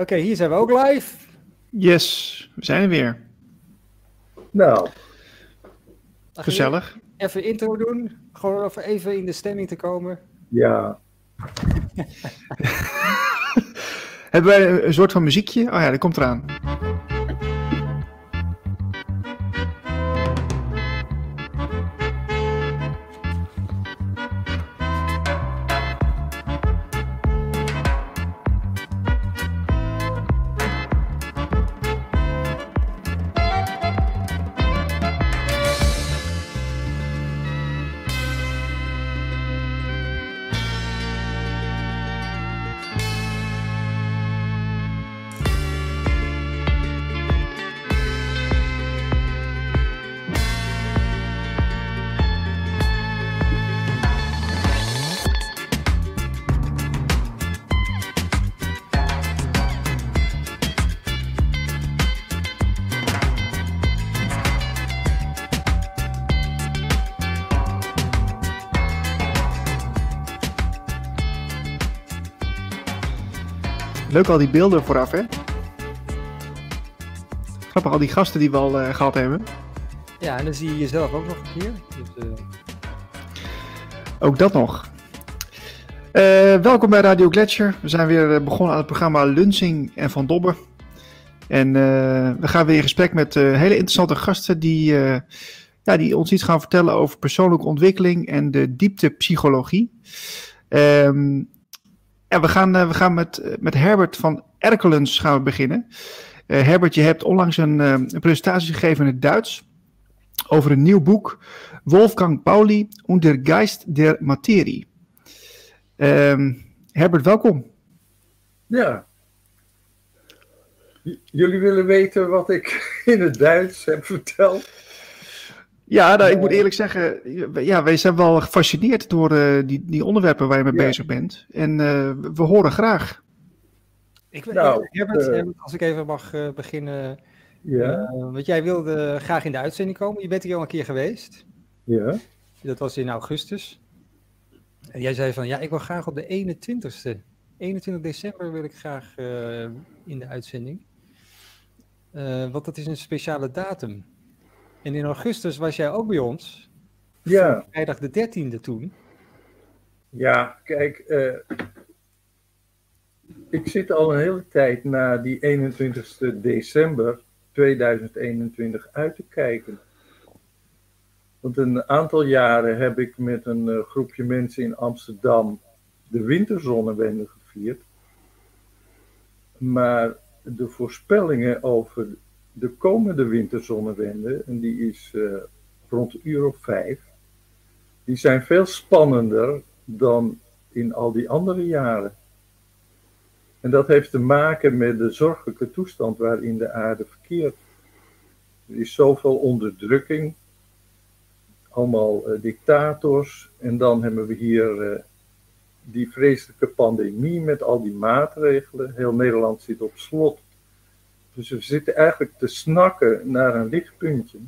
Oké, hier zijn we ook live. Yes, we zijn er weer. Nou, Gezellig. Even intro doen. Gewoon even, even in de stemming te komen. ja. Hebben wij een soort van muziekje? Oh ja, dat komt eraan. Leuk al die beelden vooraf, hè? Grappig, al die gasten die we al eh, gehad hebben. Ja, en dan zie je jezelf ook nog een keer. Dus, eh, Ook dat nog. Eh, welkom bij Radio Gletscher. We zijn weer begonnen aan het programma Lunsing en Van Dobber. En we gaan weer in gesprek met hele interessante gasten die, ja, die ons iets gaan vertellen over persoonlijke ontwikkeling en de dieptepsychologie. Ehm ja, we gaan, eh, we gaan met, eh, met Herbert van Erkelens gaan we beginnen. Eh, Herbert, je hebt onlangs een, presentatie gegeven in het Duits over een nieuw boek, Wolfgang Pauli und der Geist der Materie. Ehm, Herbert, welkom. Ja. Jullie willen weten wat ik in het Duits heb verteld? Ja, nou, ik moet eerlijk zeggen, ja, wij zijn wel gefascineerd door eh, die, die onderwerpen waar je mee Ja. bezig bent. En eh, we horen graag. ik, Nou, Herbert, eh, als ik even mag eh, beginnen. Ja, Eh, want jij wilde graag in de uitzending komen. Je bent hier al een keer geweest. ja. Dat was in augustus. En jij zei van, ja, ik wil graag op de 21ste. 21 december wil ik graag eh, in de uitzending. Eh, want dat is een speciale datum. En in augustus was jij ook bij ons. Ja, Vrijdag de 13e toen. ja kijk. eh, ik zit al een hele tijd na die 21 december 2021 uit te kijken. Want een aantal jaren heb ik met een eh, groepje mensen in Amsterdam de winterzonnewende gevierd. Maar de voorspellingen over de komende winterzonnewende, en die is eh, rond een uur of vijf, die zijn veel spannender dan in al die andere jaren. En dat heeft te maken met de zorgelijke toestand waarin de aarde verkeert. Er is zoveel onderdrukking, allemaal eh, dictators, en dan hebben we hier eh, die vreselijke pandemie met al die maatregelen. Heel Nederland zit op slot. Dus we zitten eigenlijk te snakken naar een lichtpuntje.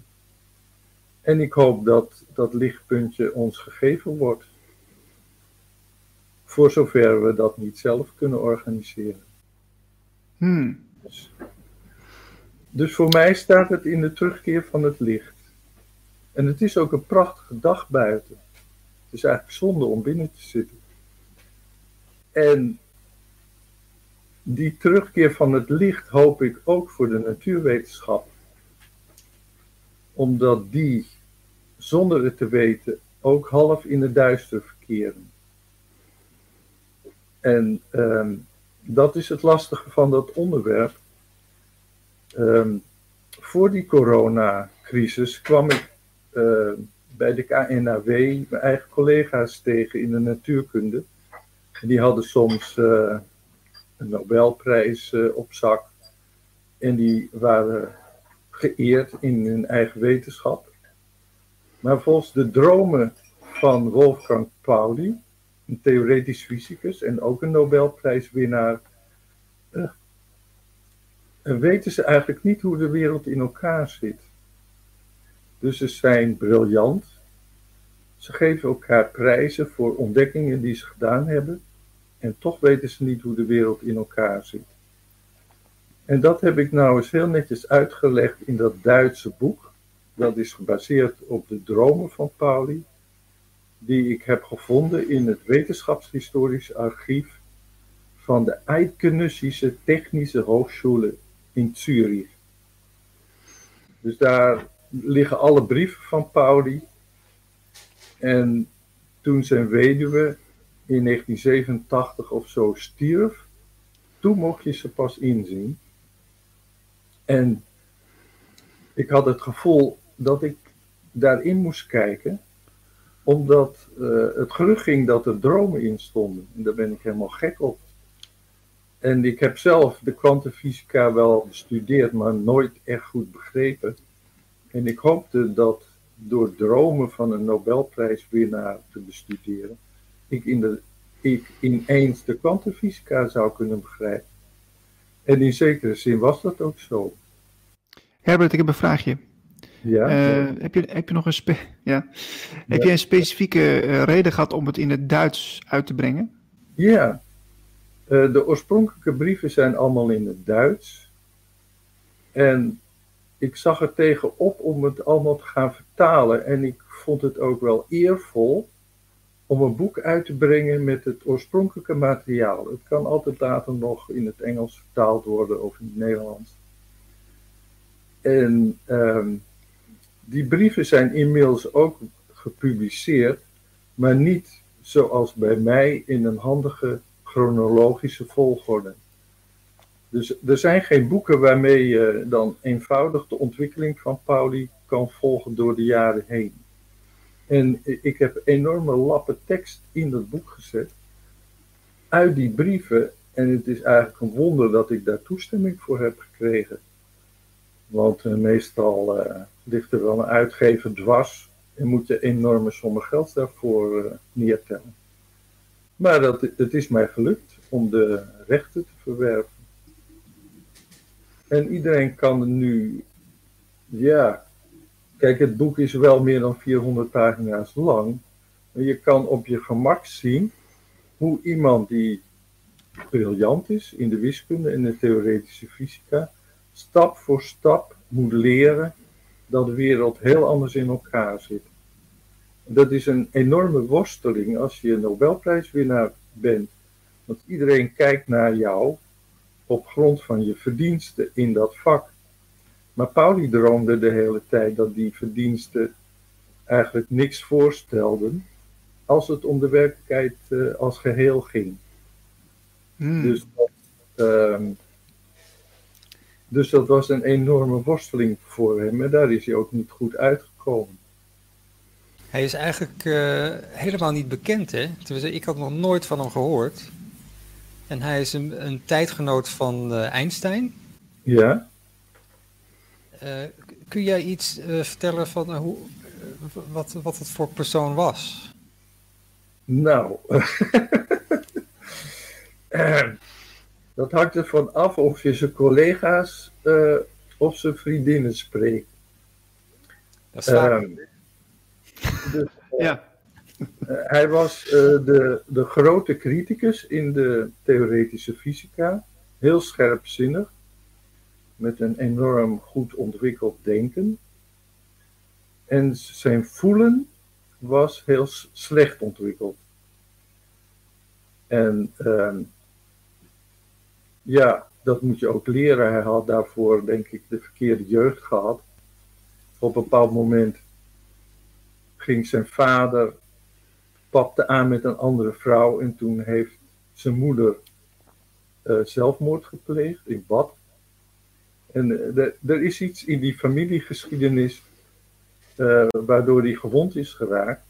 En ik hoop dat dat lichtpuntje ons gegeven wordt. Voor zover we dat niet zelf kunnen organiseren. Hmm. Dus, dus voor mij staat het in de terugkeer van het licht. En het is ook een prachtige dag buiten. Het is eigenlijk zonde om binnen te zitten. En die terugkeer van het licht hoop ik ook voor de natuurwetenschap. Omdat die, zonder het te weten, ook half in het duister verkeren. En ehm, dat is het lastige van dat onderwerp. Ehm, voor die coronacrisis kwam ik eh, bij de KNAW mijn eigen collega's tegen in de natuurkunde. Die hadden soms eh, een Nobelprijs eh, op zak. En die waren geëerd in hun eigen wetenschap. Maar volgens de dromen van Wolfgang Pauli, een theoretisch fysicus en ook een Nobelprijswinnaar, eh, weten ze eigenlijk niet hoe de wereld in elkaar zit. Dus ze zijn briljant. Ze geven elkaar prijzen voor ontdekkingen die ze gedaan hebben. En toch weten ze niet hoe de wereld in elkaar zit. En dat heb ik nou eens heel netjes uitgelegd in dat Duitse boek. Dat is gebaseerd op de dromen van Pauli, die ik heb gevonden in het wetenschapshistorisch archief van de Eidgenössische Technische Hochschule in Zurich. Dus daar liggen alle brieven van Pauli. En toen zijn weduwe in 1987 of zo stierf, toen mocht je ze pas inzien. En ik had het gevoel dat ik daarin moest kijken, omdat uh, het gerucht ging dat er dromen in stonden. En daar ben ik helemaal gek op. En ik heb zelf de kwantumfysica wel bestudeerd, maar nooit echt goed begrepen. En ik hoopte dat door dromen van een Nobelprijswinnaar te bestuderen, ik, in de, ik ineens de kwantumfysica zou kunnen begrijpen. En in zekere zin was dat ook zo. Herbert, ik heb een vraagje. Ja, uh, heb, je, heb je nog een, spe ja. Heb je een specifieke uh, reden gehad om het in het Duits uit te brengen? Ja, uh, de oorspronkelijke brieven zijn allemaal in het Duits. En ik zag er tegenop om het allemaal te gaan vertalen. En ik vond het ook wel eervol om een boek uit te brengen met het oorspronkelijke materiaal. Het kan altijd later nog in het Engels vertaald worden of in het Nederlands. En um, die brieven zijn inmiddels ook gepubliceerd, maar niet zoals bij mij in een handige chronologische volgorde. Dus er zijn geen boeken waarmee je dan eenvoudig de ontwikkeling van Pauli kan volgen door de jaren heen. En ik heb enorme lappen tekst in dat boek gezet, uit die brieven. En het is eigenlijk een wonder dat ik daar toestemming voor heb gekregen. Want uh, meestal uh, ligt er wel een uitgever dwars en moet je enorme sommen geld daarvoor uh, neertellen. Maar dat, het is mij gelukt om de rechten te verwerven. En iedereen kan nu, ja, kijk, het boek is wel meer dan 400 pagina's lang. Maar je kan op je gemak zien hoe iemand die briljant is in de wiskunde en de theoretische fysica, stap voor stap moet leren dat de wereld heel anders in elkaar zit. Dat is een enorme worsteling als je Nobelprijswinnaar bent. Want iedereen kijkt naar jou op grond van je verdiensten in dat vak. Maar Pauli droomde de hele tijd dat die verdiensten eigenlijk niks voorstelden als het om de werkelijkheid uh, als geheel ging. Hmm. Dus, dat, uh, dus dat was een enorme worsteling voor hem en daar is hij ook niet goed uitgekomen. Hij is eigenlijk uh, helemaal niet bekend, hè? Tenminste, ik had nog nooit van hem gehoord. En hij is een, een tijdgenoot van uh, Einstein. Ja. Uh, kun jij iets uh, vertellen van hoe, wat, wat het voor persoon was? Nou, dat hangt ervan af of je zijn collega's of zijn vriendinnen spreekt. Dat is vaak. dus, ja. Uh, hij was uh, de, de grote criticus in de theoretische fysica, heel scherpzinnig, met een enorm goed ontwikkeld denken. En zijn voelen was heel slecht ontwikkeld. En uh, ja, dat moet je ook leren. Hij had daarvoor, denk ik, de verkeerde jeugd gehad. Op een bepaald moment ging zijn vader papte aan met een andere vrouw en toen heeft zijn moeder uh, zelfmoord gepleegd in bad. En uh, er is iets in die familiegeschiedenis uh, waardoor hij gewond is geraakt.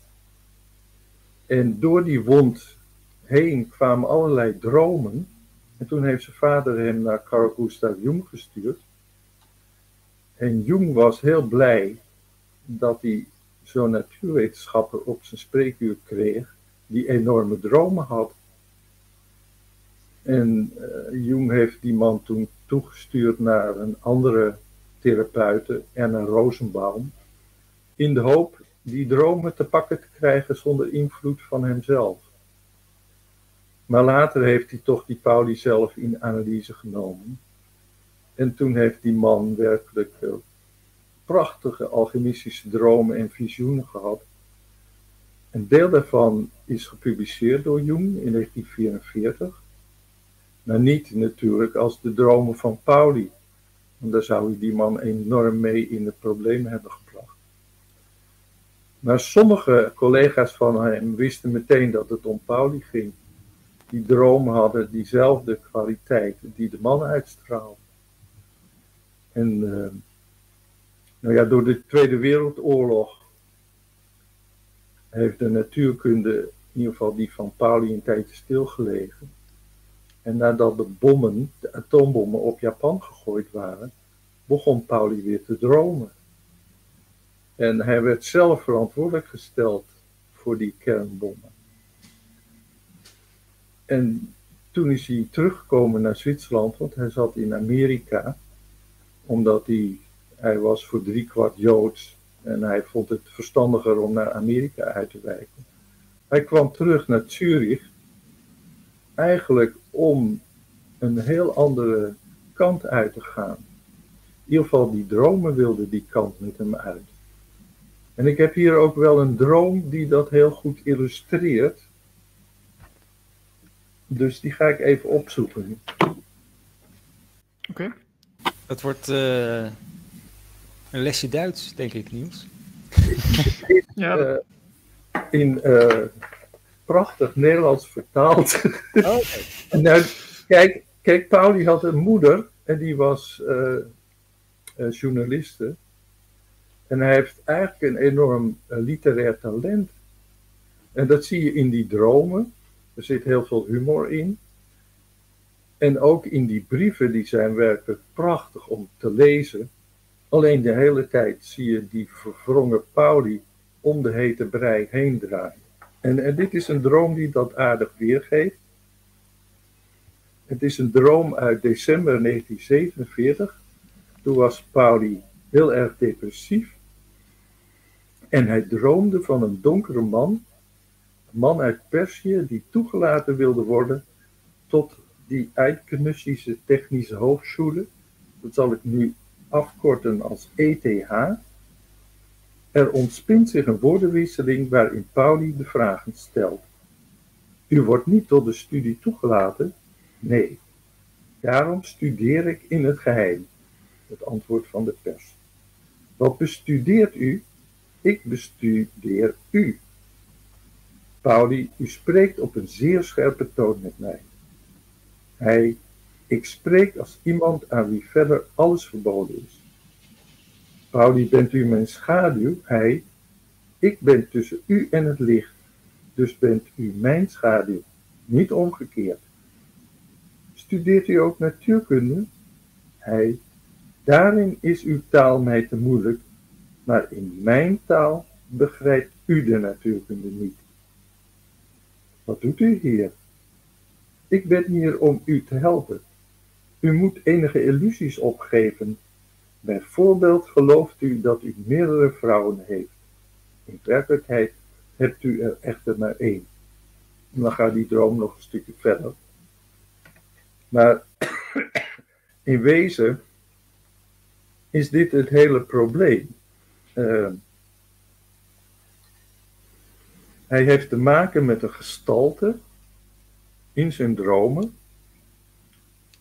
En door die wond heen kwamen allerlei dromen. En toen heeft zijn vader hem naar Carl Gustav Jung gestuurd. En Jung was heel blij dat hij zo'n natuurwetenschapper op zijn spreekuur kreeg, die enorme dromen had. En uh, Jung heeft die man toen toegestuurd naar een andere therapeute, Erna Rosenbaum, in de hoop die dromen te pakken te krijgen zonder invloed van hemzelf. Maar later heeft hij toch die Pauli zelf in analyse genomen. En toen heeft die man werkelijk uh, prachtige alchemistische dromen en visioenen gehad. Een deel daarvan is gepubliceerd door Jung in 1944. Maar niet natuurlijk als de dromen van Pauli. Want daar zou die man enorm mee in de problemen hebben gebracht. Maar sommige collega's van hem wisten meteen dat het om Pauli ging. Die dromen hadden diezelfde kwaliteiten die de man uitstraalde. En uh, nou ja, door de Tweede Wereldoorlog heeft de natuurkunde, in ieder geval die van Pauli, een tijdje stilgelegen. En nadat de bommen, de atoombommen op Japan gegooid waren, begon Pauli weer te dromen. En hij werd zelf verantwoordelijk gesteld voor die kernbommen. En toen is hij teruggekomen naar Zwitserland, want hij zat in Amerika, omdat hij, hij was voor driekwart Joods en hij vond het verstandiger om naar Amerika uit te wijken. Hij kwam terug naar Zurich, eigenlijk om een heel andere kant uit te gaan. In ieder geval die dromen wilde die kant met hem uit. En ik heb hier ook wel een droom die dat heel goed illustreert. Dus die ga ik even opzoeken. Oké. Dat wordt uh, een lesje Duits, denk ik, Niels. ja. Uh, in uh, prachtig Nederlands vertaald. Oh, nou, kijk, kijk, Pauli had een moeder en die was journaliste. En hij heeft eigenlijk een enorm literair talent. En dat zie je in die dromen. Er zit heel veel humor in. En ook in die brieven, die zijn werkelijk prachtig om te lezen. Alleen de hele tijd zie je die verwrongen Pauli om de hete brei heen draaien. En, dit is een droom die dat aardig weergeeft. Het is een droom uit december 1947. Toen was Pauli heel erg depressief. En hij droomde van een donkere man, een man uit Perzië die toegelaten wilde worden tot die Eidgenössische Technische Hochschule. Dat zal ik nu afkorten als ETH. Er ontspint zich een woordenwisseling waarin Pauli de vragen stelt. U wordt niet tot de studie toegelaten? Nee. Daarom studeer ik in het geheim. Het antwoord van de pers. Wat bestudeert u? Ik bestudeer u. Pauli, u spreekt op een zeer scherpe toon met mij. Hij, ik spreek als iemand aan wie verder alles verboden is. Pauli, bent u mijn schaduw? Hij, ik ben tussen u en het licht, dus bent u mijn schaduw, niet omgekeerd. Studeert u ook natuurkunde? Hij, daarin is uw taal mij te moeilijk, maar in mijn taal begrijpt u de natuurkunde niet. Wat doet u hier? Ik ben hier om u te helpen. U moet enige illusies opgeven. Bijvoorbeeld gelooft u dat u meerdere vrouwen heeft. In werkelijkheid hebt u er echter maar één. Dan gaat die droom nog een stukje verder. Maar in wezen is dit het hele probleem. Uh, hij heeft te maken met een gestalte in zijn dromen.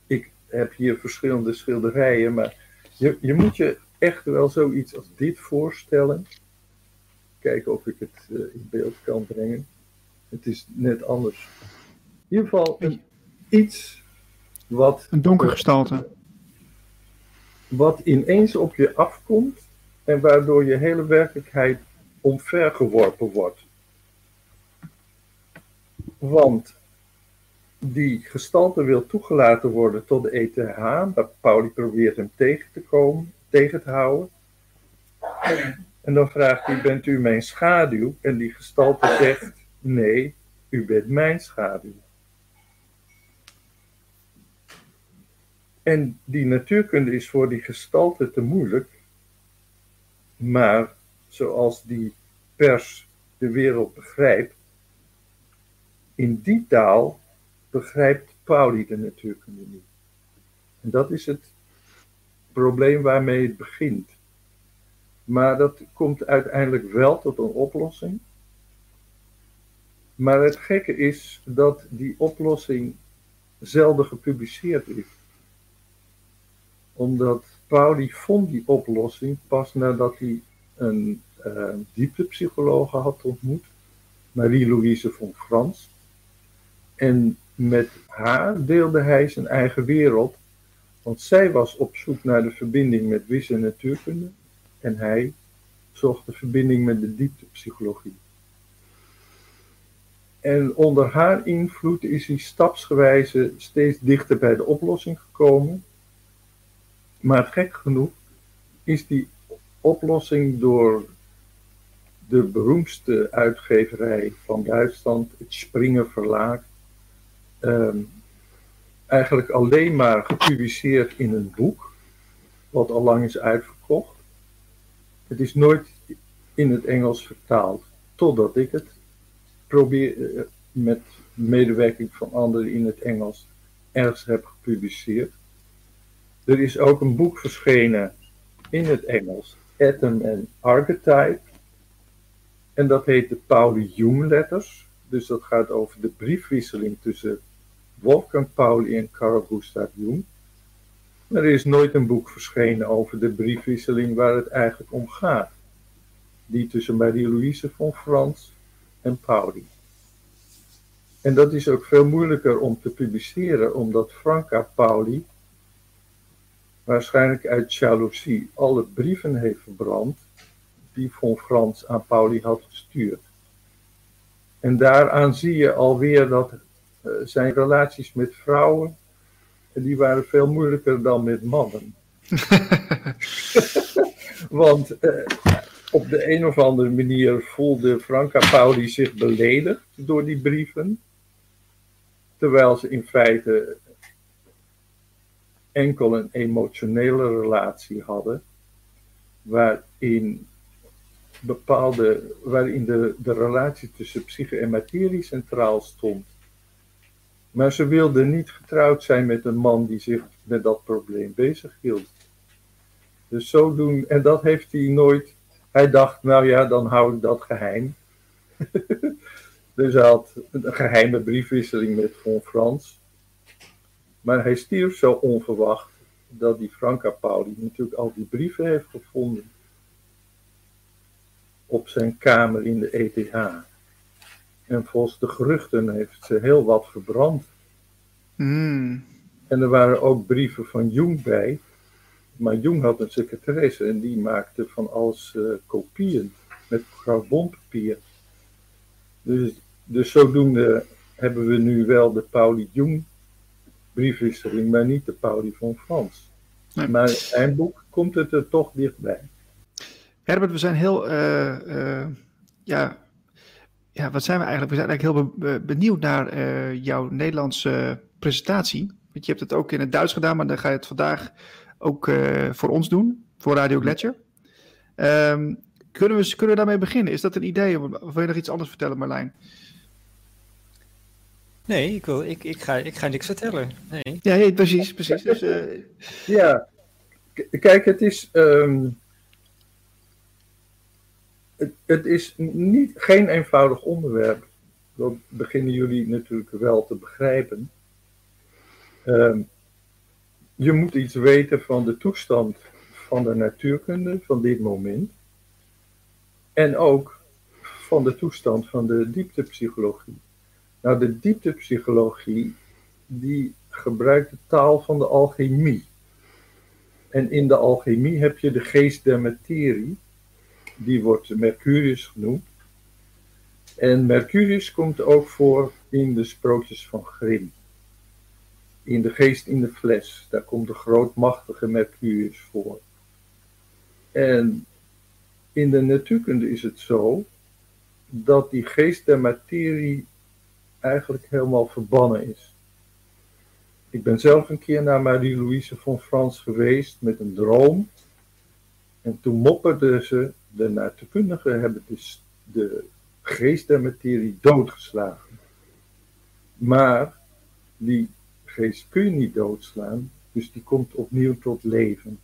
Ik heb hier verschillende schilderijen, maar je, je moet je echt wel zoiets als dit voorstellen. Kijken of ik het uh, in beeld kan brengen. Het is net anders. In ieder geval een, iets wat. Een donker gestalte. Wat ineens op je afkomt en waardoor je hele werkelijkheid omvergeworpen wordt. Want die gestalte wil toegelaten worden tot de ETH, maar Pauli probeert hem tegen te komen, tegen te houden. En dan vraagt hij, bent u mijn schaduw? En die gestalte zegt, nee, u bent mijn schaduw. En die natuurkunde is voor die gestalte te moeilijk, maar zoals die pers de wereld begrijpt, in die taal begrijpt Pauli de natuurkunde niet. En dat is het probleem waarmee het begint. Maar dat komt uiteindelijk wel tot een oplossing. Maar het gekke is dat die oplossing zelden gepubliceerd is. Omdat Pauli vond die oplossing pas nadat hij een uh, dieptepsychologe had ontmoet, Marie-Louise von Frans. En met haar deelde hij zijn eigen wereld, want zij was op zoek naar de verbinding met wis en natuurkunde en hij zocht de verbinding met de dieptepsychologie. En onder haar invloed is hij stapsgewijze steeds dichter bij de oplossing gekomen. Maar gek genoeg is die oplossing door de beroemdste uitgeverij van Duitsland, het Springer Verlaag, ehm, eigenlijk alleen maar gepubliceerd in een boek, wat al lang is uitverkocht. Het is nooit in het Engels vertaald, totdat ik het probeer eh, met medewerking van anderen in het Engels ergens heb gepubliceerd. Er is ook een boek verschenen in het Engels, Atom and Archetype. En dat heet de Pauli Jung Letters. Dus dat gaat over de briefwisseling tussen Wolfgang Pauli en Carl Gustav Jung. Er is nooit een boek verschenen over de briefwisseling waar het eigenlijk om gaat. Die tussen Marie-Louise von Frans en Pauli. En dat is ook veel moeilijker om te publiceren, omdat Franca Pauli waarschijnlijk uit jaloezie alle brieven heeft verbrand die von Frans aan Pauli had gestuurd. En daaraan zie je alweer dat zijn relaties met vrouwen, die waren veel moeilijker dan met mannen. Want uh, op de een of andere manier voelde Franca Pauli zich beledigd door die brieven. Terwijl ze in feite enkel een emotionele relatie hadden, waarin bepaalde, waarin de, de relatie tussen psyche en materie centraal stond. Maar ze wilde niet getrouwd zijn met een man die zich met dat probleem bezig hield. Dus zo doen, en dat heeft hij nooit. Hij dacht, nou ja, dan hou ik dat geheim. dus hij had een geheime briefwisseling met Von Frans. Maar hij stierf zo onverwacht dat die Franca Pauli natuurlijk al die brieven heeft gevonden op zijn kamer in de ETH. En volgens de geruchten heeft ze heel wat verbrand. Hmm. En er waren ook brieven van Jung bij. Maar Jung had een secretaresse en die maakte van alles uh, kopieën met carbonpapier. Dus, dus zodoende hebben we nu wel de Pauli Jung briefwisseling, maar niet de Pauli van Frans. Nee. Maar in zijn boek komt het er toch dichtbij. Herbert, we zijn heel, uh, uh, ja, ja, wat zijn we eigenlijk? We zijn eigenlijk heel benieuwd naar uh, jouw Nederlandse presentatie. Want je hebt het ook in het Duits gedaan, maar dan ga je het vandaag ook voor ons doen, voor Radio Gletscher. Um, kunnen, we, kunnen we daarmee beginnen? Is dat een idee? Of wil je nog iets anders vertellen, Marlijn? Nee, ik, wil, ik, ik, ga, ik ga niks vertellen. Nee. Ja, nee, precies. precies. Dus, ja, kijk, het is. Um het, is niet, geen eenvoudig onderwerp. Dat beginnen jullie natuurlijk wel te begrijpen. Uh, je moet iets weten van de toestand van de natuurkunde van dit moment. En ook van de toestand van de dieptepsychologie. Nou, de dieptepsychologie die gebruikt de taal van de alchemie. En in de alchemie heb je de geest der materie die wordt Mercurius genoemd. En Mercurius komt ook voor in de sprookjes van Grimm. In de geest in de fles, daar komt de grootmachtige Mercurius voor. En in de natuurkunde is het zo dat die geest der materie eigenlijk helemaal verbannen is. Ik ben zelf een keer naar Marie-Louise von Frans geweest met een droom. En toen mopperde ze de natuurkundigen hebben dus de geest der materie doodgeslagen. Maar die geest kun je niet doodslaan, dus die komt opnieuw tot leven.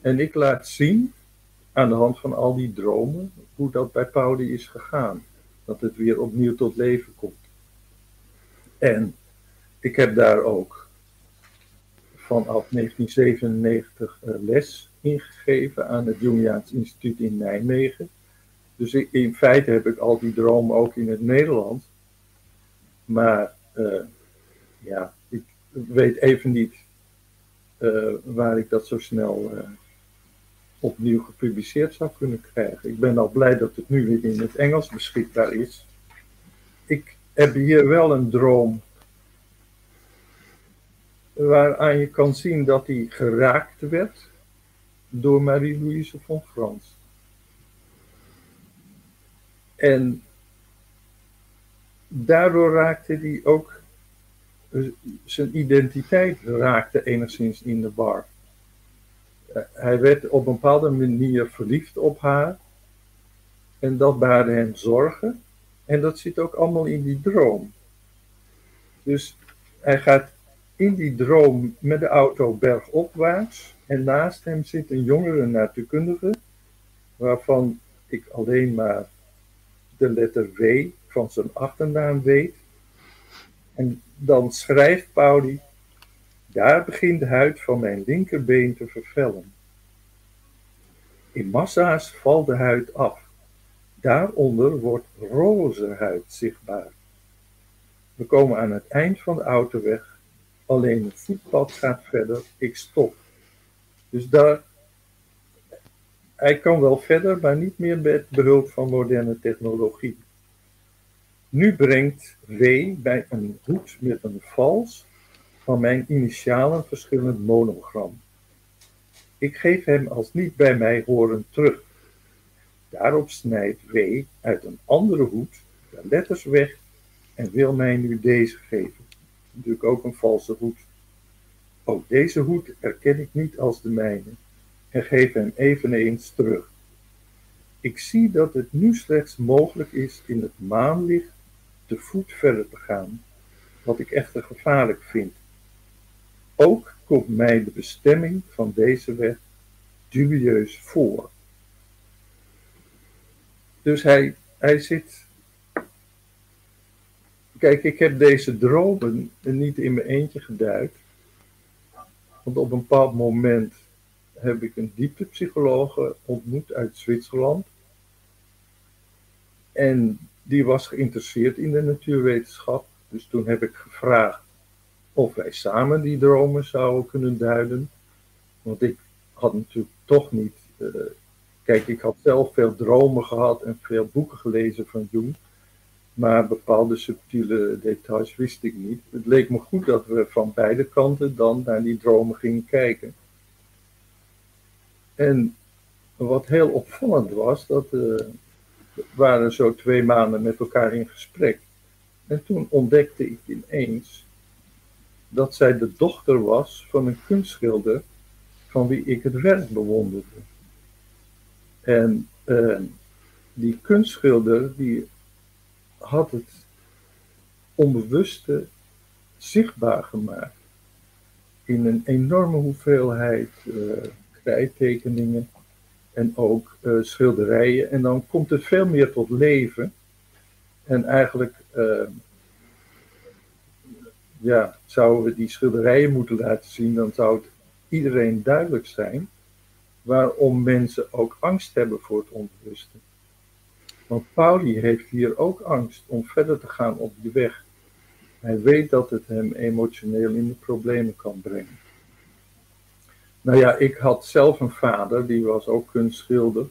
En ik laat zien, aan de hand van al die dromen, hoe dat bij Pauli is gegaan. Dat het weer opnieuw tot leven komt. En ik heb daar ook vanaf 1997 eh, les ingegeven aan het Jungiaans Instituut in Nijmegen. Dus in feite heb ik al die dromen ook in het Nederlands. Maar uh, ja, ik weet even niet uh, waar ik dat zo snel uh, opnieuw gepubliceerd zou kunnen krijgen. Ik ben al blij dat het nu weer in het Engels beschikbaar is. Ik heb hier wel een droom waaraan je kan zien dat hij geraakt werd door Marie-Louise von Frans. En daardoor raakte hij ook, zijn identiteit raakte enigszins in de bar. Eh, hij werd op een bepaalde manier verliefd op haar. En dat baarde hem zorgen. En dat zit ook allemaal in die droom. Dus hij gaat in die droom met de auto bergopwaarts. En naast hem zit een jongere natuurkundige, waarvan ik alleen maar de letter W van zijn achternaam weet. En dan schrijft Pauli, daar begint de huid van mijn linkerbeen te vervellen. In massa's valt de huid af. Daaronder wordt roze huid zichtbaar. We komen aan het eind van de autoweg. Alleen het voetpad gaat verder. Ik stop. Dus daar, hij kan wel verder, maar niet meer met behulp van moderne technologie. Nu brengt W bij een hoed met een vals van mijn initialen verschillend monogram. Ik geef hem als niet bij mij horen terug. Daarop snijdt W uit een andere hoed de letters weg en wil mij nu deze geven. Natuurlijk ook een valse hoed. Ook deze hoed erken ik niet als de mijne en geef hem eveneens terug. Ik zie dat het nu slechts mogelijk is in het maanlicht te voet verder te gaan, wat ik echter gevaarlijk vind. Ook komt mij de bestemming van deze weg dubieus voor. Dus hij, hij zit. Kijk, ik heb deze dromen niet in mijn eentje geduid. Want op een bepaald moment heb ik een dieptepsychologe ontmoet uit Zwitserland. En die was geïnteresseerd in de natuurwetenschap. Dus toen heb ik gevraagd of wij samen die dromen zouden kunnen duiden. Want ik had natuurlijk toch niet. Uh, kijk, ik had zelf veel dromen gehad en veel boeken gelezen van Jung. Maar bepaalde subtiele details wist ik niet. Het leek me goed dat we van beide kanten dan naar die dromen gingen kijken. En wat heel opvallend was, dat uh, waren zo twee maanden met elkaar in gesprek. En toen ontdekte ik ineens dat zij de dochter was van een kunstschilder van wie ik het werk bewonderde. En uh, die kunstschilder die had het onbewuste zichtbaar gemaakt in een enorme hoeveelheid uh, krijttekeningen en ook uh, schilderijen. En dan komt het veel meer tot leven. En eigenlijk uh, ja, zouden we die schilderijen moeten laten zien, dan zou het iedereen duidelijk zijn waarom mensen ook angst hebben voor het onbewuste. Want Pauli heeft hier ook angst om verder te gaan op die weg. Hij weet dat het hem emotioneel in de problemen kan brengen. Nou ja, ik had zelf een vader, die was ook kunstschilder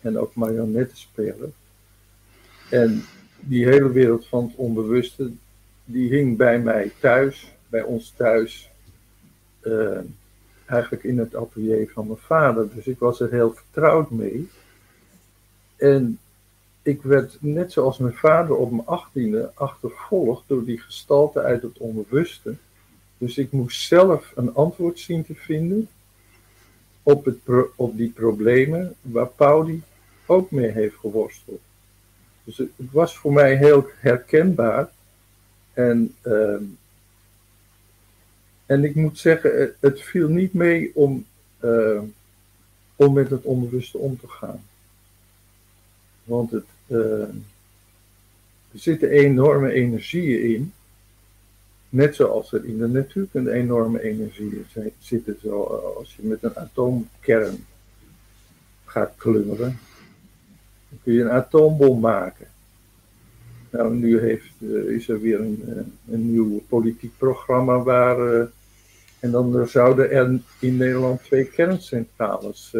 en ook marionettenspeler. En die hele wereld van het onbewuste, die hing bij mij thuis, bij ons thuis, uh, eigenlijk in het atelier van mijn vader. Dus ik was er heel vertrouwd mee. En ik werd net zoals mijn vader op mijn achttiende achtervolgd door die gestalte uit het onbewuste. Dus ik moest zelf een antwoord zien te vinden op, het op die problemen waar Pauli ook mee heeft geworsteld. Dus het, was voor mij heel herkenbaar. En, uh, en ik moet zeggen, het, viel niet mee om uh, om met het onbewuste om te gaan. Want het, er zitten enorme energieën in. Net zoals er in de natuurkunde enorme energieën zitten. Zo, als je met een atoomkern gaat klungelen, dan kun je een atoombom maken. Nou, nu heeft, uh, is er weer een, een nieuw politiek programma waar. En dan zouden er in Nederland twee kerncentrales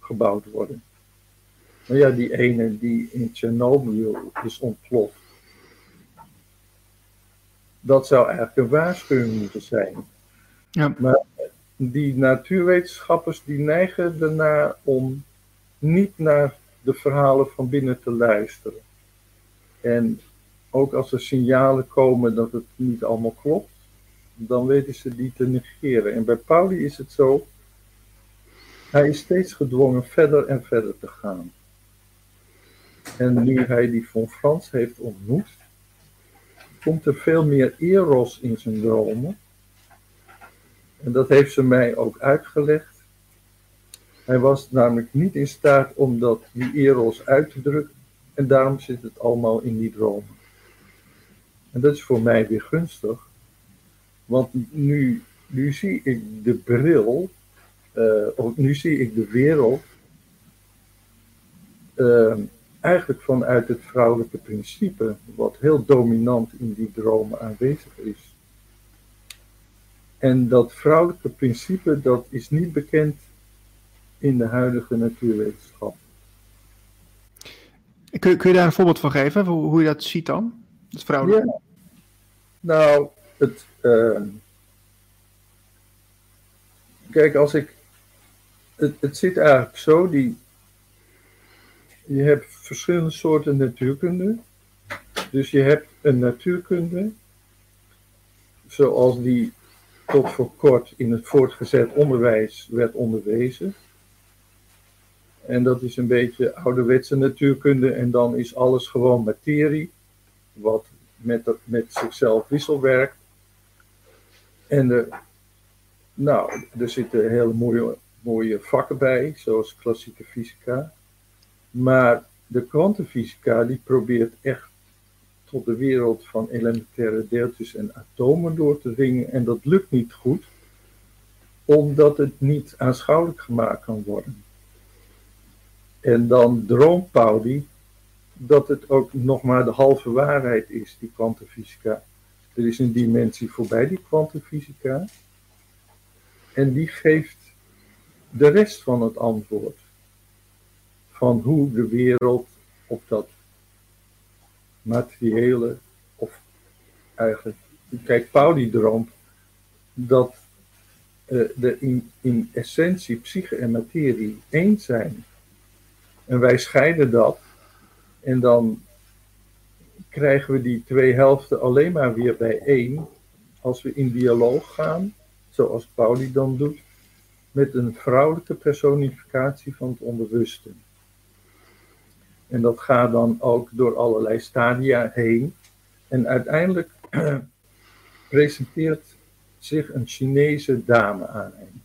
gebouwd worden. Maar ja, die ene die in Tsjernobyl is ontploft. Dat zou eigenlijk een waarschuwing moeten zijn. Ja. Maar die natuurwetenschappers die neigen ernaar om niet naar de verhalen van binnen te luisteren. En ook als er signalen komen dat het niet allemaal klopt, dan weten ze die te negeren. En bij Pauli is het zo, hij is steeds gedwongen verder en verder te gaan. En nu hij die von Frans heeft ontmoet, komt er veel meer eros in zijn dromen. En dat heeft ze mij ook uitgelegd. Hij was namelijk niet in staat om dat, die eros uit te drukken. En daarom zit het allemaal in die dromen. En dat is voor mij weer gunstig. Want nu, nu zie ik de bril, uh, of nu zie ik de wereld uh, eigenlijk vanuit het vrouwelijke principe, wat heel dominant in die dromen aanwezig is. En dat vrouwelijke principe, dat is niet bekend in de huidige natuurwetenschap. Kun, kun je daar een voorbeeld van geven, hoe, hoe je dat ziet dan? Het vrouwelijke? Ja. Nou, het. Uh, kijk, als ik. Het, het zit eigenlijk zo, die, je hebt verschillende soorten natuurkunde. Dus je hebt een natuurkunde, zoals die tot voor kort in het voortgezet onderwijs werd onderwezen. En dat is een beetje ouderwetse natuurkunde en dan is alles gewoon materie, wat met, met zichzelf wisselwerkt. En er, nou, er zitten hele mooie, mooie vakken bij, zoals klassieke fysica. Maar de kwantumfysica die probeert echt tot de wereld van elementaire deeltjes en atomen door te dringen. En dat lukt niet goed, omdat het niet aanschouwelijk gemaakt kan worden. En dan droomt Pauli dat het ook nog maar de halve waarheid is, die kwantumfysica. Er is een dimensie voorbij die kwantumfysica. En die geeft de rest van het antwoord van hoe de wereld op dat materiële, of eigenlijk, kijk, Pauli droomt dat uh, er in, in essentie psyche en materie één zijn. En wij scheiden dat en dan krijgen we die twee helften alleen maar weer bij één als we in dialoog gaan, zoals Pauli dan doet, met een vrouwelijke personificatie van het onbewuste. En dat gaat dan ook door allerlei stadia heen. En uiteindelijk presenteert zich een Chinese dame aan hem.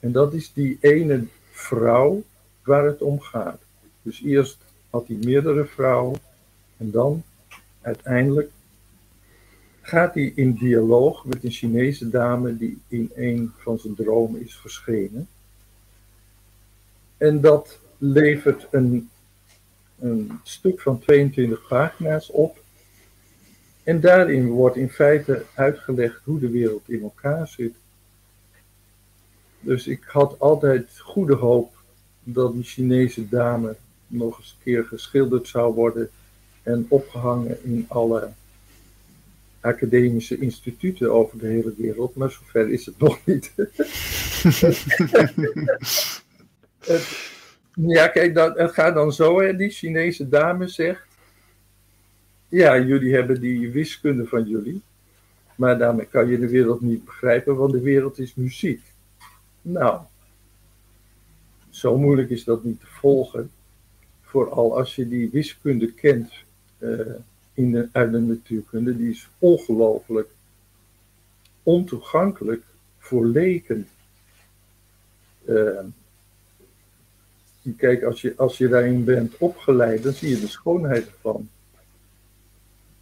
En dat is die ene vrouw waar het om gaat. Dus eerst had hij meerdere vrouwen en dan uiteindelijk gaat hij in dialoog met een Chinese dame die in een van zijn dromen is verschenen. En dat levert een een stuk van 22 pagina's op. En daarin wordt in feite uitgelegd hoe de wereld in elkaar zit. Dus ik had altijd goede hoop dat die Chinese dame nog eens een keer geschilderd zou worden en opgehangen in alle academische instituten over de hele wereld, maar zover is het nog niet. het, ja, kijk, dat, het gaat dan zo, hè. die Chinese dame zegt, ja, jullie hebben die wiskunde van jullie, maar daarmee kan je de wereld niet begrijpen, want de wereld is muziek. Nou, zo moeilijk is dat niet te volgen, vooral als je die wiskunde kent uh, in de, uit de natuurkunde, die is ongelooflijk ontoegankelijk voor leken. Uh, kijk, als je, als je daarin bent opgeleid, dan zie je de schoonheid ervan.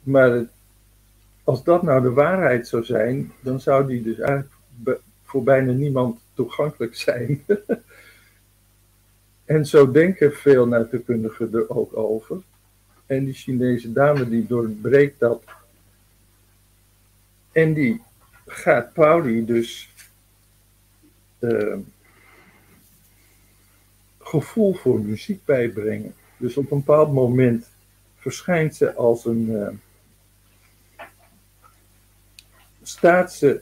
Maar als dat nou de waarheid zou zijn, dan zou die dus eigenlijk voor bijna niemand toegankelijk zijn. en zo denken veel natuurkundigen er ook over. En die Chinese dame die doorbreekt dat. En die gaat Pauli dus uh, gevoel voor muziek bijbrengen. Dus op een bepaald moment verschijnt ze als een. Uh, staat ze.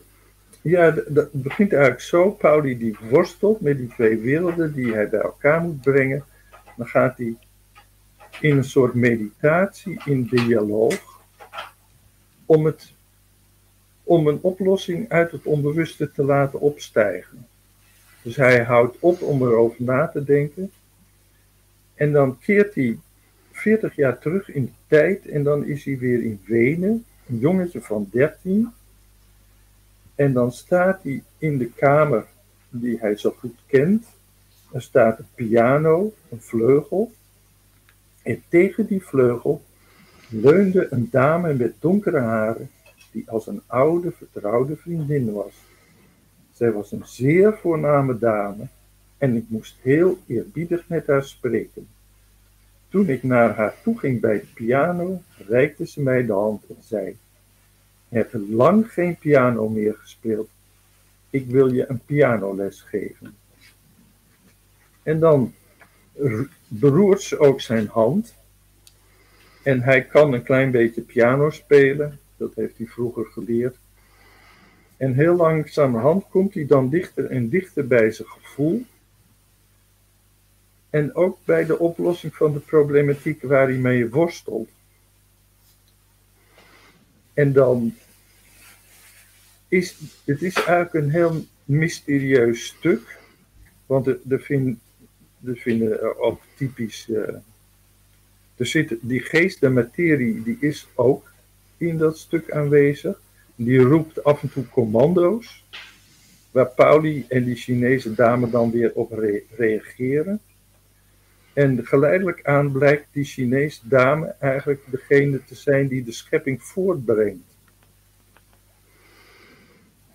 Ja, dat begint eigenlijk zo. Pauli die worstelt met die twee werelden die hij bij elkaar moet brengen. Dan gaat hij in een soort meditatie, in dialoog, om, het, om een oplossing uit het onbewuste te laten opstijgen. Dus hij houdt op om erover na te denken. En dan keert hij 40 jaar terug in de tijd en dan is hij weer in Wenen, een jongetje van 13. En dan staat hij in de kamer die hij zo goed kent. Er staat een piano, een vleugel. En tegen die vleugel leunde een dame met donkere haren, die als een oude, vertrouwde vriendin was. Zij was een zeer voorname dame en ik moest heel eerbiedig met haar spreken. Toen ik naar haar toe ging bij de piano, reikte ze mij de hand en zei: heb lang geen piano meer gespeeld. Ik wil je een pianoles geven. En dan beroert ze ook zijn hand. En hij kan een klein beetje piano spelen. Dat heeft hij vroeger geleerd. En heel langzamerhand komt hij dan dichter en dichter bij zijn gevoel. En ook bij de oplossing van de problematiek waar hij mee worstelt. En dan is het is eigenlijk een heel mysterieus stuk. Want er, vind, er vinden ook typisch. Uh, er zit, die geest, de materie, die is ook in dat stuk aanwezig. Die roept af en toe commando's, waar Pauli en die Chinese dame dan weer op reageren. En geleidelijk aan blijkt die Chinese dame eigenlijk degene te zijn die de schepping voortbrengt.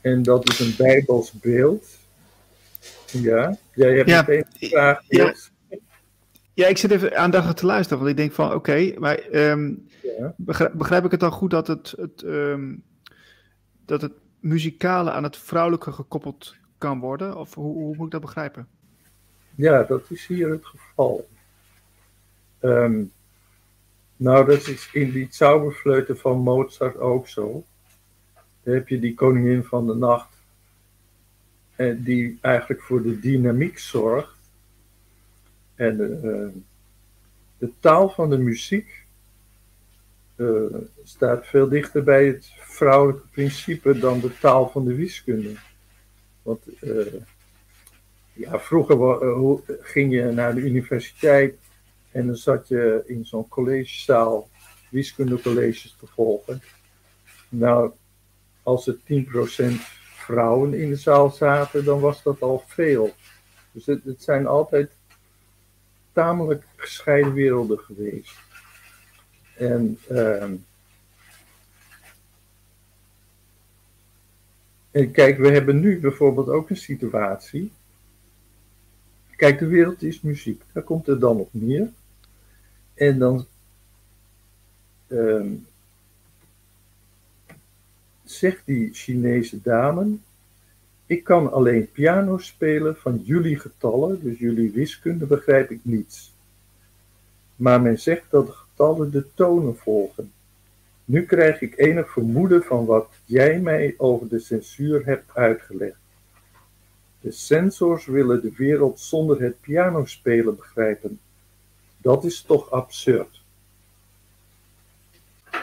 En dat is een bijbels beeld. Ja, jij hebt ja, meteen een vraag. Ja. ja, ik zit even aandachtig te luisteren, want ik denk van oké, maar ehm, ja. begrijp, begrijp, ik het dan goed dat het, het um, dat het muzikale aan het vrouwelijke gekoppeld kan worden? Of hoe, hoe moet ik dat begrijpen? Ja, dat is hier het geval. Um, nou, dat is in die Zauberfleuten van Mozart ook zo. Dan heb je die koningin van de nacht, eh, die eigenlijk voor de dynamiek zorgt. En uh, de taal van de muziek staat veel dichter bij het vrouwelijke principe dan de taal van de wiskunde. Want uh, ja, vroeger uh, ging je naar de universiteit en dan zat je in zo'n collegezaal wiskundecolleges te volgen. Nou, als er 10% vrouwen in de zaal zaten, dan was dat al veel. Dus het, het zijn altijd tamelijk gescheiden werelden geweest. En, uh, en kijk, we hebben nu bijvoorbeeld ook een situatie. Kijk, de wereld is muziek. Daar komt het dan op neer. En dan uh, zegt die Chinese dame: Ik kan alleen piano spelen van jullie getallen, dus jullie wiskunde begrijp ik niets. Maar men zegt dat getallen de tonen volgen. Nu krijg ik enig vermoeden van wat jij mij over de censuur hebt uitgelegd. De censors willen de wereld zonder het pianospelen begrijpen. Dat is toch absurd.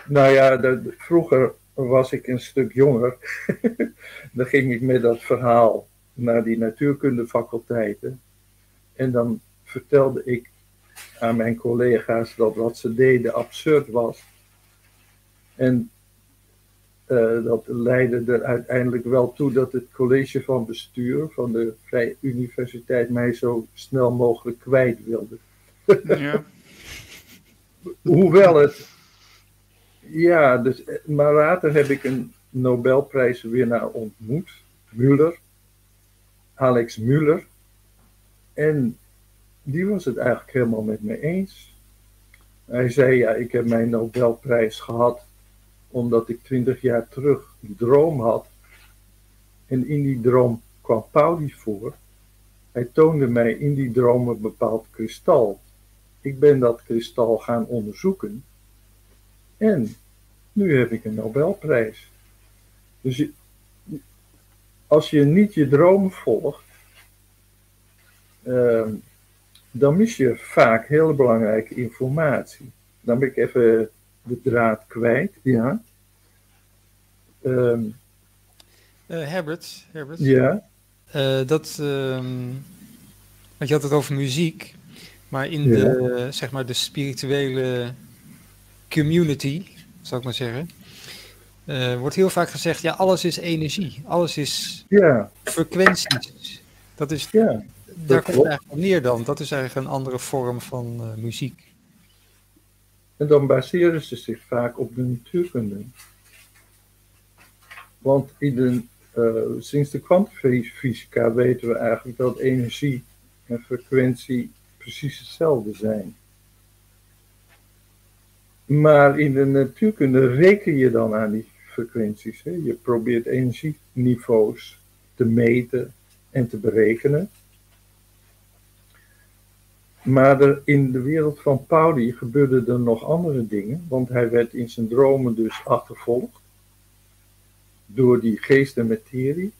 Nou ja, vroeger was ik een stuk jonger. dan ging ik met dat verhaal naar die natuurkundefaculteiten. En dan vertelde ik aan mijn collega's dat wat ze deden absurd was. En eh, dat leidde er uiteindelijk wel toe dat het college van bestuur van de Vrije Universiteit mij zo snel mogelijk kwijt wilde. Ja. Hoewel het. Ja, dus, eh, maar later heb ik een Nobelprijswinnaar ontmoet, Muller, Alex Muller. En die was het eigenlijk helemaal met me eens. Hij zei: Ja, ik heb mijn Nobelprijs gehad omdat ik twintig jaar terug een droom had. En in die droom kwam Pauli voor. Hij toonde mij in die droom een bepaald kristal. Ik ben dat kristal gaan onderzoeken. En nu heb ik een Nobelprijs. Dus als je niet je droom volgt, ehm, dan mis je vaak hele belangrijke informatie. Dan ben ik even de draad kwijt, ja. Ehm, Eh, Herbert, Herbert. ja, Eh, dat, ehm, want je had het over muziek, maar in Ja. de, zeg maar, de spirituele community, zou ik maar zeggen, eh, wordt heel vaak gezegd, ja, alles is energie, alles is ja, frequenties. Dat is, ja. Daar komt het eigenlijk op neer dan. Dat is eigenlijk een andere vorm van eh, muziek. En dan baseren ze zich vaak op de natuurkunde. Want in de, eh, sinds de kwantumfysica weten we eigenlijk dat energie en frequentie precies hetzelfde zijn. Maar in de natuurkunde reken je dan aan die frequenties. Hè? Je probeert energieniveaus te meten en te berekenen. Maar in de wereld van Pauli gebeurden er nog andere dingen, want hij werd in zijn dromen dus achtervolgd door die geest en materie.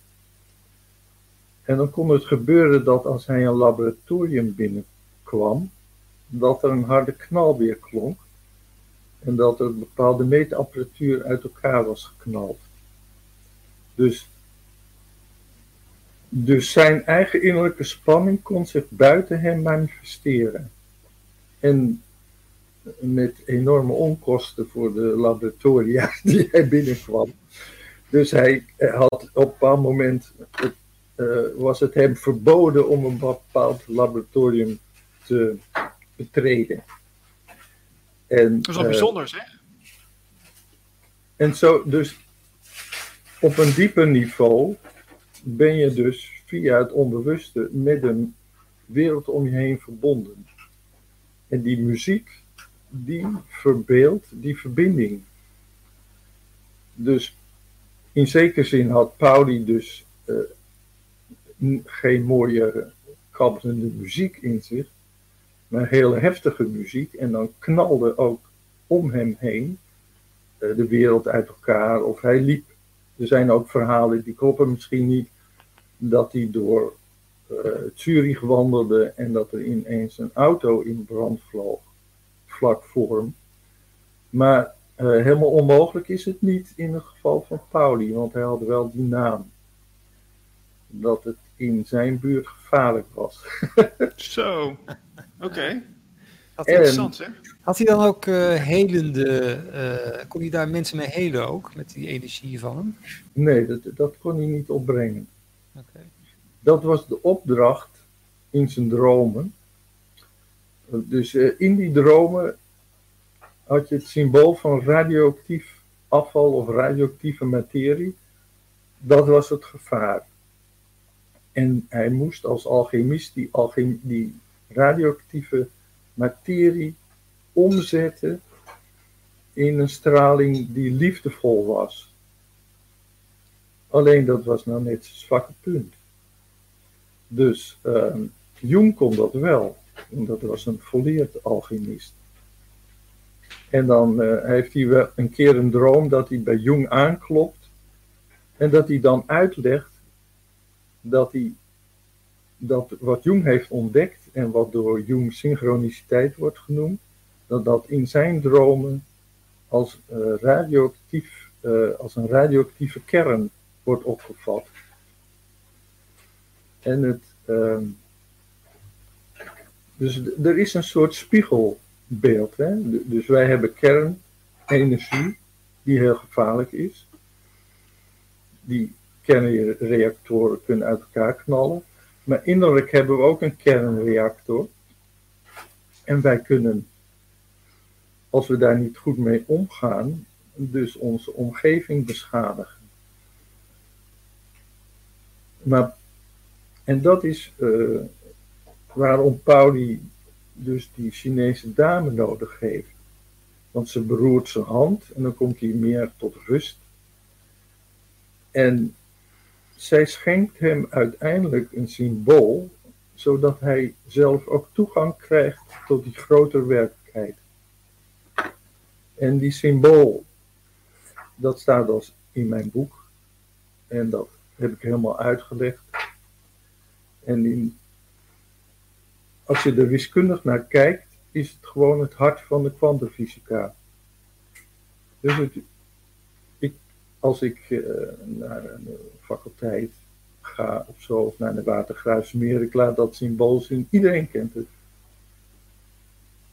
En dan kon het gebeuren dat als hij een laboratorium binnenkwam, dat er een harde knal weer klonk en dat er bepaalde meetapparatuur uit elkaar was geknald. Dus dus zijn eigen innerlijke spanning kon zich buiten hem manifesteren. En met enorme onkosten voor de laboratoria die hij binnenkwam. Dus hij had op een bepaald moment, het, eh, was het hem verboden om een bepaald laboratorium te betreden. En, Dat is wel eh, bijzonder, zeg. en zo, dus op een dieper niveau ben je dus via het onbewuste met een wereld om je heen verbonden. En die muziek, die verbeeldt die verbinding. Dus in zekere zin had Pauli dus eh, geen mooie kabbelende muziek in zich, maar hele heftige muziek. En dan knalde ook om hem heen eh, de wereld uit elkaar of hij liep. Er zijn ook verhalen die kloppen misschien niet, dat hij door eh, Zurich wandelde en dat er ineens een auto in brand vloog, vlak voor hem. Maar eh, helemaal onmogelijk is het niet in het geval van Pauli, want hij had wel die naam. Dat het in zijn buurt gevaarlijk was. Zo. Oké. Interessant, hè? had hij dan ook eh, helende, eh, kon hij daar mensen mee helen ook, met die energie van hem? Nee, dat, dat kon hij niet opbrengen. Oké. Dat was de opdracht in zijn dromen. Dus eh, in die dromen had je het symbool van radioactief afval of radioactieve materie. Dat was het gevaar. En hij moest als alchemist die, alchem- die radioactieve materie omzetten in een straling die liefdevol was. Alleen dat was nou net zijn zwakke punt. Dus ehm, Jung kon dat wel. En dat was een volleerd alchemist. En dan eh, heeft hij wel een keer een droom dat hij bij Jung aanklopt. En dat hij dan uitlegt dat hij dat wat Jung heeft ontdekt en wat door Jung synchroniciteit wordt genoemd, dat dat in zijn dromen als, eh, radioactief, eh, als een radioactieve kern wordt opgevat. En het, ehm, dus er is een soort spiegelbeeld. Hè? Dus wij hebben kernenergie, die heel gevaarlijk is. die kernreactoren kunnen uit elkaar knallen. Maar innerlijk hebben we ook een kernreactor. En wij kunnen, als we daar niet goed mee omgaan, dus onze omgeving beschadigen. Maar, en dat is uh, waarom Pauli dus die Chinese dame nodig heeft. Want ze beroert zijn hand en dan komt hij meer tot rust. En zij schenkt hem uiteindelijk een symbool, zodat hij zelf ook toegang krijgt tot die grotere werkelijkheid. En die symbool, dat staat als in mijn boek. En dat heb ik helemaal uitgelegd. En als je er wiskundig naar kijkt, is het gewoon het hart van de kwantumfysica. Dus het, als ik uh, naar een faculteit ga of zo, of naar de Watergruismeer, ik laat dat symbool zien. Iedereen kent het.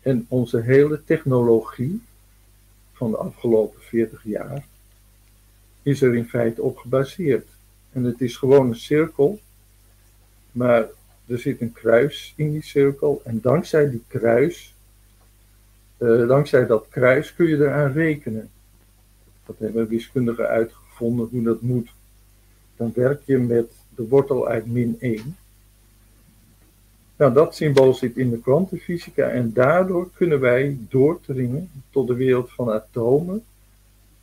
En onze hele technologie van de afgelopen 40 jaar is er in feite op gebaseerd. En het is gewoon een cirkel, maar er zit een kruis in die cirkel. En dankzij die kruis, uh, dankzij dat kruis kun je eraan rekenen. Dat hebben wiskundigen uitgevonden hoe dat moet. Dan werk je met de wortel uit min 1. Nou, dat symbool zit in de kwantumfysica en daardoor kunnen wij doordringen tot de wereld van atomen,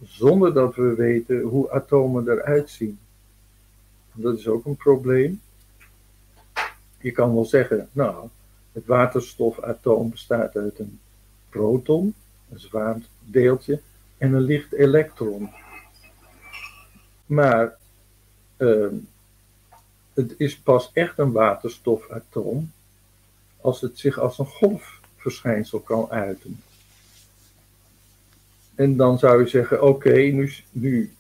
zonder dat we weten hoe atomen eruit zien. Dat is ook een probleem. Je kan wel zeggen, nou, het waterstofatoom bestaat uit een proton, een zwaar deeltje, en een licht elektron. Maar uh, het is pas echt een waterstofatoom als het zich als een golfverschijnsel kan uiten. En dan zou je zeggen, oké, nu, nu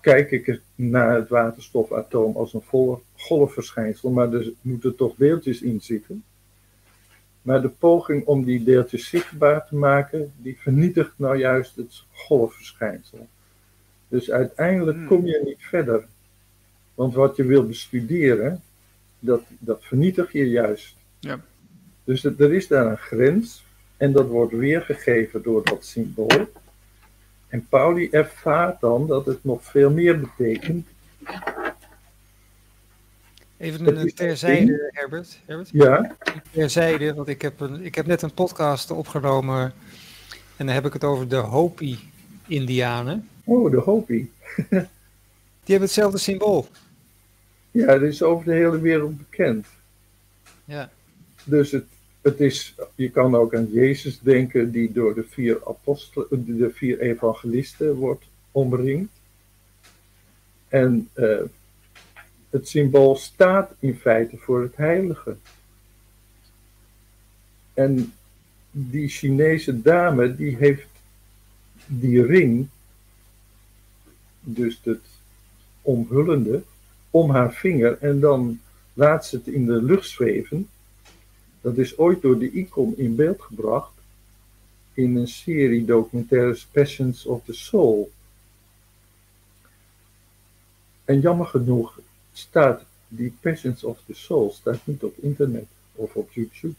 kijk ik naar het waterstofatoom als een golfverschijnsel, maar er moeten toch deeltjes in zitten. Maar de poging om die deeltjes zichtbaar te maken, die vernietigt nou juist het golfverschijnsel. Dus uiteindelijk hmm. kom je niet verder. Want wat je wil bestuderen, dat, dat vernietig je juist. Ja. Dus er is daar een grens en dat wordt weergegeven door dat symbool. En Pauli ervaart dan dat het nog veel meer betekent. Even een terzijde, Herbert. Herbert. Ja. Terzijde, want ik heb, een, ik heb net een podcast opgenomen. En dan heb ik het over de Hopi-Indianen. Oh, de Hopi. Die hebben hetzelfde symbool. Ja, dat is over de hele wereld bekend. Ja. Dus het, het is, je kan ook aan Jezus denken, die door de vier apostelen, de vier evangelisten wordt omringd. En uh, het symbool staat in feite voor het heilige. En die Chinese dame, die heeft die ring, dus het omhullende, om haar vinger en dan laat ze het in de lucht zweven. Dat is ooit door de icon in beeld gebracht in een serie documentaires Passions of the Soul. En jammer genoeg staat die Passions of the Soul staat niet op internet of op YouTube.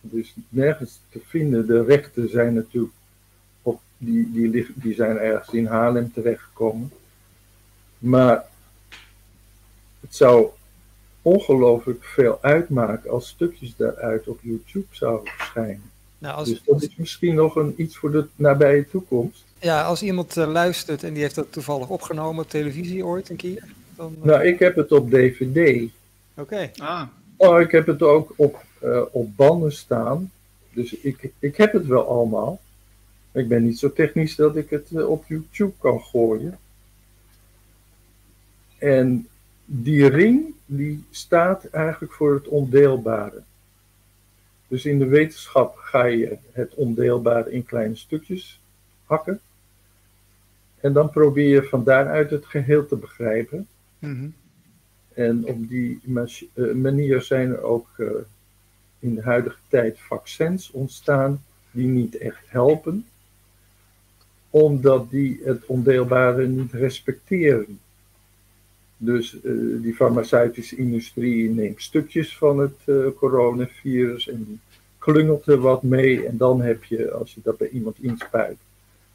Dus nergens te vinden. De rechten zijn natuurlijk op, die, die, die zijn ergens in Haarlem terechtgekomen. Maar het zou ongelooflijk veel uitmaken als stukjes daaruit op YouTube zouden verschijnen. Nou, als, dus dat is misschien nog een, iets voor de nabije toekomst. Ja, als iemand uh, luistert en die heeft dat toevallig opgenomen op televisie ooit een keer. Dan, uh... Nou, ik heb het op DVD. Oké. Ah. Oh, ik heb het ook op, uh, op banden staan. Dus ik, ik heb het wel allemaal. Ik ben niet zo technisch dat ik het op YouTube kan gooien. En die ring die staat eigenlijk voor het ondeelbare. Dus in de wetenschap ga je het ondeelbare in kleine stukjes hakken. En dan probeer je van daaruit het geheel te begrijpen. Mhm. En op die eh, manier zijn er ook uh, in de huidige tijd vaccins ontstaan die niet echt helpen, omdat die het ondeelbare niet respecteren. Dus eh, die farmaceutische industrie neemt stukjes van het coronavirus en klungelt er wat mee. En dan heb je, als je dat bij iemand inspuit,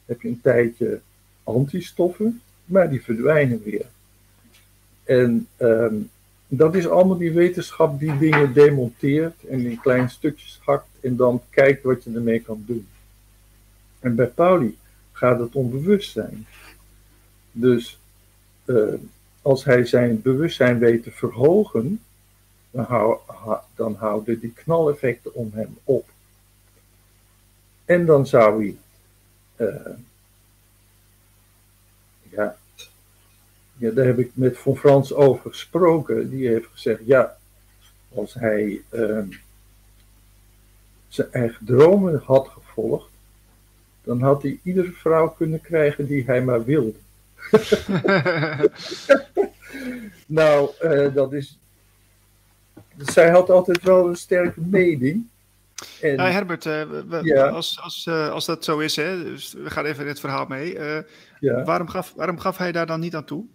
heb je een tijdje antistoffen, maar die verdwijnen weer. En ehm, dat is allemaal die wetenschap die dingen demonteert en in kleine stukjes hakt en dan kijkt wat je ermee kan doen. En bij Pauli gaat het om bewustzijn. Dus uh, als hij zijn bewustzijn weet te verhogen, dan, dan houden die knaleffecten om hem op. En dan zou hij, uh, ja, ja, daar heb ik met Von Frans over gesproken. Die heeft gezegd, ja, als hij uh, zijn eigen dromen had gevolgd, dan had hij iedere vrouw kunnen krijgen die hij maar wilde. nou, uh, dat is. Zij had altijd wel een sterke mening. En, nou, Herbert, uh, we, ja. als, als, uh, als dat zo is, hè, dus we gaan even in het verhaal mee. Ja. waarom, gaf, waarom gaf hij daar dan niet aan toe?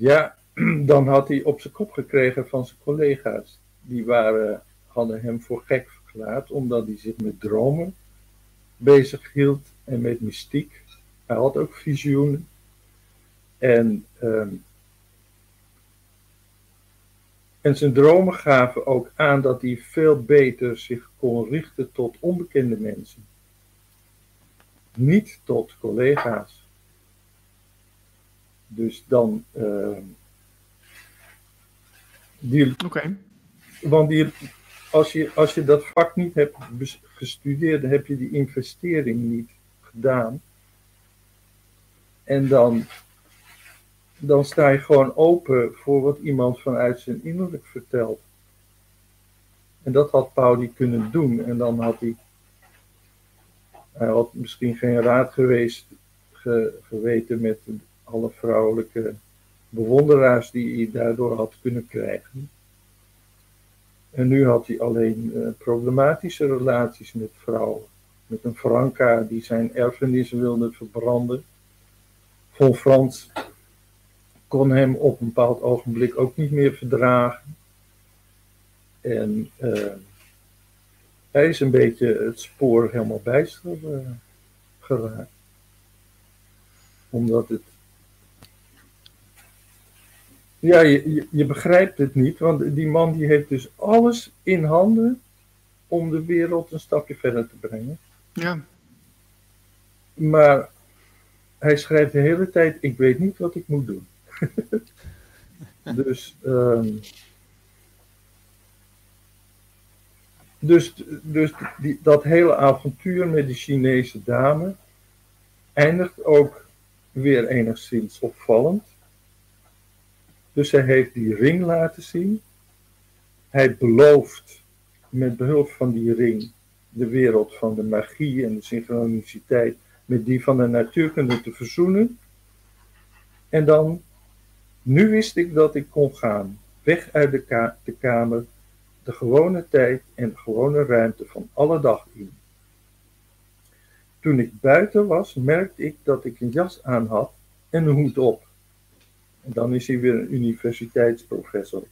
Ja, dan had hij op zijn kop gekregen van zijn collega's. Die waren, hadden hem voor gek verklaard, omdat hij zich met dromen bezig hield en met mystiek. Hij had ook visioenen. En, um, en zijn dromen gaven ook aan dat hij veel beter zich kon richten tot onbekende mensen. Niet tot collega's. Dus dan. Uh, die, Oké. Want die, als, je, als je dat vak niet hebt gestudeerd, dan heb je die investering niet gedaan. En dan, dan sta je gewoon open voor wat iemand vanuit zijn innerlijk vertelt. En dat had Pauli kunnen doen. En dan had hij. Hij had misschien geen raad geweest, geweten met alle vrouwelijke bewonderaars die hij daardoor had kunnen krijgen. En nu had hij alleen uh, problematische relaties met vrouwen. Met een Franca die zijn erfenis wilde verbranden. Von Frans kon hem op een bepaald ogenblik ook niet meer verdragen. En uh, hij is een beetje het spoor helemaal bijster uh, geraakt. Omdat het ja, je, je, begrijpt het niet, want die man die heeft dus alles in handen om de wereld een stapje verder te brengen. Ja. Maar hij schrijft de hele tijd, ik weet niet wat ik moet doen. dus, um, dus, dus die, dat hele avontuur met die Chinese dame eindigt ook weer enigszins opvallend. Dus hij heeft die ring laten zien. Hij belooft met behulp van die ring de wereld van de magie en de synchroniciteit met die van de natuurkunde te verzoenen. En dan, nu wist ik dat ik kon gaan, weg uit de, kamer, de gewone tijd en de gewone ruimte van alle dag in. Toen ik buiten was, merkte ik dat ik een jas aan had en een hoed op. Dan is hij weer een universiteitsprofessor.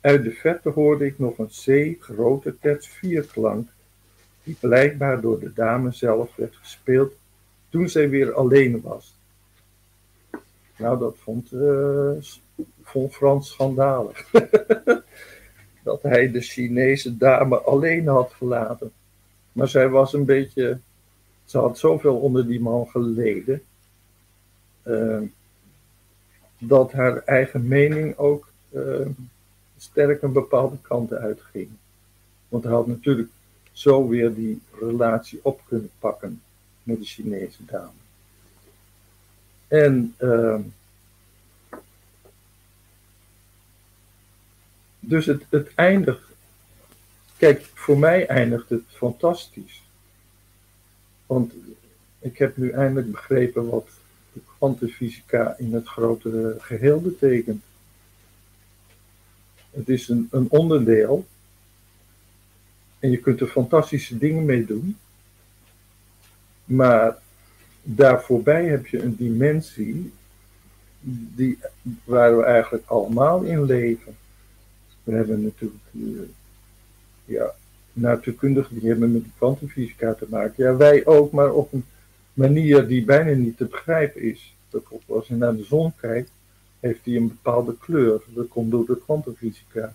Uit de verte hoorde ik nog een C grote terts vierklank, die blijkbaar door de dame zelf werd gespeeld toen zij weer alleen was. Nou, dat vond, uh, Frans schandalig. dat hij de Chinese dame alleen had gelaten. Maar zij was een beetje. Ze had zoveel onder die man geleden. Uh, dat haar eigen mening ook uh, sterk een bepaalde kant uitging. Want hij had natuurlijk zo weer die relatie op kunnen pakken met de Chinese dame. En uh, dus het, het eindigt. Kijk, voor mij eindigt het fantastisch. Want ik heb nu eindelijk begrepen wat kwantumfysica in het grotere geheel betekent. Het is een, een onderdeel en je kunt er fantastische dingen mee doen, maar daar voorbij heb je een dimensie die, waar we eigenlijk allemaal in leven. We hebben natuurlijk uh, ja, natuurkundigen die hebben met die kwantumfysica te maken. Ja, wij ook, maar op een manier die bijna niet te begrijpen is. Bijvoorbeeld als je naar de zon kijkt, heeft die een bepaalde kleur. Dat komt door de kwantumfysica.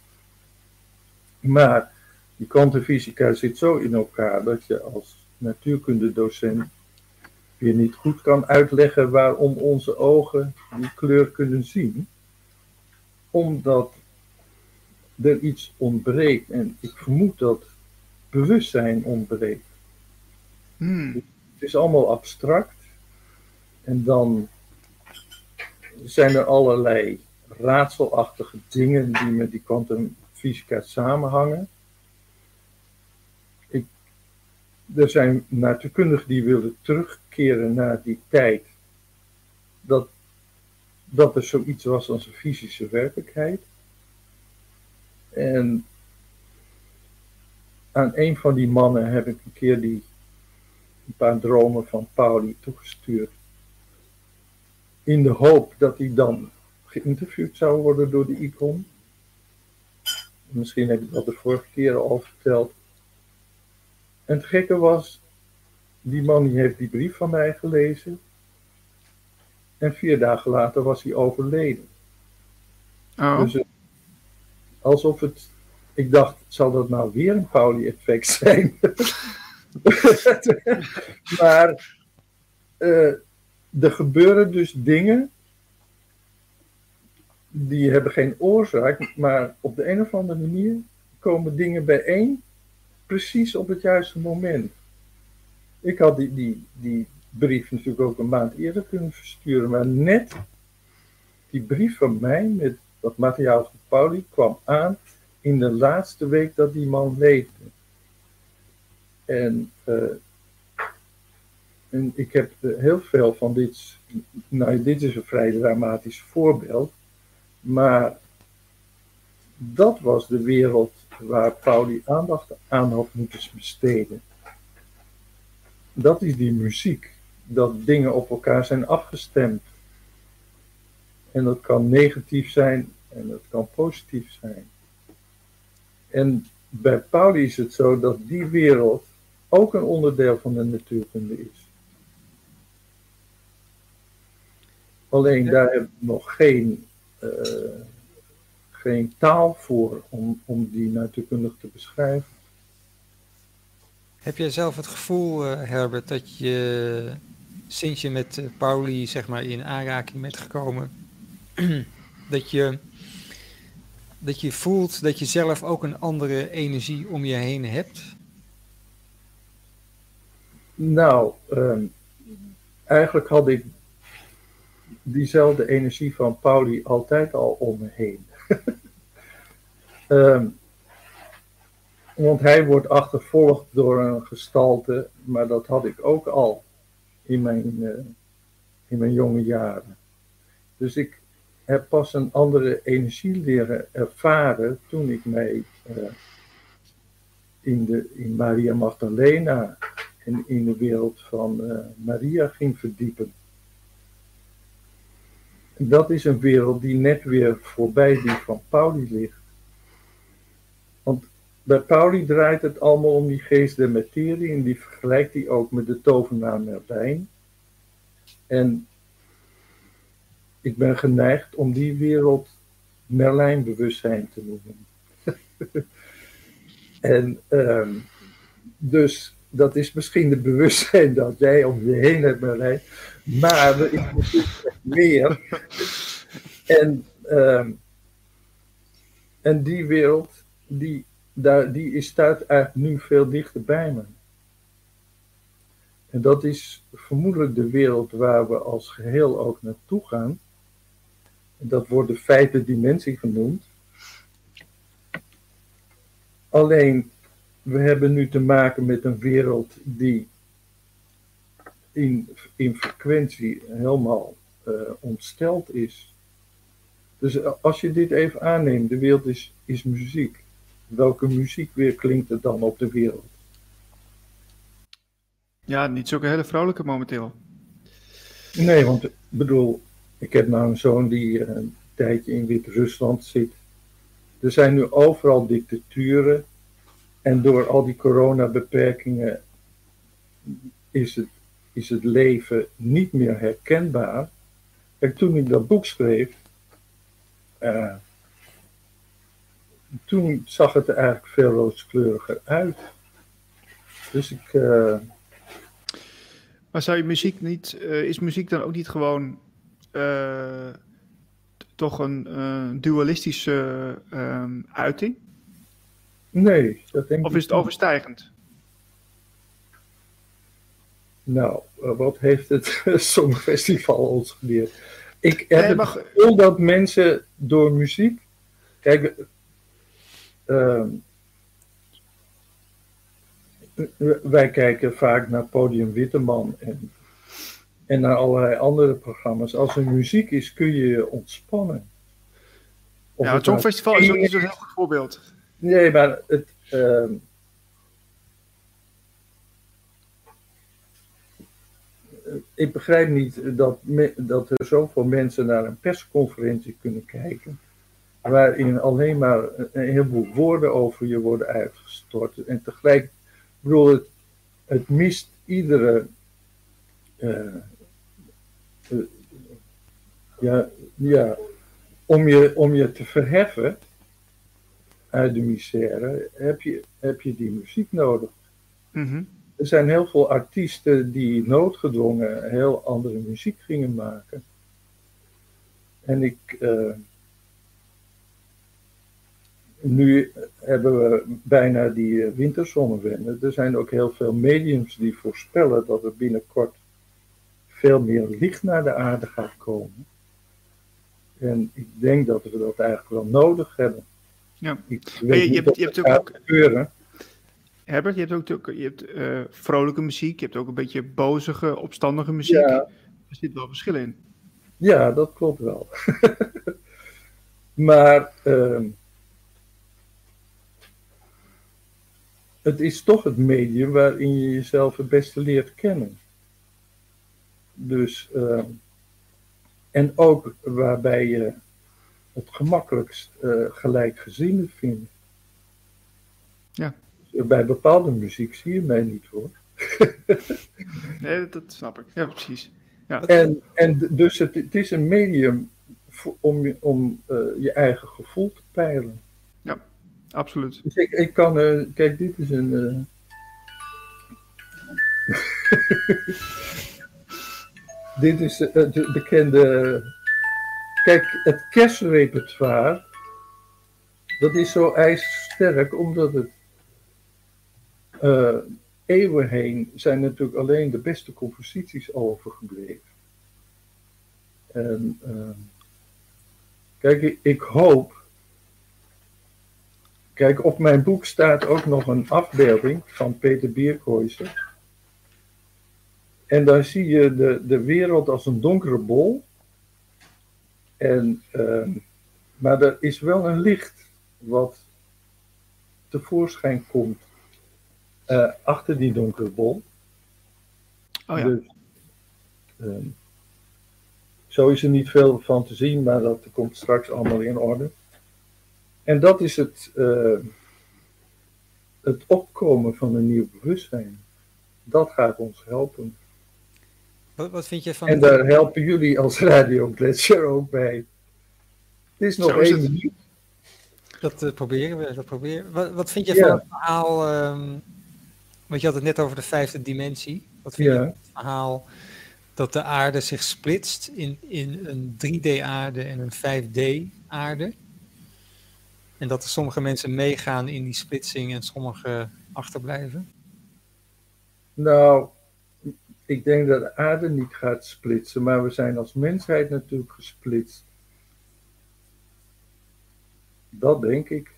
Maar die kwantumfysica zit zo in elkaar dat je als natuurkundedocent je niet goed kan uitleggen waarom onze ogen die kleur kunnen zien. Omdat er iets ontbreekt. En ik vermoed dat bewustzijn ontbreekt. Hmm. Het is allemaal abstract. En dan zijn er allerlei raadselachtige dingen die met die kwantumfysica samenhangen. Ik, er zijn natuurkundigen die willen terugkeren naar die tijd. Dat, dat er zoiets was als een fysische werkelijkheid. En aan een van die mannen heb ik een keer die een paar dromen van Pauli toegestuurd. In de hoop dat hij dan geïnterviewd zou worden door de icon. Misschien heb ik dat de vorige keer al verteld. En het gekke was, die man die heeft die brief van mij gelezen. En vier dagen later was hij overleden. Oh. Dus alsof het, ik dacht, zal dat nou weer een Pauli-effect zijn? maar uh, er gebeuren dus dingen die hebben geen oorzaak, maar op de een of andere manier komen dingen bijeen precies op het juiste moment. Ik had die, die, die brief natuurlijk ook een maand eerder kunnen versturen, maar net die brief van mij met dat materiaal van Pauli kwam aan in de laatste week dat die man leefde. En, uh, en ik heb heel veel van dit. Nou, dit is een vrij dramatisch voorbeeld. Maar dat was de wereld waar Pauli aandacht aan had moeten besteden. Dat is die muziek. Dat dingen op elkaar zijn afgestemd. En dat kan negatief zijn en dat kan positief zijn. En bij Pauli is het zo dat die wereld ook een onderdeel van de natuurkunde is. Alleen daar hebben we nog geen, uh, geen taal voor om, om die natuurkundig te beschrijven. Heb jij zelf het gevoel, uh, Herbert, dat je sinds je met uh, Pauli zeg maar, in aanraking bent gekomen, dat je, dat je voelt dat je zelf ook een andere energie om je heen hebt? Nou, um, eigenlijk had ik diezelfde energie van Pauli altijd al om me heen. um, want hij wordt achtervolgd door een gestalte, maar dat had ik ook al in mijn, uh, in mijn jonge jaren. Dus ik heb pas een andere energie leren ervaren toen ik mij uh, in, de, in Maria Magdalena en in de wereld van uh, Maria ging verdiepen. En dat is een wereld die net weer voorbij die van Pauli ligt. Want bij Pauli draait het allemaal om die geest der materie en die vergelijkt hij ook met de tovenaar Merlijn. En ik ben geneigd om die wereld Merlijn-bewustzijn te noemen. en um, dus dat is misschien het bewustzijn dat jij om je heen hebt. Maar er is meer. En, um, en die wereld, die, daar, die staat eigenlijk nu veel dichter bij me. En dat is vermoedelijk de wereld waar we als geheel ook naartoe gaan. Dat wordt de vijfde dimensie genoemd. Alleen, we hebben nu te maken met een wereld die in, in frequentie helemaal uh, ontsteld is. Dus als je dit even aanneemt, de wereld is, is muziek. Welke muziek weer klinkt er dan op de wereld? Ja, niet zulke hele vrolijke momenteel. Nee, want ik bedoel, Ik heb nou een zoon die een tijdje in Wit-Rusland zit. Er zijn nu overal dictaturen. En door al die coronabeperkingen is het, is het leven niet meer herkenbaar. En toen ik dat boek schreef, uh, toen zag het er eigenlijk veel rooskleuriger uit. Dus ik. Uh... Maar zou je muziek niet. Uh, is muziek dan ook niet gewoon. Toch een dualistische ehm, uiting? Nee, dat denk of is het overstijgend? Nou, wat heeft het Songfestival ons geleerd? Ik heb nee, het gevoel dat mensen door muziek. Kijk, uh, wij kijken vaak naar Podium Witteman en, en naar allerlei andere programma's. Als er muziek is, kun je je ontspannen. Of ja, het nou Songfestival is ook niet zo'n heel goed voorbeeld. Nee, maar het. Uh, ik begrijp niet dat, dat er zoveel mensen naar een persconferentie kunnen kijken. Waarin alleen maar een heleboel woorden over je worden uitgestort. En tegelijk, ik bedoel, het, het mist iedere. Uh, uh, ja, ja, om je, om je te verheffen uit de misère, heb je, heb je die muziek nodig. Mm er zijn heel veel artiesten die noodgedwongen heel andere muziek gingen maken. En ik. Uh, nu hebben we bijna die eh, winterzonnewende. Er zijn ook heel veel mediums die voorspellen dat er binnenkort veel meer licht naar de aarde gaat komen. En ik denk dat we dat eigenlijk wel nodig hebben. Ja. Ik weet je, je, hebt, je hebt ook gebeuren. Herbert, je hebt ook je hebt, uh, vrolijke muziek, je hebt ook een beetje bozige, opstandige muziek. Ja. Er zit wel verschil in. Ja, dat klopt wel. maar uh, het is toch het medium waarin je jezelf het beste leert kennen. Dus, uh, en ook waarbij je het gemakkelijkst uh, gelijkgezinden vindt. Ja bij bepaalde muziek zie je mij niet hoor. nee, dat snap ik. Ja, precies. Ja. En, en dus het, het is een medium om, om uh, je eigen gevoel te peilen. Ja, absoluut. Dus ik, ik kan, uh, kijk, dit is een. Dit is de bekende. Kijk, het kerstrepertoire. Dat is zo ijzersterk omdat het uh, eeuwen heen zijn natuurlijk alleen de beste composities overgebleven. En uh, kijk, ik, hoop. Kijk, op mijn boek staat ook nog een afbeelding van Peter Bierkhuizen. En daar zie je de, de wereld als een donkere bol. En, uh, maar er is wel een licht wat tevoorschijn komt uh, achter die donkere bol. Oh ja. Dus, uh, zo is er niet veel van te zien, maar dat komt straks allemaal in orde. En dat is het, uh, het opkomen van een nieuw bewustzijn. Dat gaat ons helpen. Wat, wat vind je van... En daar helpen jullie als Radio Gletscher ook bij. Het is nog één minuut. Dat uh, proberen we. Dat proberen. Wat, wat vind je ja. van het verhaal um, want je had het net over de vijfde dimensie. Wat vind je het verhaal dat de aarde zich splitst in, in een 3D-aarde en een 5D-aarde? En dat er sommige mensen meegaan in die splitsing en sommige achterblijven? Nou, ik denk dat de aarde niet gaat splitsen, maar we zijn als mensheid natuurlijk gesplitst. Dat denk ik.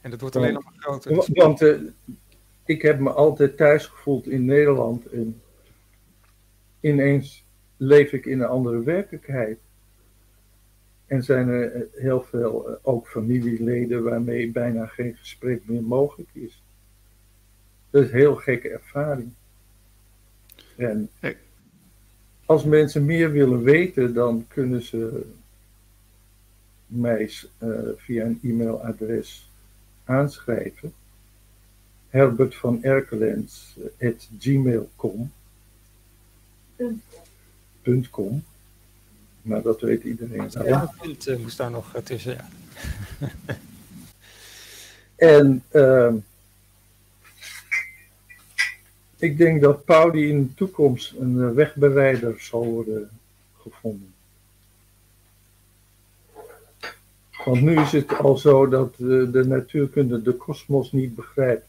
En dat wordt alleen nog groter. Want, want uh, ik heb me altijd thuis gevoeld in Nederland en ineens leef ik in een andere werkelijkheid. En zijn er eh, heel veel uh, ook familieleden waarmee bijna geen gesprek meer mogelijk is. Dat is een heel gekke ervaring. En als mensen meer willen weten, dan kunnen ze mij uh, via een e-mailadres aanschrijven. Herbert van Erkelens at gmail.com. .com. Maar dat weet iedereen. Ja, het punt uh, moest daar nog tussen. Ja. en uh, ik denk dat Pauli in de toekomst een wegbereider zal worden gevonden. Want nu is het al zo dat de, de natuurkunde de kosmos niet begrijpt.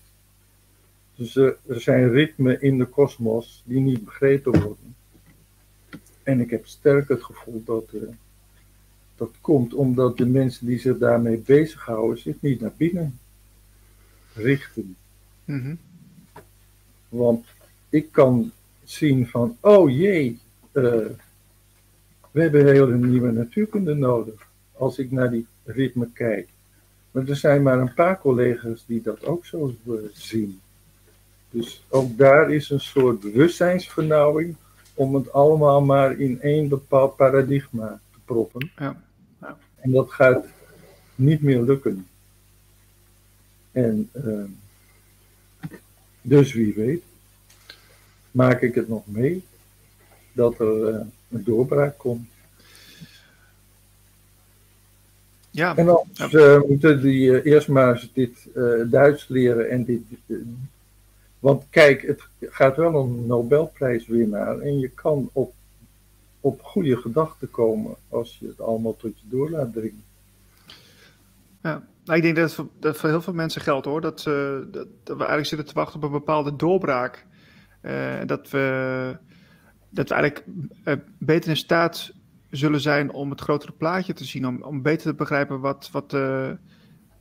Dus er, er zijn ritmen in de kosmos die niet begrepen worden. En ik heb sterk het gevoel dat dat komt omdat de mensen die zich daarmee bezighouden zich niet naar binnen richten. Mm Want ik kan zien van, oh jee, uh, we hebben een hele nieuwe natuurkunde nodig. Als ik naar die ritme kijk. Maar er zijn maar een paar collega's die dat ook zo uh, zien. Dus ook daar is een soort bewustzijnsvernauwing om het allemaal maar in één bepaald paradigma te proppen. Ja. ja. En dat gaat niet meer lukken. En uh, dus wie weet, maak ik het nog mee dat er uh, een doorbraak komt. Ja. En dan ja. uh, moeten die eerst maar eens dit Duits leren en dit want kijk, het gaat wel om Nobelprijswinnaar en je kan op, op goede gedachten komen als je het allemaal tot je door laat dringen. Ja, nou, ik denk dat het voor, dat voor heel veel mensen geldt hoor. Dat, uh, dat, we eigenlijk zitten te wachten op een bepaalde doorbraak. Uh, dat, we, dat we eigenlijk uh, beter in staat zullen zijn om het grotere plaatje te zien. Om, om beter te begrijpen wat, wat,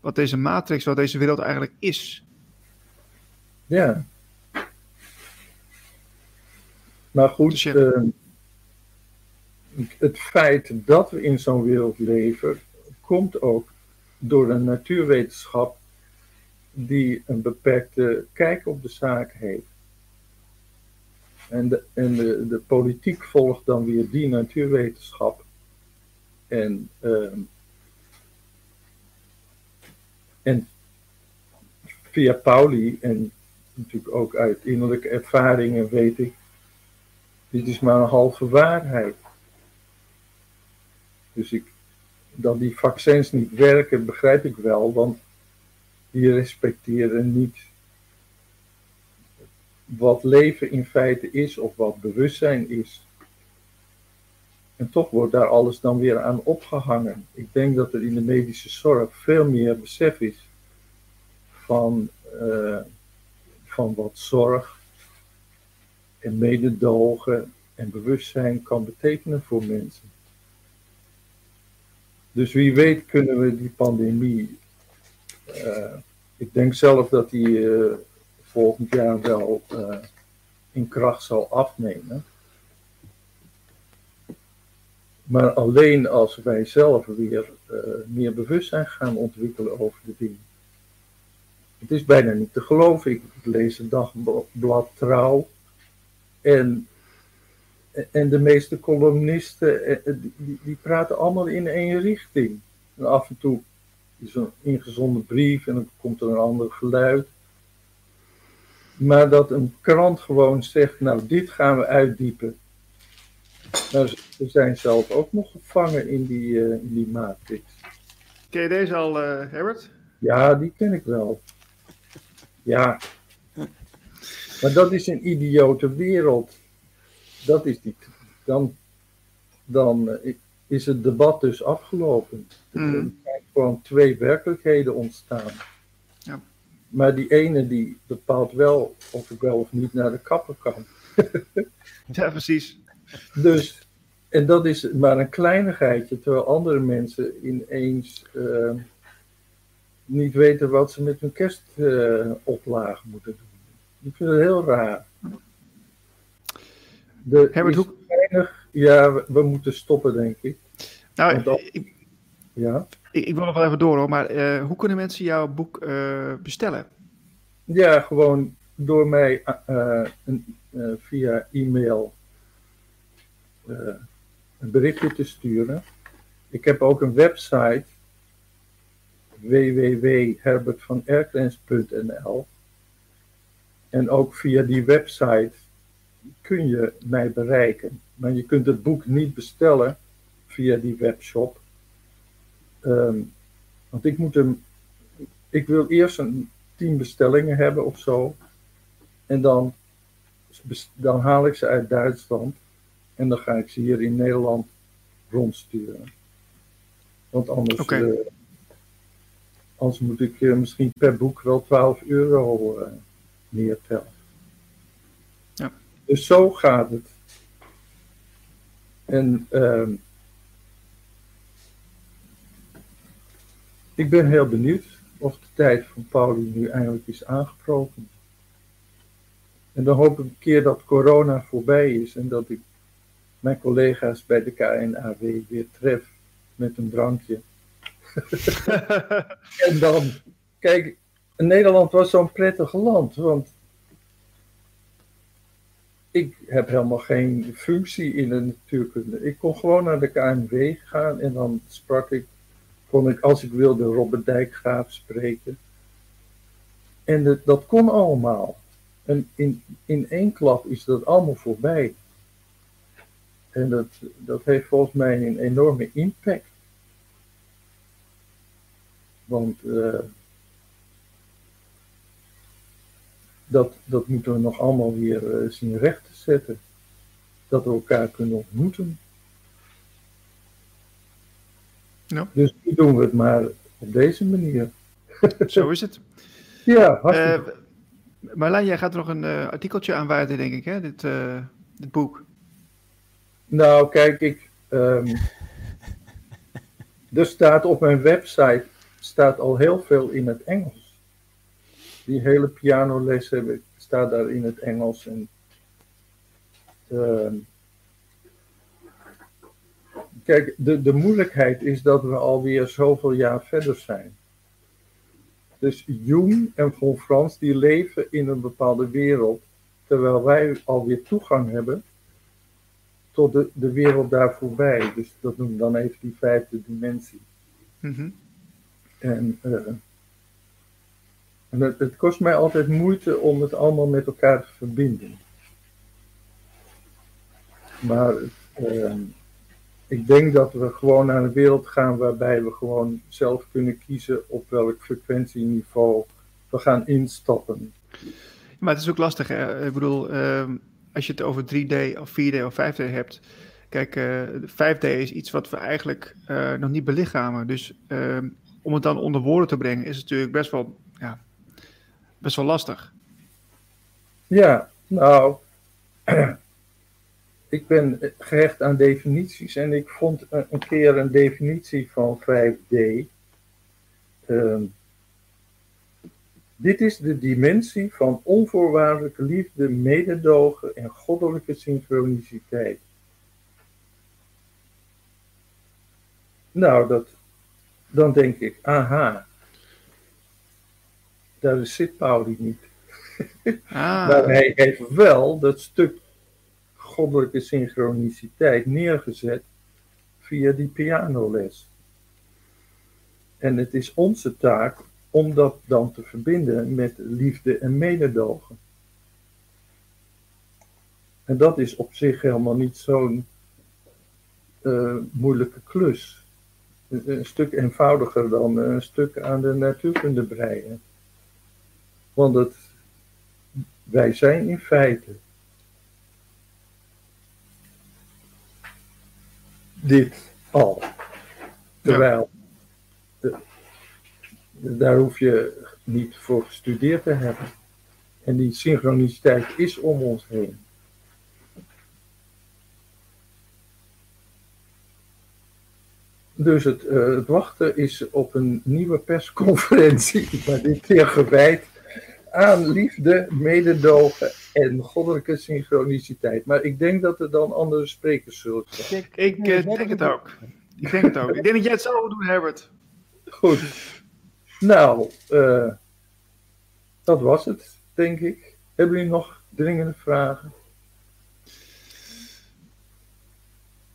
wat deze matrix, wat deze wereld eigenlijk is. Ja. Maar goed, dus ja. het feit dat we in zo'n wereld leven, komt ook door een natuurwetenschap die een beperkte kijk op de zaak heeft. En de, en de, de politiek volgt dan weer die natuurwetenschap. En, uh, en via Pauli en natuurlijk ook uit innerlijke ervaringen weet ik dit is maar een halve waarheid. Dus ik, dat die vaccins niet werken, begrijp ik wel, want die respecteren niet wat leven in feite is of wat bewustzijn is. En toch wordt daar alles dan weer aan opgehangen. Ik denk dat er in de medische zorg veel meer besef is van, uh, van wat zorg en mededogen en bewustzijn kan betekenen voor mensen. Dus wie weet kunnen we die pandemie, uh, ik denk zelf dat die uh, volgend jaar wel uh, in kracht zal afnemen. Maar alleen als wij zelf weer meer bewustzijn gaan ontwikkelen over de dingen. Het is bijna niet te geloven. Ik lees het dagblad Trouw en, en de meeste columnisten, eh, eh, die, die praten allemaal in één richting. En af en toe is een ingezonden brief en dan komt er een ander geluid. Maar dat een krant gewoon zegt, nou dit gaan we uitdiepen. Nou, ze zijn zelf ook nog gevangen in die, uh, in die matrix. Ken je deze al, uh, Herbert? Ja, die ken ik wel. Ja, maar dat is een idiote wereld. Dat is die, dan, dan eh, is het debat dus afgelopen. Mm. Er zijn gewoon twee werkelijkheden ontstaan. Ja. Maar die ene die bepaalt wel of ik wel of niet naar de kapper kan. ja, precies. Dus, en dat is maar een kleinigheidje, terwijl andere mensen ineens uh, niet weten wat ze met hun kerstoplage uh, moeten doen. Ik vind het heel raar. De Herbert, hoe... weinig, ja, we, we, moeten stoppen, denk ik. Nou, dat, ik, ja? ik, ik, wil nog wel even door hoor, maar uh, hoe kunnen mensen jouw boek uh, bestellen? Ja, gewoon door mij uh, via e-mail eh, een berichtje te sturen. Ik heb ook een website www.herbertvanerklens.nl En ook via die website kun je mij bereiken. Maar je kunt het boek niet bestellen via die webshop. Ehm, want ik moet hem. Ik wil eerst een tien bestellingen hebben of zo. En dan, dan haal ik ze uit Duitsland. En dan ga ik ze hier in Nederland rondsturen. Want anders, Oké. eh, anders moet ik eh, misschien per boek wel 12 euro eh neertellen. Dus zo gaat het. En ehm, ik ben heel benieuwd of de tijd van Pauli nu eindelijk is aangebroken. En dan hoop ik een keer dat corona voorbij is en dat ik mijn collega's bij de KNAW weer tref met een drankje. En dan, kijk, Nederland was zo'n prettig land, want ik heb helemaal geen functie in de natuurkunde. Ik kon gewoon naar de KNW gaan en dan sprak ik, kon ik als ik wilde Robert Dijkgraaf spreken. En dat, kon allemaal. En in, in één klap is dat allemaal voorbij. En dat, dat heeft volgens mij een enorme impact. Want eh, dat, dat moeten we nog allemaal weer eh, zien recht te zetten. Dat we elkaar kunnen ontmoeten. Ja. Dus nu doen we het maar op deze manier. Zo is het. Ja, hartstikke. Marlijn, jij gaat er nog een eh, artikeltje aan wijden, denk ik, hè? Dit, dit boek. Nou, kijk, ik. ehm, er staat op mijn website staat al heel veel in het Engels. Die hele pianoles heb ik, staat daar in het Engels. En, ehm, kijk, de, de moeilijkheid is dat we alweer zoveel jaar verder zijn. Dus Jung en Von Frans die leven in een bepaalde wereld, terwijl wij alweer toegang hebben tot de, de wereld daar voorbij. Dus dat noemen we dan even die vijfde dimensie. Mhm. En, eh, en het, kost mij altijd moeite om het allemaal met elkaar te verbinden. Maar eh, ik denk dat we gewoon naar een wereld gaan waarbij we gewoon zelf kunnen kiezen op welk frequentieniveau we gaan instappen. Maar het is ook lastig, hè? Ik bedoel, ehm, als je het over 3D of 4D of 5D hebt. Kijk, eh 5D is iets wat we eigenlijk eh, nog niet belichamen. Dus ehm, om het dan onder woorden te brengen is het natuurlijk best wel, ja, best wel lastig. Ja, nou, ik ben gehecht aan definities en ik vond een keer een definitie van 5D. Ehm, dit is de dimensie van onvoorwaardelijke liefde, mededogen en goddelijke synchroniciteit. Nou, dat, dan denk ik, aha, daar zit Pauli niet. Ah, Maar hij heeft wel dat stuk goddelijke synchroniciteit neergezet via die pianoles. En het is onze taak om dat dan te verbinden met liefde en mededogen. En dat is op zich helemaal niet zo'n eh, moeilijke klus. Een, een stuk eenvoudiger dan een stuk aan de natuurkunde breien. Want wij zijn in feite dit al. Terwijl, daar hoef je niet voor gestudeerd te hebben. En die synchroniciteit is om ons heen. Dus het, eh, het wachten is op een nieuwe persconferentie, maar dit keer gewijd aan liefde, mededogen en goddelijke synchroniciteit. Maar ik denk dat er dan andere sprekers zullen zijn. ik eh, denk het ook. Ik denk het ook. Ik denk dat jij het zo moet doen, Herbert. Goed. Nou, eh, dat was het, denk ik. Hebben jullie nog dringende vragen?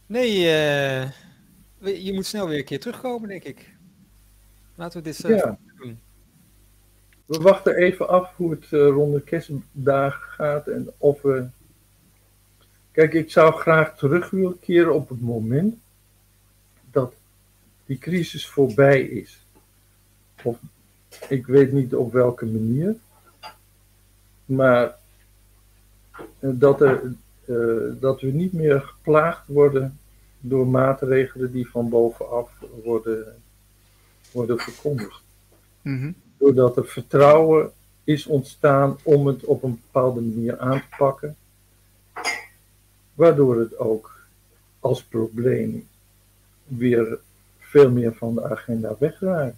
Nee, uh, je moet snel weer een keer terugkomen, denk ik. Laten we dit uh, ja. We wachten even af hoe het uh, rond de kerstdagen gaat en of we. Kijk, ik zou graag terug willen keren op het moment dat die crisis voorbij is. Of ik weet niet op welke manier, maar dat, er, dat we niet meer geplaagd worden door maatregelen die van bovenaf worden, worden verkondigd. Mm Doordat er vertrouwen is ontstaan om het op een bepaalde manier aan te pakken, waardoor het ook als probleem weer veel meer van de agenda wegraakt.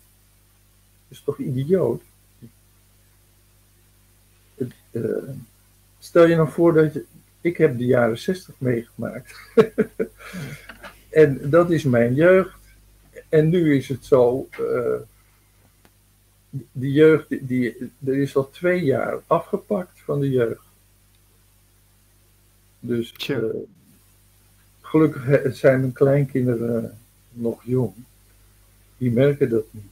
Is toch idioot? Uh, stel je nou voor dat je, ik heb de jaren 60 meegemaakt. en dat is mijn jeugd. En nu is het zo, uh, die jeugd, die, die, er is al twee jaar afgepakt van de jeugd. Dus uh, gelukkig zijn mijn kleinkinderen nog jong. Die merken dat niet.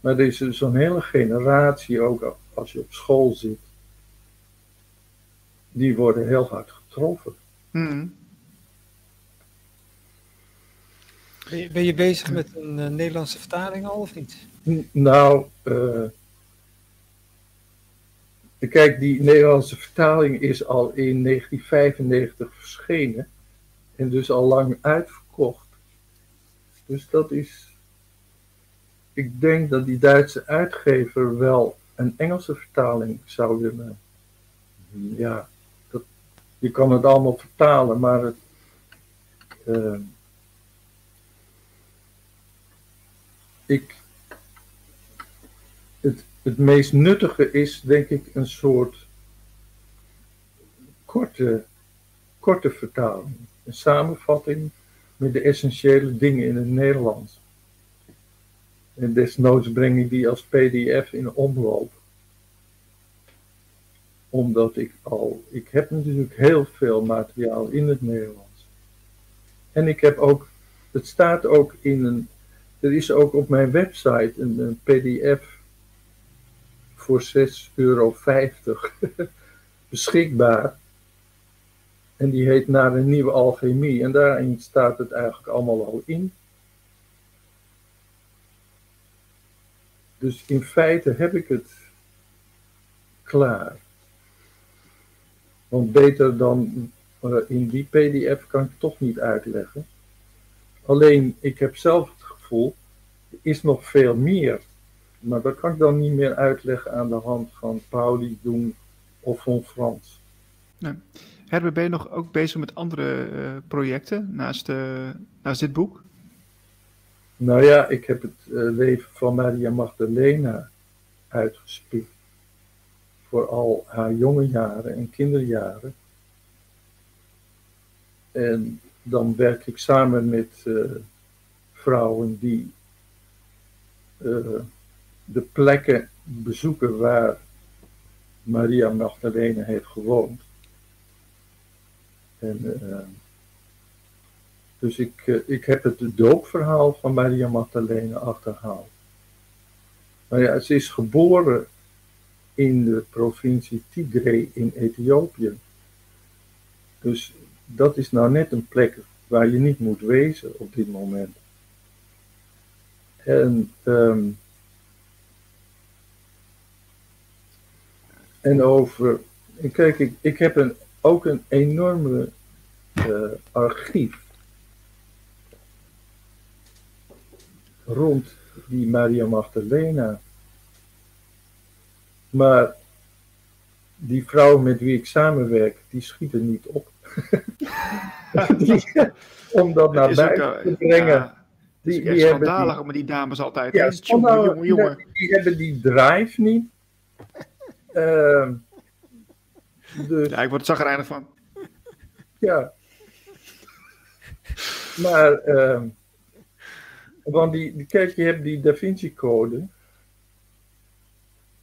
Maar er is zo'n hele generatie, ook als je op school zit, die worden heel hard getroffen. Hmm. Ben, je, bezig met een uh, Nederlandse vertaling al of niet? Nou, uh, kijk, die Nederlandse vertaling is al in 1995 verschenen en dus al lang uitverkocht. Dus dat is. Ik denk dat die Duitse uitgever wel een Engelse vertaling zou willen. Ja, je kan het allemaal vertalen, maar het, uh, ik, het, meest nuttige is, denk ik, een soort korte, korte vertaling. Een samenvatting met de essentiële dingen in het Nederlands. En desnoods breng ik die als PDF in omloop omdat ik al, ik heb natuurlijk heel veel materiaal in het Nederlands. En ik heb ook, het staat ook in een, er is ook op mijn website een, een pdf voor 6,50 euro beschikbaar. En die heet Naar een nieuwe alchemie. En daarin staat het eigenlijk allemaal al in. Dus in feite heb ik het klaar. Want beter dan uh, in die PDF kan ik toch niet uitleggen. Alleen, ik heb zelf het gevoel, er is nog veel meer. Maar dat kan ik dan niet meer uitleggen aan de hand van Pauli, Doen of van Frans. Nee. Herbert, ben je nog ook bezig met andere uh, projecten naast, uh, naast dit boek? Nou ja, ik heb het leven van Maria Magdalena uitgespikt vooral haar jonge jaren en kinderjaren. En dan werk ik samen met vrouwen die de plekken bezoeken waar Maria Magdalena heeft gewoond. En, uh, dus ik, ik heb het doopverhaal van Maria Magdalena achterhaald. Maar ja, ze is geboren in de provincie Tigray in Ethiopië. Dus dat is nou net een plek waar je niet moet wezen op dit moment. En, um, en over. Kijk, ik, ik heb een, ook een enorme uh, archief rond die Maria Magdalena maar die vrouwen met wie ik samenwerk, die schieten niet op. om dat naar buiten te brengen. die, die schandalig die, die dames altijd. Ja, jongen, jongen, jongen. Die, hebben die drive niet. Uh, dus, ja, ik word er van. Ja. Maar, uh, want die, kijk, je hebt die Da Vinci Code.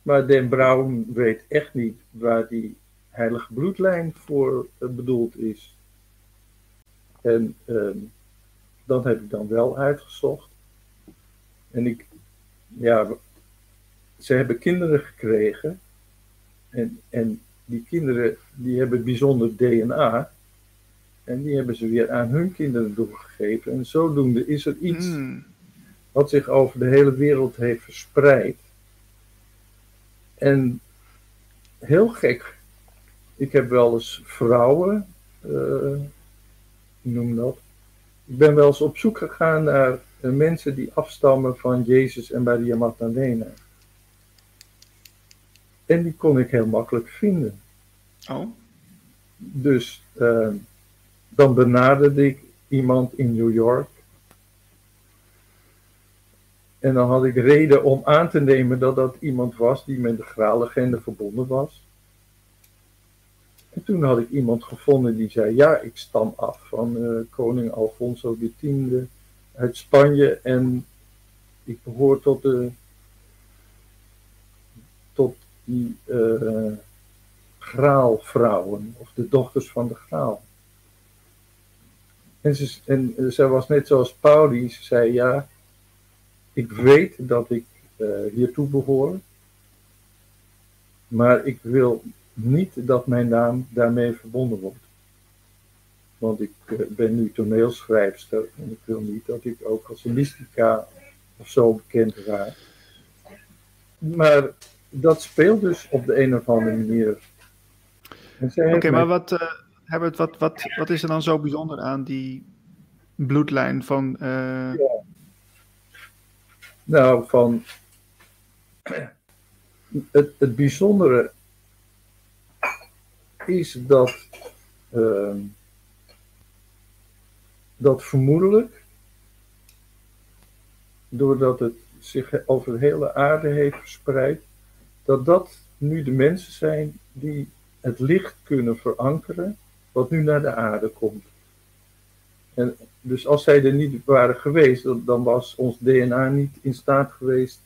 Maar Den Brown weet echt niet waar die heilige bloedlijn voor bedoeld is. En ehm, dat heb ik dan wel uitgezocht. En ik, ja, ze hebben kinderen gekregen. En, en die kinderen die hebben bijzonder DNA. En die hebben ze weer aan hun kinderen doorgegeven. En zodoende is er iets Hmm. wat zich over de hele wereld heeft verspreid. En heel gek. Ik heb wel eens vrouwen, hoe noem dat? Ik ben wel eens op zoek gegaan naar mensen die afstammen van Jezus en Maria Magdalena. En die kon ik heel makkelijk vinden. Oh, Dus eh, dan benaderde ik iemand in New York. En dan had ik reden om aan te nemen dat dat iemand was die met de graallegende verbonden was. En toen had ik iemand gevonden die zei: Ja, ik stam af van eh, koning Alfonso X uit Spanje en ik behoor tot de. tot die. eh, graalvrouwen, of de dochters van de graal. En, ze, en eh, was net zoals Pauli, ze zei ja, ik weet dat ik eh, hiertoe behoor, maar ik wil niet dat mijn naam daarmee verbonden wordt. Want ik ben nu toneelschrijfster en ik wil niet dat ik ook als mystica of zo bekend raak. Maar dat speelt dus op de een of andere manier. Zij oké, maar wat, eh, Herbert, wat, wat, wat is er dan zo bijzonder aan die bloedlijn van... eh, Nou, van. Het, het bijzondere is dat. ehm, dat vermoedelijk. doordat het zich over de hele aarde heeft verspreid. Dat dat nu de mensen zijn die het licht kunnen verankeren. wat nu naar de aarde komt. En dus als zij er niet waren geweest, dan- was ons DNA niet in staat geweest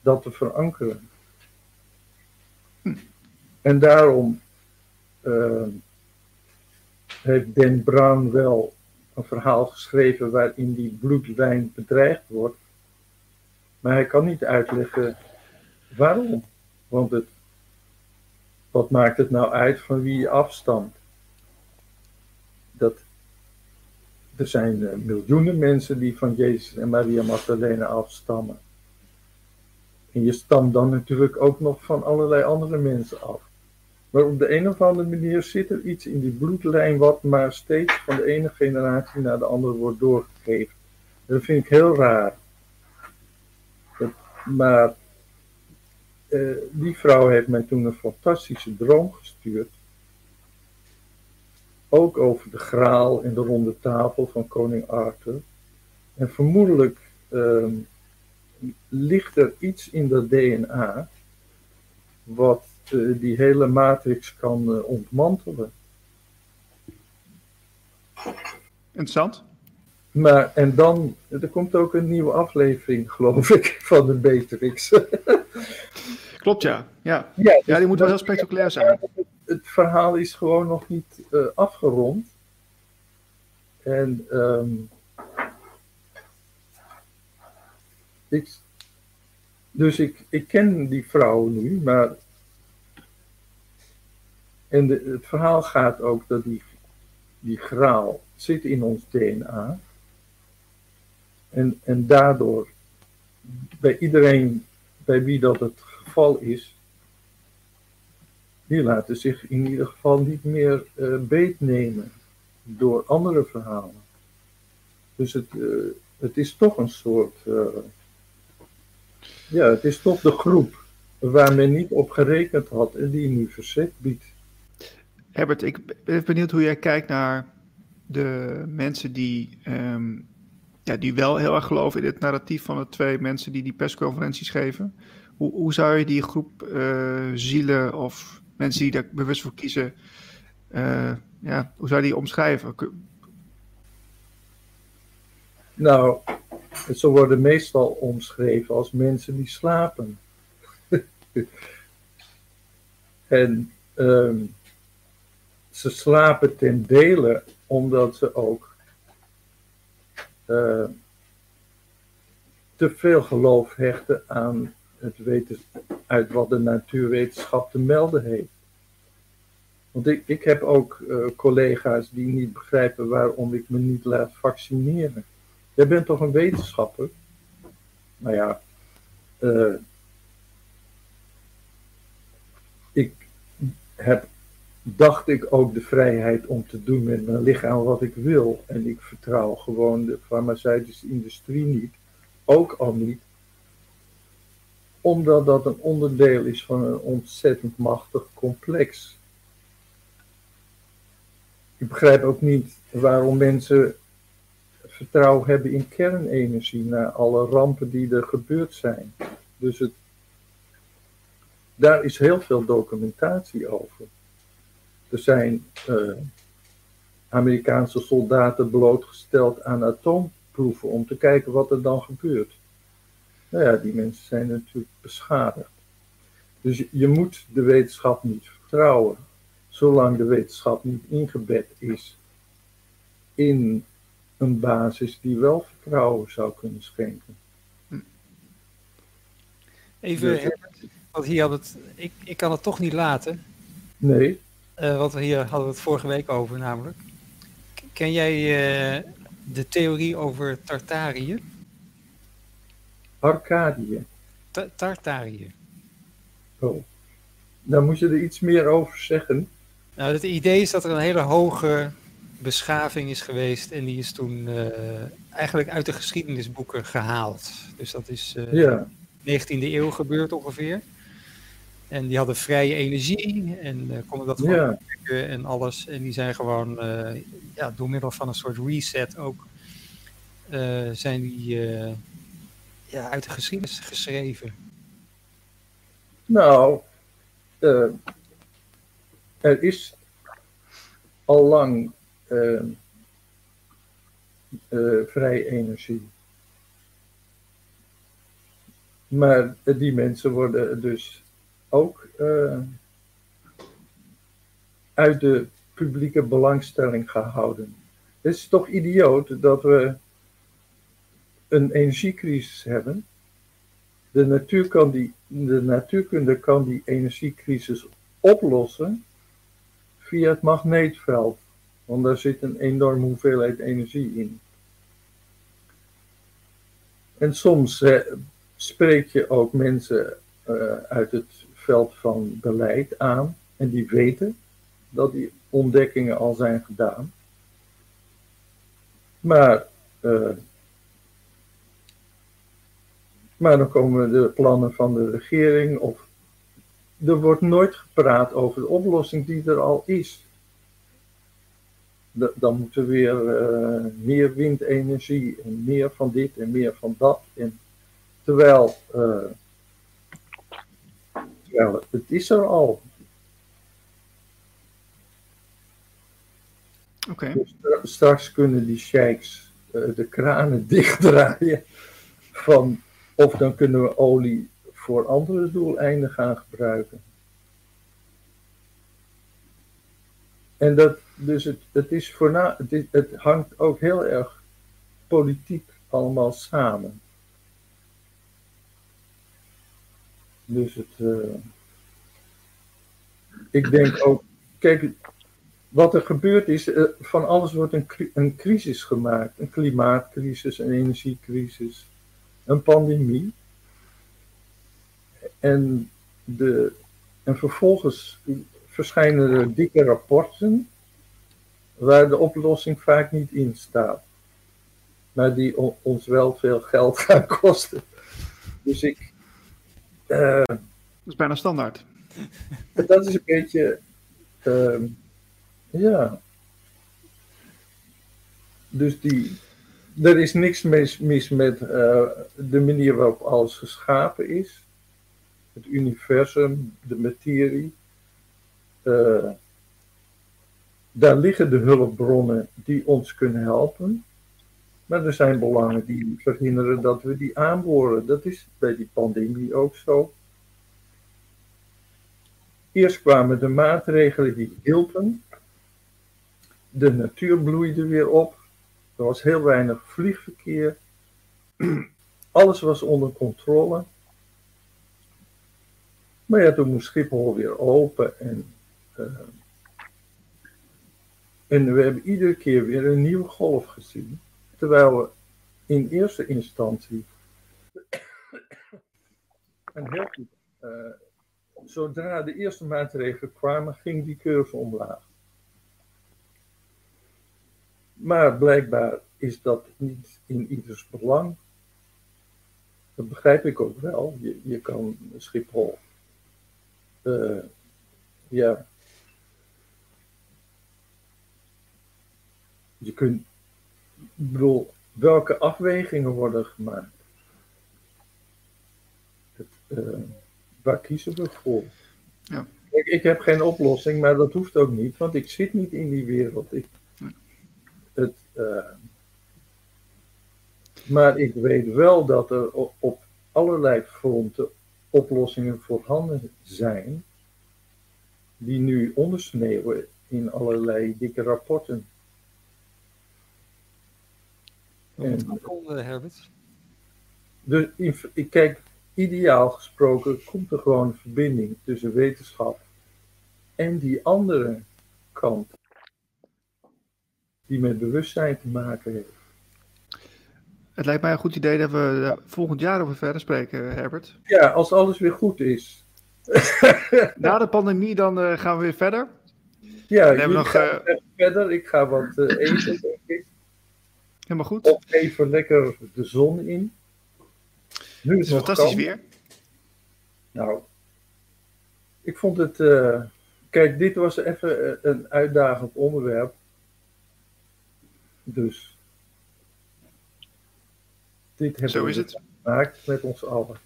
dat te verankeren. En daarom eh, heeft Dan Brown wel een verhaal geschreven waarin die bloedlijn bedreigd wordt. Maar hij kan niet uitleggen waarom. Want het, wat maakt het nou uit van wie je afstamt? Dat, er zijn eh, miljoenen mensen die van Jezus en Maria Magdalena afstammen. En je stamt dan natuurlijk ook nog van allerlei andere mensen af. Maar op de een of andere manier zit er iets in die bloedlijn wat maar steeds van de ene generatie naar de andere wordt doorgegeven. Dat vind ik heel raar. Dat- maar eh, die vrouw heeft mij toen een fantastische droom gestuurd. Ook over de graal en de ronde tafel van koning Arthur. En vermoedelijk ehm, ligt er iets in dat DNA wat eh, die hele matrix kan eh, ontmantelen. interessant. Maar, en dan, er komt ook een nieuwe aflevering, geloof ik, van de Matrix. Klopt, ja. Ja, ja, ja die moet wel heel spectaculair zijn. het verhaal is gewoon nog niet eh, afgerond. En ehm, ik, dus ik, ik ken die vrouw nu, maar. En de, het verhaal gaat ook dat die, die graal zit in ons DNA. En, en daardoor, bij iedereen bij wie dat het geval is, die laten zich in ieder geval niet meer eh beetnemen door andere verhalen. Dus het, eh, het is toch een soort. eh, ja, het is toch de groep waar men niet op gerekend had en die nu verzet biedt. Herbert, ik ben benieuwd hoe jij kijkt naar de mensen die, ehm, ja, die wel heel erg geloven in het narratief van de twee mensen die die persconferenties geven. Hoe, hoe zou je die groep eh, zielen of mensen die daar bewust voor kiezen, eh, ja, hoe zou je die omschrijven? Nou, ze worden meestal omschreven als mensen die slapen. en ehm, ze slapen ten dele omdat ze ook eh, te veel geloof hechten aan het weten uit wat de natuurwetenschap te melden heeft. Want ik, ik heb ook uh, collega's die niet begrijpen waarom ik me niet laat vaccineren. Jij bent toch een wetenschapper? Nou ja, uh, ik heb, dacht ik, ook de vrijheid om te doen met mijn lichaam wat ik wil. En ik vertrouw gewoon de farmaceutische industrie niet, ook al niet, omdat dat een onderdeel is van een ontzettend machtig complex. Ik begrijp ook niet waarom mensen vertrouwen hebben in kernenergie na alle rampen die er gebeurd zijn. Dus het, daar is heel veel documentatie over. Er zijn uh, Amerikaanse soldaten blootgesteld aan atoomproeven om te kijken wat er dan gebeurt. Nou ja, die mensen zijn natuurlijk beschadigd. Dus je, je moet de wetenschap niet vertrouwen, zolang de wetenschap niet ingebed is in een basis die wel vertrouwen zou kunnen schenken. Even, want hier had het, ik, ik kan het toch niet laten. Nee. Uh, want we hier hadden we het vorige week over namelijk. Ken jij uh, de theorie over Tartarië? Arcadië. Ta Tartarië. Oh. Dan moet je er iets meer over zeggen. Nou, het idee is dat er een hele hoge beschaving is geweest en die is toen uh, eigenlijk uit de geschiedenisboeken gehaald. Dus dat is uh, ja. 19e eeuw gebeurd ongeveer. En die hadden vrije energie en uh, konden dat gewoon gebruiken en alles. En die zijn gewoon ja, door middel van een soort reset ook zijn die ja, uit de geschiedenis geschreven. Nou, er is al lang vrije energie. Maar die mensen worden dus ook uh, uit de publieke belangstelling gehouden. Het is toch idioot dat we een energiecrisis hebben. De, natuur kan die, de natuurkunde kan die energiecrisis oplossen via het magneetveld. Want daar zit een enorme hoeveelheid energie in. En soms eh, spreek je ook mensen uh, uit het veld van beleid aan. En die weten dat die ontdekkingen al zijn gedaan. Maar, uh, maar dan komen de plannen van de regering of er wordt nooit gepraat over de oplossing die er al is. Dan moet er weer uh, meer windenergie en meer van dit en meer van dat. En terwijl, uh, het is er al. Okay. Dus straks kunnen die sheiks uh, de kranen dichtdraaien van of dan kunnen we olie voor andere doeleinden gaan gebruiken. En dat, dus het, het is voorna, het, het hangt ook heel erg politiek allemaal samen. Dus het, uh, ik denk ook, kijk, wat er gebeurt is, uh, van alles wordt een, een crisis gemaakt. Een klimaatcrisis, een energiecrisis, een pandemie. En, de, en vervolgens verschijnen er dikke rapporten waar de oplossing vaak niet in staat. Maar die ons wel veel geld gaan kosten. Dus ik. Dat is bijna standaard. Dat is een beetje. Uh, ja. Dus die. Er is niks mis, mis met uh, de manier waarop alles geschapen is het universum, de materie. Uh, daar liggen de hulpbronnen die ons kunnen helpen. Maar er zijn belangen die verhinderen dat we die aanboren. Dat is bij die pandemie ook zo. Eerst kwamen de maatregelen die hielpen. De natuur bloeide weer op. Er was heel weinig vliegverkeer. Alles was onder controle. Maar ja, toen moest Schiphol weer open. En, uh, en we hebben iedere keer weer een nieuwe golf gezien. Terwijl in eerste instantie een heel goed. Uh, zodra de eerste maatregelen kwamen, ging die curve omlaag. Maar blijkbaar is dat niet in ieders belang. Dat begrijp ik ook wel. Je, je kan Schiphol. Uh, ja. Je kunt. Ik bedoel, welke afwegingen worden gemaakt? Het, uh, waar kiezen we voor? Ja. Ik, ik heb geen oplossing, maar dat hoeft ook niet, want ik zit niet in die wereld. Ik, het, uh, maar ik weet wel dat er op, op allerlei fronten oplossingen voorhanden zijn, die nu ondersneeuwen in allerlei dikke rapporten. En, Herbert. Dus ik kijk, ideaal gesproken komt er gewoon een verbinding tussen wetenschap en die andere kant, die met bewustzijn te maken heeft. Het lijkt mij een goed idee dat we volgend jaar over verder spreken, Herbert. Ja, als alles weer goed is. Na de pandemie dan uh, gaan we weer verder. Ja, we nog, uh... verder. Ik ga wat uh, eten, ik. Helemaal goed. Of even lekker de zon in. Nu is het fantastisch weer. Nou, ik vond het. Uh, kijk, dit was even een uitdagend onderwerp. Dus. Dit hebben Zo we is het. gemaakt met ons allen.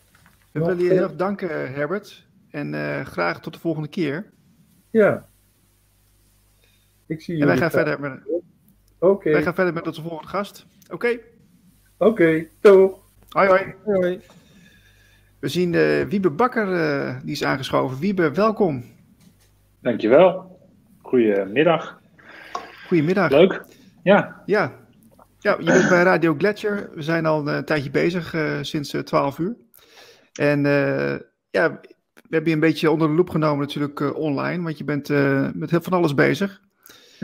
We willen je heel erg danken, Herbert. En uh, graag tot de volgende keer. Ja. Ik zie en wij gaan, verder met, okay. wij gaan verder met onze volgende gast. Oké. Okay. Oké, okay, toch. Hoi, hoi. hoi. We zien uh, Wiebe Bakker, uh, die is aangeschoven. Wiebe, welkom. Dankjewel. Goedemiddag. Goedemiddag. Leuk. Ja. Ja. Ja, je bent bij Radio Gletscher. We zijn al een tijdje bezig, uh, sinds 12 uur. En ja, we hebben je een beetje onder de loep genomen natuurlijk online, want je bent met heel van alles bezig.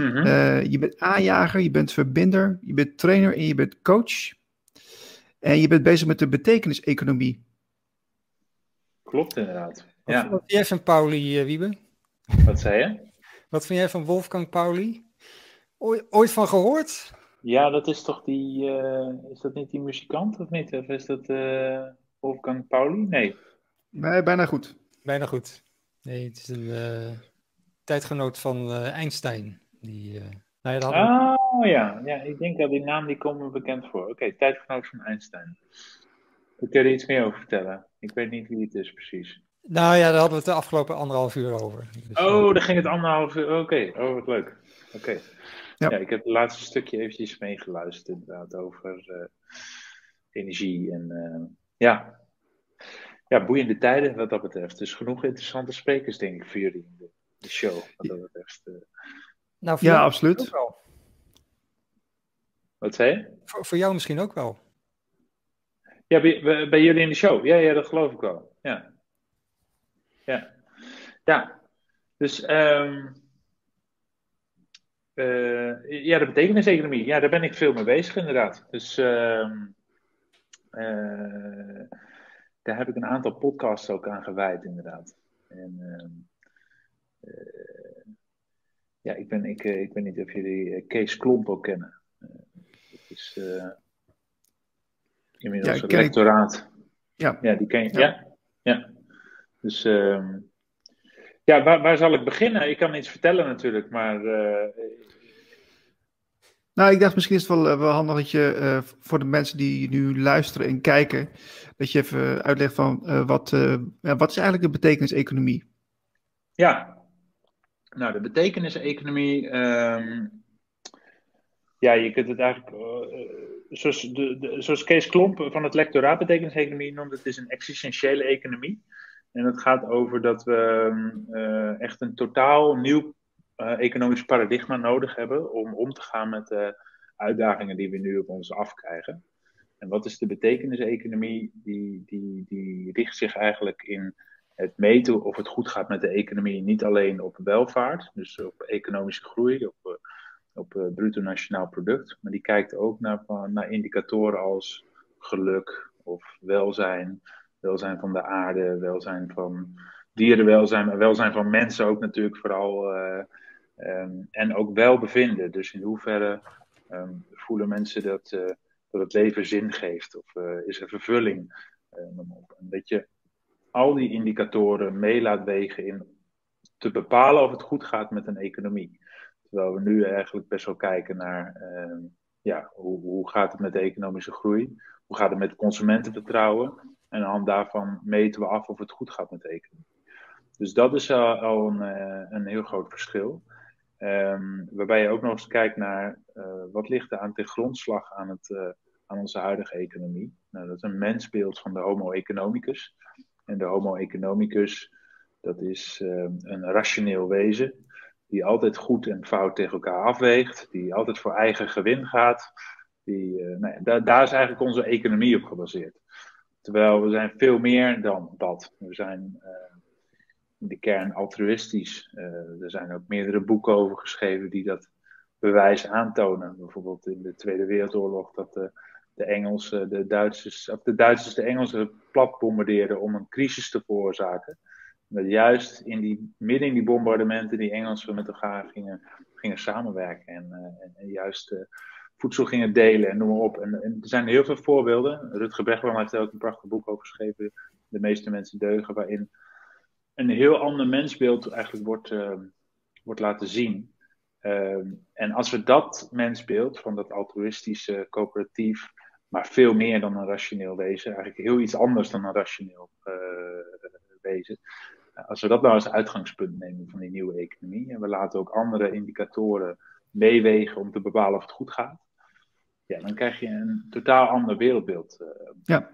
Mm -hmm. je bent aanjager, je bent verbinder, je bent trainer en je bent coach. En je bent bezig met de betekeniseconomie. Klopt inderdaad. Wat, Ja. wat vind jij van Pauli, uh, Wiebe? Wat zei je? Wat vind jij van Wolfgang Pauli? Ooit, van gehoord? Ja, dat is toch die. Uh, is dat niet die muzikant of niet? Of is dat uh, Wolfgang Pauli? Nee. Nee, bijna goed. Bijna goed. Nee, het is een tijdgenoot van Einstein. Die, nou ja, dat oh ja. ja, ik denk dat die naam die komt me bekend voor. Oké, okay, tijdgenoot van Einstein. Kun je er iets meer over vertellen? Ik weet niet wie het is precies. Nou ja, daar hadden we het de afgelopen anderhalf uur over. Dus, oh, daar ging het anderhalf uur. Oké, okay. oh wat leuk. Oké. Okay. Ja. ja. ik heb het laatste stukje eventjes meegeluisterd inderdaad over uh, energie en uh, ja. Ja, boeiende tijden wat dat betreft. Dus genoeg interessante sprekers denk ik voor jullie in de, de show wat dat betreft. Uh. Nou, ja, absoluut. Wat zei je? Voor, voor jou misschien ook wel. Ja, bij, bij, jullie in de show. Ja, ja, dat geloof ik wel. Ja. Ja. Ja. Dus, um, uh, ja, de betekeniseconomie. Ja, daar ben ik veel mee bezig, inderdaad. Dus, um, uh, daar heb ik een aantal podcasts ook aan gewijd, inderdaad. En, um, uh, ja, ik ben, ik, ik weet niet of jullie Kees Klomp ook kennen. dat is inmiddels ja, het rectoraat. Ja. ja, die ken je. Ja, ja. ja. Dus um, ja, waar, waar, zal ik beginnen? Ik kan iets vertellen natuurlijk, maar. Nou, ik dacht misschien is het wel, wel handig dat je uh, voor de mensen die nu luisteren en kijken, dat je even uitlegt van uh, wat, wat is eigenlijk de betekeniseconomie? Ja, nou, de betekeniseconomie. Um, ja, je kunt het eigenlijk zoals, de, de, zoals Kees Klomp van het lectoraat betekeniseconomie noemt, het is een existentiële economie. En het gaat over dat we uh, echt een totaal nieuw economisch paradigma nodig hebben om om te gaan met de uitdagingen die we nu op ons afkrijgen. En wat is de betekenis-economie? Die, die, die richt zich eigenlijk in het meten of het goed gaat met de economie. Niet alleen op welvaart, dus op economische groei, op, op bruto nationaal product. Maar die kijkt ook naar, naar indicatoren als geluk of welzijn, welzijn van de aarde, welzijn van dierenwelzijn, maar welzijn van mensen ook natuurlijk vooral. Uh, um, en ook welbevinden. Dus in hoeverre um, voelen mensen dat, dat het leven zin geeft of is er vervulling. en dat je al die indicatoren mee laat wegen in te bepalen of het goed gaat met een economie. Terwijl we nu eigenlijk best wel kijken naar ehm, ja, hoe, hoe gaat het met de economische groei? Hoe gaat het met consumentenvertrouwen? En aan daarvan meten we af of het goed gaat met de economie. Dus dat is al een, eh, een heel groot verschil. Um, waarbij je ook nog eens kijkt naar uh, wat ligt er aan ten grondslag aan, het, uh, aan onze huidige economie. Nou, dat is een mensbeeld van de Homo economicus. En de Homo economicus, dat is uh, een rationeel wezen, die altijd goed en fout tegen elkaar afweegt, die altijd voor eigen gewin gaat. Die, nou ja, daar, daar is eigenlijk onze economie op gebaseerd. Terwijl we zijn veel meer dan dat. We zijn in de kern altruïstisch. Uh, er zijn ook meerdere boeken over geschreven die dat bewijs aantonen. Bijvoorbeeld in de Tweede Wereldoorlog dat de Engelsen, de Duitsers, of de Duitsers de Engelsen plat bombardeerden om een crisis te veroorzaken. Dat juist in die, midden in die bombardementen die Engelsen met elkaar gingen, gingen samenwerken en, uh, en, juist uh, voedsel gingen delen en noem maar op. En, er zijn heel veel voorbeelden. Rutger Bregman heeft ook een prachtig boek over geschreven, De meeste mensen deugen, waarin een heel ander mensbeeld eigenlijk wordt, uh, wordt laten zien. Uh, en als we dat mensbeeld van dat altruïstische, coöperatief, maar veel meer dan een rationeel wezen, eigenlijk heel iets anders dan een rationeel uh, wezen. Als we dat nou als uitgangspunt nemen van die nieuwe economie en we laten ook andere indicatoren meewegen om te bepalen of het goed gaat, ja, dan krijg je een totaal ander wereldbeeld. ja,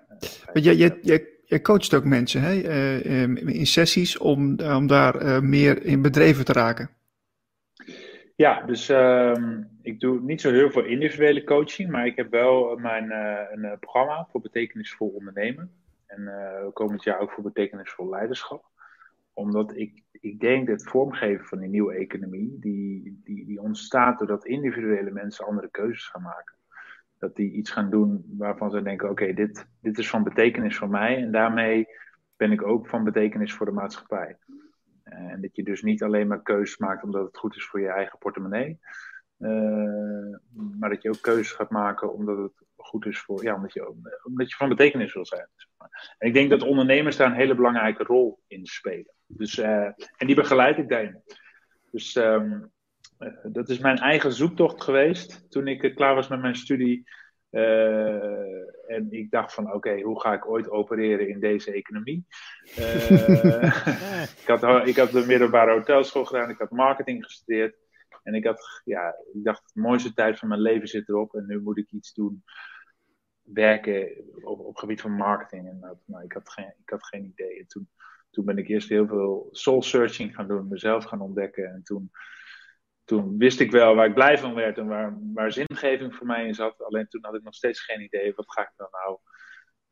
je, je, je je coacht ook mensen hè, uh, in sessies om, om daar uh, meer in bedreven te raken. Ja, dus uh, ik doe niet zo heel veel individuele coaching, maar ik heb wel mijn, uh, een programma voor betekenisvol ondernemen. En komend jaar ook voor betekenisvol leiderschap. Omdat ik, ik denk dat het vormgeven van die nieuwe economie, die, die, die ontstaat doordat individuele mensen andere keuzes gaan maken dat die iets gaan doen waarvan ze denken: oké, dit, dit is van betekenis voor mij en daarmee ben ik ook van betekenis voor de maatschappij. Eh, en dat je dus niet alleen maar keuzes maakt omdat het goed is voor je eigen portemonnee, uh, maar dat je ook keuzes gaat maken omdat het goed is voor, ja, omdat je, omdat je van betekenis wil zijn. En ik denk dat ondernemers daar een hele belangrijke rol in spelen. Dus, uh, en die begeleid ik daarin. Dus um, eh, dat is mijn eigen zoektocht geweest toen ik klaar was met mijn studie. Uh, en ik dacht van oké, hoe ga ik ooit opereren in deze economie? Uh, ik, had, ik had de middelbare hotelschool gedaan, ik had marketing gestudeerd. En ik, had, ja, ik dacht, de mooiste tijd van mijn leven zit erop en nu moet ik iets doen. Werken op, op gebied van marketing. En dat, ik, had geen, ik had geen idee. En toen, toen ben ik eerst heel veel soul searching gaan doen, mezelf gaan ontdekken. En toen toen wist ik wel waar ik blij van werd en waar, waar zingeving voor mij in zat. Alleen toen had ik nog steeds geen idee, wat ga ik dan nou,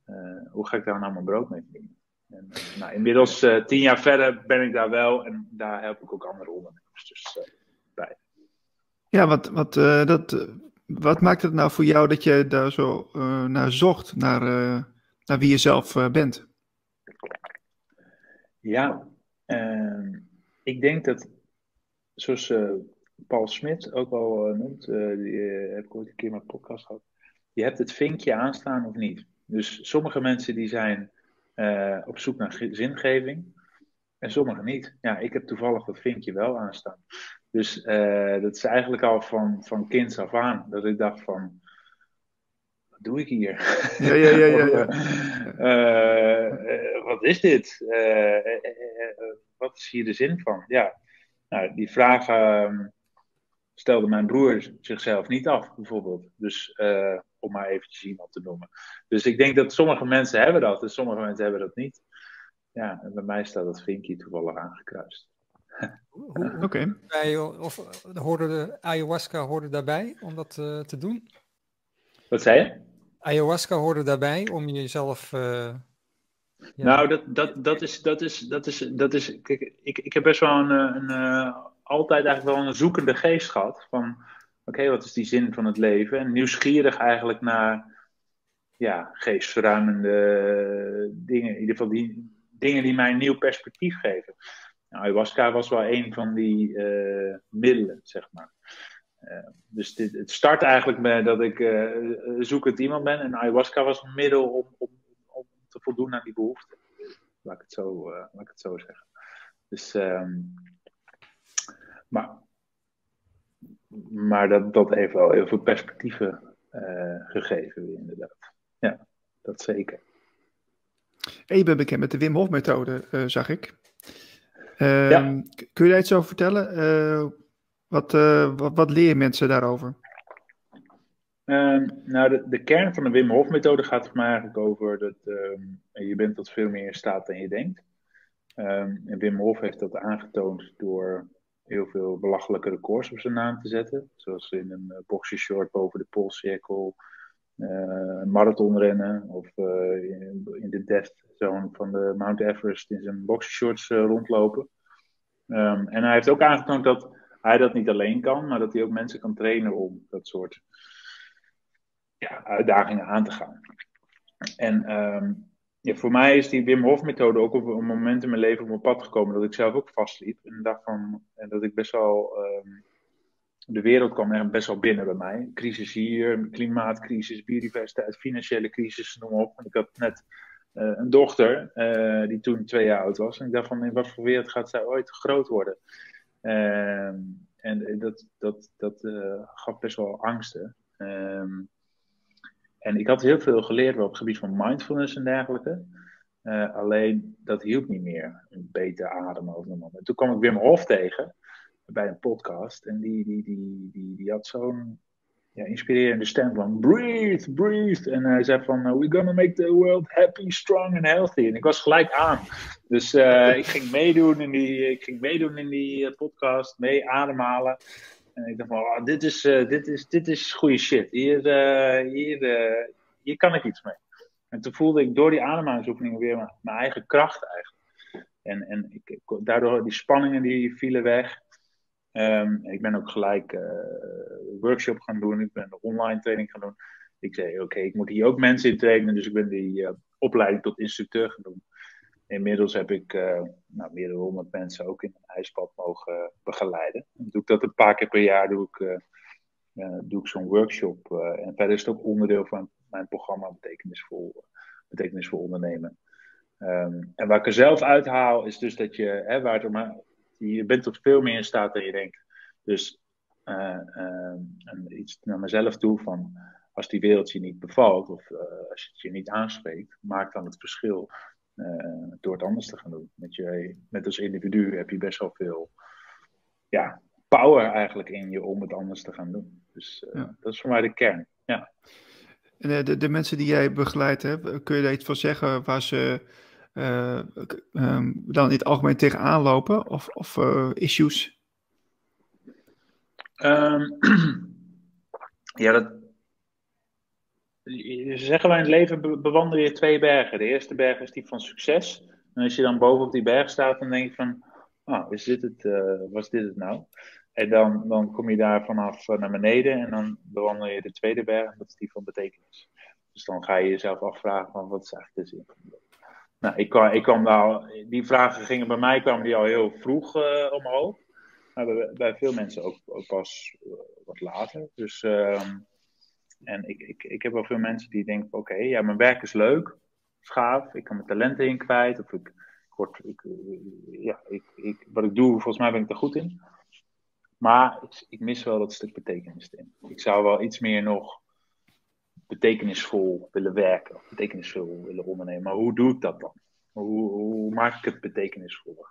uh, hoe ga ik daar nou mijn brood mee verdienen? En, uh, nou, inmiddels uh, tien jaar verder ben ik daar wel en daar help ik ook andere ondernemers dus bij. Ja, wat, wat, dat, wat maakt het nou voor jou dat je daar zo naar zocht, naar, naar wie je zelf bent? Ja, ehm, ik denk dat, zoals Paul Smit ook al uh, noemt, uh, die uh, heb ik ooit een keer mijn podcast gehad. Je hebt het vinkje aanstaan of niet. Dus sommige mensen die zijn op zoek naar zingeving en sommige niet. Ja, ik heb toevallig dat vinkje wel aanstaan. Dus dat is eigenlijk al van, van kinds af aan dat ik dacht van, wat doe ik hier? Ja, ja, ja. ja, ja. wat is dit? wat is hier de zin van? Ja, nou, die vragen ehm, stelde mijn broer zichzelf niet af, bijvoorbeeld. Dus uh, om maar eventjes iemand te noemen. Dus ik denk dat sommige mensen hebben dat en sommige mensen hebben dat niet. Ja, en bij mij staat dat vinkje toevallig aangekruist. Oké. Of hoorde de ayahuasca hoorde daarbij om dat te doen? Wat zei je? Ayahuasca hoorde daarbij om jezelf. Uh, Nou, dat, dat, dat is. Dat is, dat is, dat is kijk, ik, ik heb best wel een, een, een altijd eigenlijk wel een zoekende geest gehad. Van oké, wat is die zin van het leven? En nieuwsgierig eigenlijk naar ja, geestverruimende dingen. In ieder geval die dingen die mij een nieuw perspectief geven. Nou, ayahuasca was wel een van die uh, middelen, zeg maar. Uh, dus dit, het start eigenlijk met dat ik uh, zoekend iemand ben. En ayahuasca was een middel om, om, om te voldoen aan die behoefte. Laat ik het zo, laat ik het zo zeggen. Dus, um, maar maar dat, dat heeft wel heel veel perspectieven uh, gegeven, inderdaad. Ja, dat zeker. En je bent bekend met de Wim Hof methode, uh, zag ik. Uh, ja. Kun je daar iets over vertellen? Eh, wat, wat, wat leer mensen daarover? Ehm, nou, de, de, kern van de Wim Hof methode gaat voor mij eigenlijk over dat ehm, je bent tot veel meer in staat dan je denkt. en Wim Hof heeft dat aangetoond door heel veel belachelijke records op zijn naam te zetten. Zoals in een uh, boxershort boven de polscirkel, uh, marathonrennen of uh, in, in, de death zone van de Mount Everest in zijn boxershorts rondlopen. Um, en hij heeft ook aangetoond dat hij dat niet alleen kan, maar dat hij ook mensen kan trainen om dat soort ja, uitdagingen aan te gaan. En um, ja, voor mij is die Wim Hof methode ook op een moment in mijn leven op mijn pad gekomen dat ik zelf ook vastliep. En dacht van, en dat ik best wel, um, de wereld kwam er best wel binnen bij mij. Crisis hier, klimaatcrisis, biodiversiteit, financiële crisis, noem op. En ik had net uh, een dochter uh, die toen twee jaar oud was. En ik dacht van, in wat voor wereld gaat zij ooit groot worden? Uh, en dat, dat, dat uh, gaf best wel angsten. Um, en ik had heel veel geleerd op het gebied van mindfulness en dergelijke. Uh, alleen dat hielp niet meer. Een beter ademen of En toen kwam ik Wim Hof tegen bij een podcast. En die, die, die, die, die had zo'n ja, inspirerende stem van breathe, breathe. En hij zei van we're gonna make the world happy, strong and healthy. En ik was gelijk aan. Dus uh, ik ging meedoen in die, ik ging meedoen in die uh, podcast, mee ademhalen. En ik dacht van, oh, dit, is, uh, dit, is, dit is goede shit. Hier, uh, hier, uh, hier kan ik iets mee. En toen voelde ik door die ademhalingsoefeningen weer mijn, eigen kracht eigenlijk. En, en ik, daardoor die spanningen die vielen weg. Um, ik ben ook gelijk workshop gaan doen. Ik ben online training gaan doen. Ik zei, oké, ik moet hier ook mensen in trainen. Dus ik ben die opleiding tot instructeur gaan doen. Inmiddels heb ik uh, nou, meer dan honderd mensen ook in een ijspad mogen begeleiden. Dan doe ik dat een paar keer per jaar, doe ik, uh, uh, doe ik zo'n workshop. en verder is het ook onderdeel van mijn programma Betekenisvol, betekenisvol Ondernemen. Um, en waar ik er zelf uithaal, is dus dat je, hè, waar het je bent tot veel meer in staat dan je denkt. Dus iets naar mezelf toe van, als die wereld je niet bevalt, of als het je niet aanspreekt, maak dan het verschil uh, door het anders te gaan doen. Met, je, met als individu heb je best wel veel ja, power eigenlijk in je om het anders te gaan doen. Dus uh, dat is voor mij de kern. Ja. En uh, de, de mensen die jij begeleid hebt, kun je daar iets van zeggen waar ze um, dan in het algemeen tegenaan lopen? Of, of issues? Um, ja, dat, ze zeggen wij in het leven bewandel je twee bergen. De eerste berg is die van succes. En als je dan boven op die berg staat, dan denk je van, oh, is dit het, uh, was dit het nou? En dan, dan kom je daar vanaf eh, naar beneden en dan bewandel je de tweede berg, dat is die van betekenis. Dus dan ga je jezelf afvragen van, wat is eigenlijk de zin van Nou, ik kwam, ik kwam daar, die vragen gingen bij mij kwamen die al heel vroeg uh, omhoog. Maar bij, veel mensen ook, ook pas wat later. Dus... Uh, en ik, ik, ik heb wel veel mensen die denken: oké, ja, mijn werk is leuk, gaaf, ik kan mijn talenten in kwijt. Of ik, ik word, ik, ja, ik, ik, wat ik doe, volgens mij ben ik er goed in. Maar ik, ik mis wel dat stuk betekenis in. Ik zou wel iets meer nog betekenisvol willen werken, of betekenisvol willen ondernemen. Maar hoe doe ik dat dan? Hoe, hoe maak ik het betekenisvol?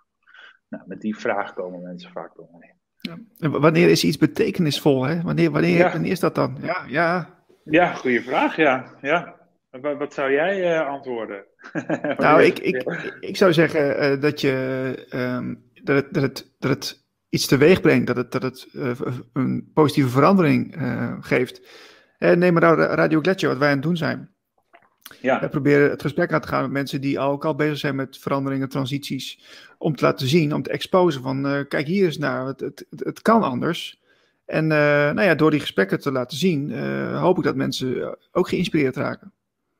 Nou, met die vraag komen mensen vaak door me Ja. En wanneer is iets betekenisvol? Hè? Wanneer, wanneer, wanneer is dat dan? Ja, ja. Ja, goede vraag, ja. ja. Wat, wat zou jij uh, antwoorden? nou, ik, ik, ik zou zeggen uh, dat je um, dat het, dat het, dat het iets teweeg brengt, dat het, dat het een positieve verandering geeft. neem maar nou Radio Gletscher, wat wij aan het doen zijn. Ja. We proberen het gesprek aan te gaan met mensen die al, ook al bezig zijn met veranderingen, transities. Om te laten zien, om te exposen van, uh, kijk hier eens naar, het, het, het, kan anders. En uh, nou ja, door die gesprekken te laten zien, uh, hoop ik dat mensen ook geïnspireerd raken.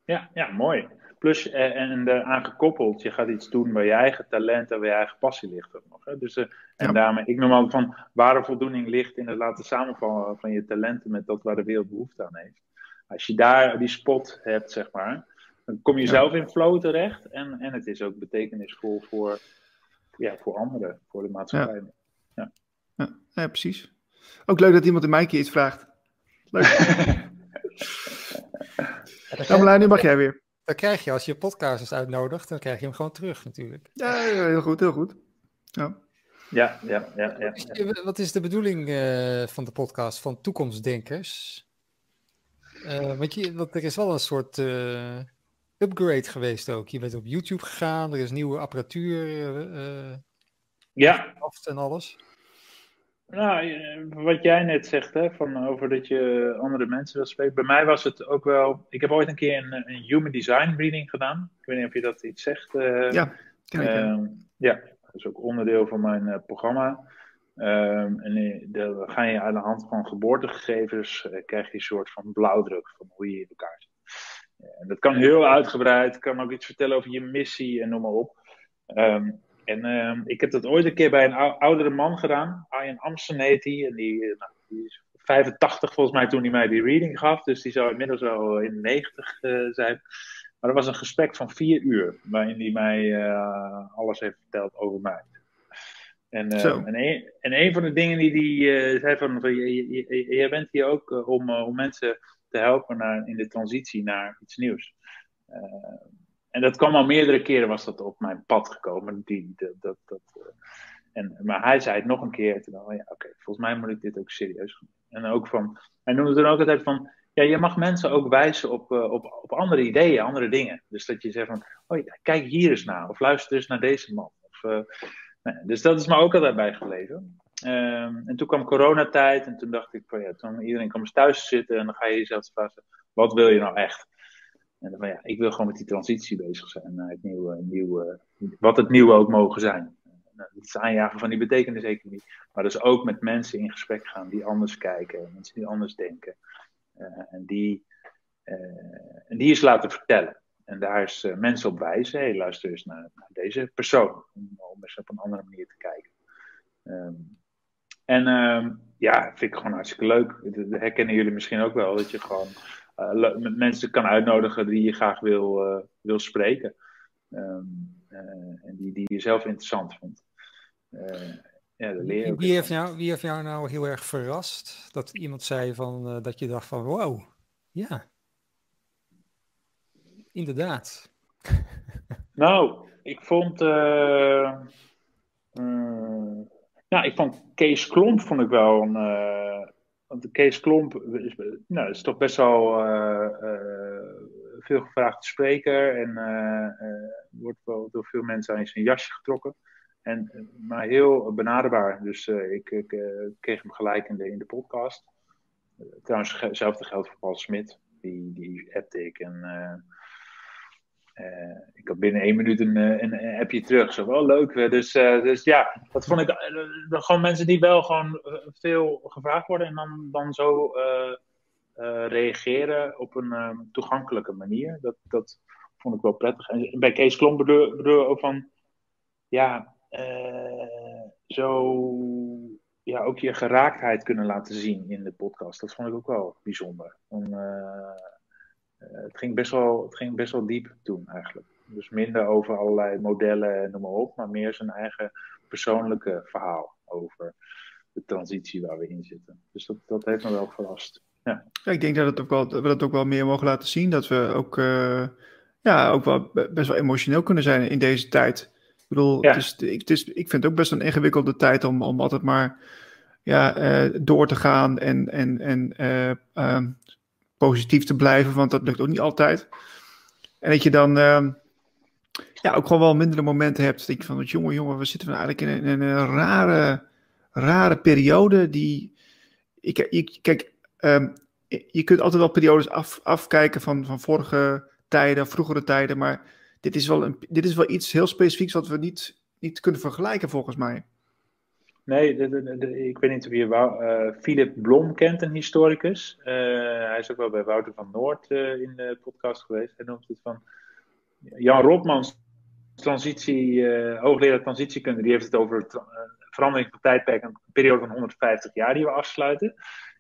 Ja, ja mooi. Plus, en eraan gekoppeld, je gaat iets doen waar je eigen talent en waar je eigen passie ligt. Ook nog, hè? Dus, en ja. daarmee, ik noem ook van, ware voldoening ligt in het laten samenvallen van je talenten met dat waar de wereld behoefte aan heeft. Als je daar die spot hebt, zeg maar, dan kom je zelf in flow terecht. En, en het is ook betekenisvol voor, ja, voor anderen, voor de maatschappij. Ja. Ja. ja, precies. Ook leuk dat iemand in mij keer iets vraagt. Leuk. ja, nu mag jij weer. Dan krijg je, als je podcasters uitnodigt, dan krijg je hem gewoon terug natuurlijk. Ja, heel goed, heel goed. Ja. Ja, ja, ja, ja, Wat is de bedoeling uh, van de podcast van toekomstdenkers? Uh, want, je, want er is wel een soort uh, upgrade geweest ook. Je bent op YouTube gegaan, er is nieuwe apparatuur. Uh, ja. En alles. Nou, wat jij net zegt, hè, van over dat je andere mensen wil spreken. Bij mij was het ook wel. Ik heb ooit een keer een, een human design reading gedaan. Ik weet niet of je dat iets zegt. ja, uh, ja, dat is ook onderdeel van mijn programma. Um, en eh, dan ga je aan de hand van geboortegegevens, uh, krijg je een soort van blauwdruk van hoe je in elkaar zit. En dat kan heel uitgebreid, kan ook iets vertellen over je missie en noem maar op. Um, en um, ik heb dat ooit een keer bij een oudere man gedaan, Arjen Amsten heet hij, en die, nou, die, is 85 volgens mij toen hij mij die reading gaf, dus die zou inmiddels wel in de 90 uh, zijn. Maar dat was een gesprek van vier uur, waarin hij mij alles heeft verteld over mij. En, uh, en, een, en, een, van de dingen die hij uh, zei van, van jij bent hier ook om, om mensen te helpen naar, in de transitie naar iets nieuws. en dat kwam al meerdere keren was dat op mijn pad gekomen. Die, dat, dat, dat en, maar hij zei het nog een keer. Toen dacht ja, oké, volgens mij moet ik dit ook serieus doen. En ook van, hij noemde toen ook altijd van, ja, je mag mensen ook wijzen op, op, op andere ideeën, andere dingen. Dus dat je zegt van, oh kijk hier eens naar, of luister eens naar deze man. Of, dus dat is me ook altijd bijgebleven. Um, en toen kwam coronatijd en toen dacht ik van ja, toen iedereen kwam thuis zitten en dan ga je jezelf vragen, wat wil je nou echt? En dan van ja, ik wil gewoon met die transitie bezig zijn naar het nieuwe, nieuwe wat het nieuwe ook mogen zijn. Nou, het is aanjagen van die betekenis-economie, maar dus ook met mensen in gesprek gaan die anders kijken, mensen die anders denken. Uh, en, die, uh, en die eens laten vertellen. En daar is uh, mensen op wijzen. Luister eens naar, naar deze persoon. Om, eens op een andere manier te kijken. Um, en um, ja, vind ik gewoon hartstikke leuk. Dat herkennen jullie misschien ook wel. Dat je gewoon uh, met mensen kan uitnodigen die je graag wil, uh, wil spreken. Um, en die, die je zelf interessant vindt. ja, wie, wie, heeft jou, wie heeft jou nou heel erg verrast? Dat iemand zei van, dat je dacht van wow, ja, inderdaad. Nou, ik vond. Nou, ik vond Kees Klomp vond ik wel een. Uh, want Kees Klomp is, nou, is toch best wel veel gevraagde spreker. En wordt wel door veel mensen aan zijn jasje getrokken. En, maar heel benaderbaar. Dus ik, ik kreeg hem gelijk in de, in de podcast. trouwens, hetzelfde geldt voor Paul Smit. Die, die appte ik en ik had binnen één minuut een, eh, appje terug. Zo wel leuk. Dus, uh, dus ja, dat vond ik gewoon mensen die wel gewoon veel gevraagd worden en dan, dan zo reageren op een toegankelijke manier. Dat, dat vond ik wel prettig. En bij Kees bedoel ook van, ja, zo ja, ook je geraaktheid kunnen laten zien in de podcast. Dat vond ik ook wel bijzonder. Om, eh, het, ging best wel, het ging best wel diep toen eigenlijk. Dus minder over allerlei modellen en noem maar op, maar meer zijn eigen persoonlijke verhaal over de transitie waar we in zitten. Dus dat, dat heeft me wel verrast. Ja. ja ik denk dat, het ook wel, dat we dat ook wel meer mogen laten zien. Dat we ook, uh, ja, ook wel best wel emotioneel kunnen zijn in deze tijd. Ik bedoel, het is, het is, ik vind het ook best een ingewikkelde tijd om, om altijd maar ja, uh, door te gaan en, en, en uh, positief te blijven, want dat lukt ook niet altijd. En dat je dan, uh, ja, ook gewoon wel mindere momenten hebt. Denk je van, jongen, jongen, we zitten eigenlijk in een, rare, rare periode die... Ik, ik, kijk, um, je kunt altijd wel periodes af, afkijken van, van vorige tijden, vroegere tijden, maar dit is wel, een, dit is wel iets heel specifieks wat we niet, niet kunnen vergelijken volgens mij. Nee, de, de, ik weet niet of je uh, Philip Blom kent, een historicus. Uh, hij is ook wel bij Wouter van Noord uh, in de podcast geweest. Hij noemt het van Jan Rotmans, transitie, hoogleraar transitiekunde, die heeft het over verandering van tijdperk, een periode van 150 jaar die we afsluiten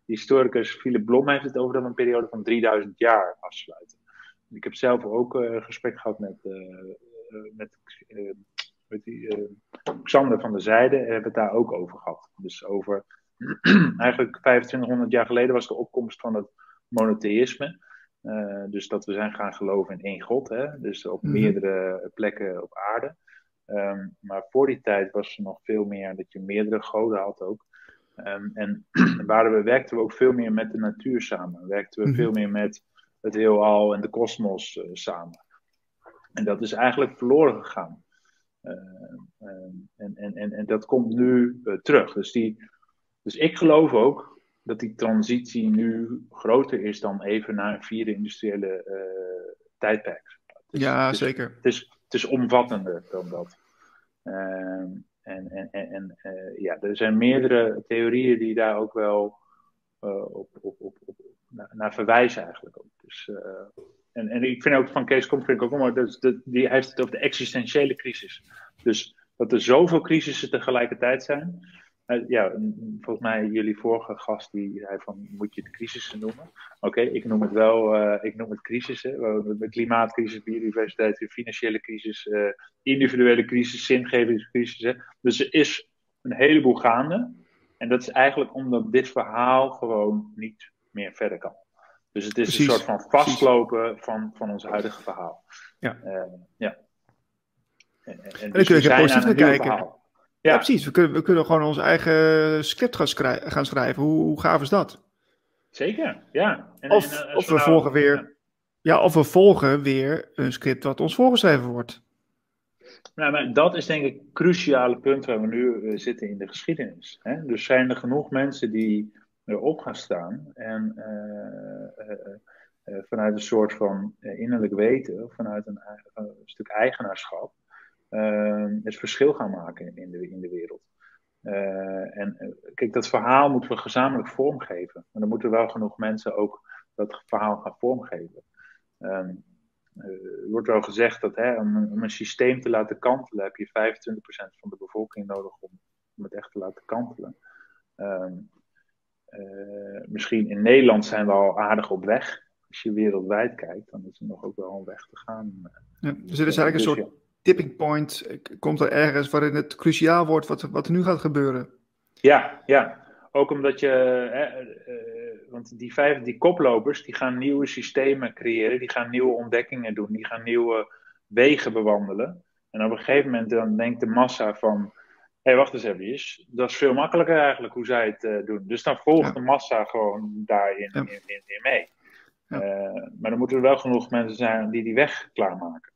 historicus Philip Blom heeft het over dat we een periode van 3000 jaar afsluiten. Ik heb zelf ook een gesprek gehad met, uh, met die, Xander van der Zijde en hebben het daar ook over gehad. Dus over, eigenlijk 2500 jaar geleden was de opkomst van het monotheïsme. Uh, dus dat we zijn gaan geloven in één God, hè? dus op mhm. meerdere plekken op aarde. Um, maar voor die tijd was er nog veel meer dat je meerdere goden had ook. Um, en waren we, werkten we ook veel meer met de natuur samen. Werkten we mhm. veel meer met het heelal en de kosmos uh, samen. En dat is eigenlijk verloren gegaan. Uh, en, en, en, en dat komt nu uh, terug. Dus, die, dus ik geloof ook dat die transitie nu groter is dan even naar een vierde industriële tijdperk. ja, zeker. Het is, het is omvattender dan dat. Ehm, en, en, en, ja, er zijn meerdere theorieën die daar ook wel op, op, op, op, naar verwijzen eigenlijk ook. Dus, en, en ik vind ook van Kees Kom, vind ik ook mooi, de, die heeft het over de existentiële crisis. Dus dat er zoveel crisissen tegelijkertijd zijn. Uh, ja, volgens mij jullie vorige gast die zei van moet je het crisissen noemen. Oké, ik noem het wel, uh, ik noem het crisissen. De klimaatcrisis, biodiversiteit, financiële crisis, uh, individuele crisis, zingevingscrisis. Dus er is een heleboel gaande. En dat is eigenlijk omdat dit verhaal gewoon niet meer verder kan. Dus het is een soort van vastlopen van, van ons huidige verhaal. Ja. ja. En, en, en, dus dan kun je positief naar kijken. Ja. precies. We kunnen, we kunnen gewoon ons eigen script gaan, schrijven. Gaan schrijven. Hoe, hoe gaaf is dat? Zeker, ja. En, of, en, of we, nou, volgen weer, ja. of we volgen weer een script wat ons voorgeschreven wordt. Nou, maar dat is denk ik het cruciale punt waar we nu uh, zitten in de geschiedenis. Hè? Dus zijn er genoeg mensen die erop gaan staan en uh, uh, vanuit een soort van innerlijk weten, vanuit een, stuk eigenaarschap, Ehm, het verschil gaan maken in de, in de wereld. En eh, kijk, dat verhaal moeten we gezamenlijk vormgeven. Maar dan moeten wel genoeg mensen ook dat verhaal gaan vormgeven. Um, er wordt wel gezegd dat hè, om, om, een systeem te laten kantelen, heb je 25% van de bevolking nodig om, het echt te laten kantelen. Uh, misschien in Nederland zijn we al aardig op weg. Als je wereldwijd kijkt, dan is er nog ook wel een weg te gaan. Ja, dus er is eigenlijk een dus soort tipping point komt er ergens waarin het cruciaal wordt wat, wat er nu gaat gebeuren. Ja, ja. Ook omdat je, hè, uh, want die vijf, die koplopers, die gaan nieuwe systemen creëren, die gaan nieuwe ontdekkingen doen, die gaan nieuwe wegen bewandelen. En op een gegeven moment dan denkt de massa van, hey, wacht eens even, dat is veel makkelijker eigenlijk hoe zij het uh, doen. Dus dan volgt de massa gewoon daarin in, in, in mee. Ja. Uh, maar dan moeten er wel genoeg mensen zijn die die weg klaarmaken.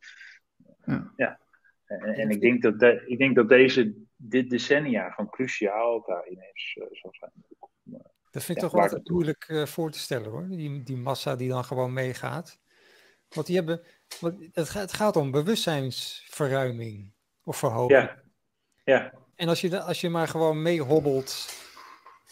Ja. ja. En, en ik, denk dat de, ik denk dat deze, dit decennia van cruciaal daarin is, uh, zal zijn. Dat vind ik toch wel moeilijk uh, voor te stellen hoor, die, die massa die dan gewoon meegaat. Want die hebben, want het, gaat, het gaat om bewustzijnsverruiming of verhoging. Ja. ja. En als je, als je maar gewoon meehobbelt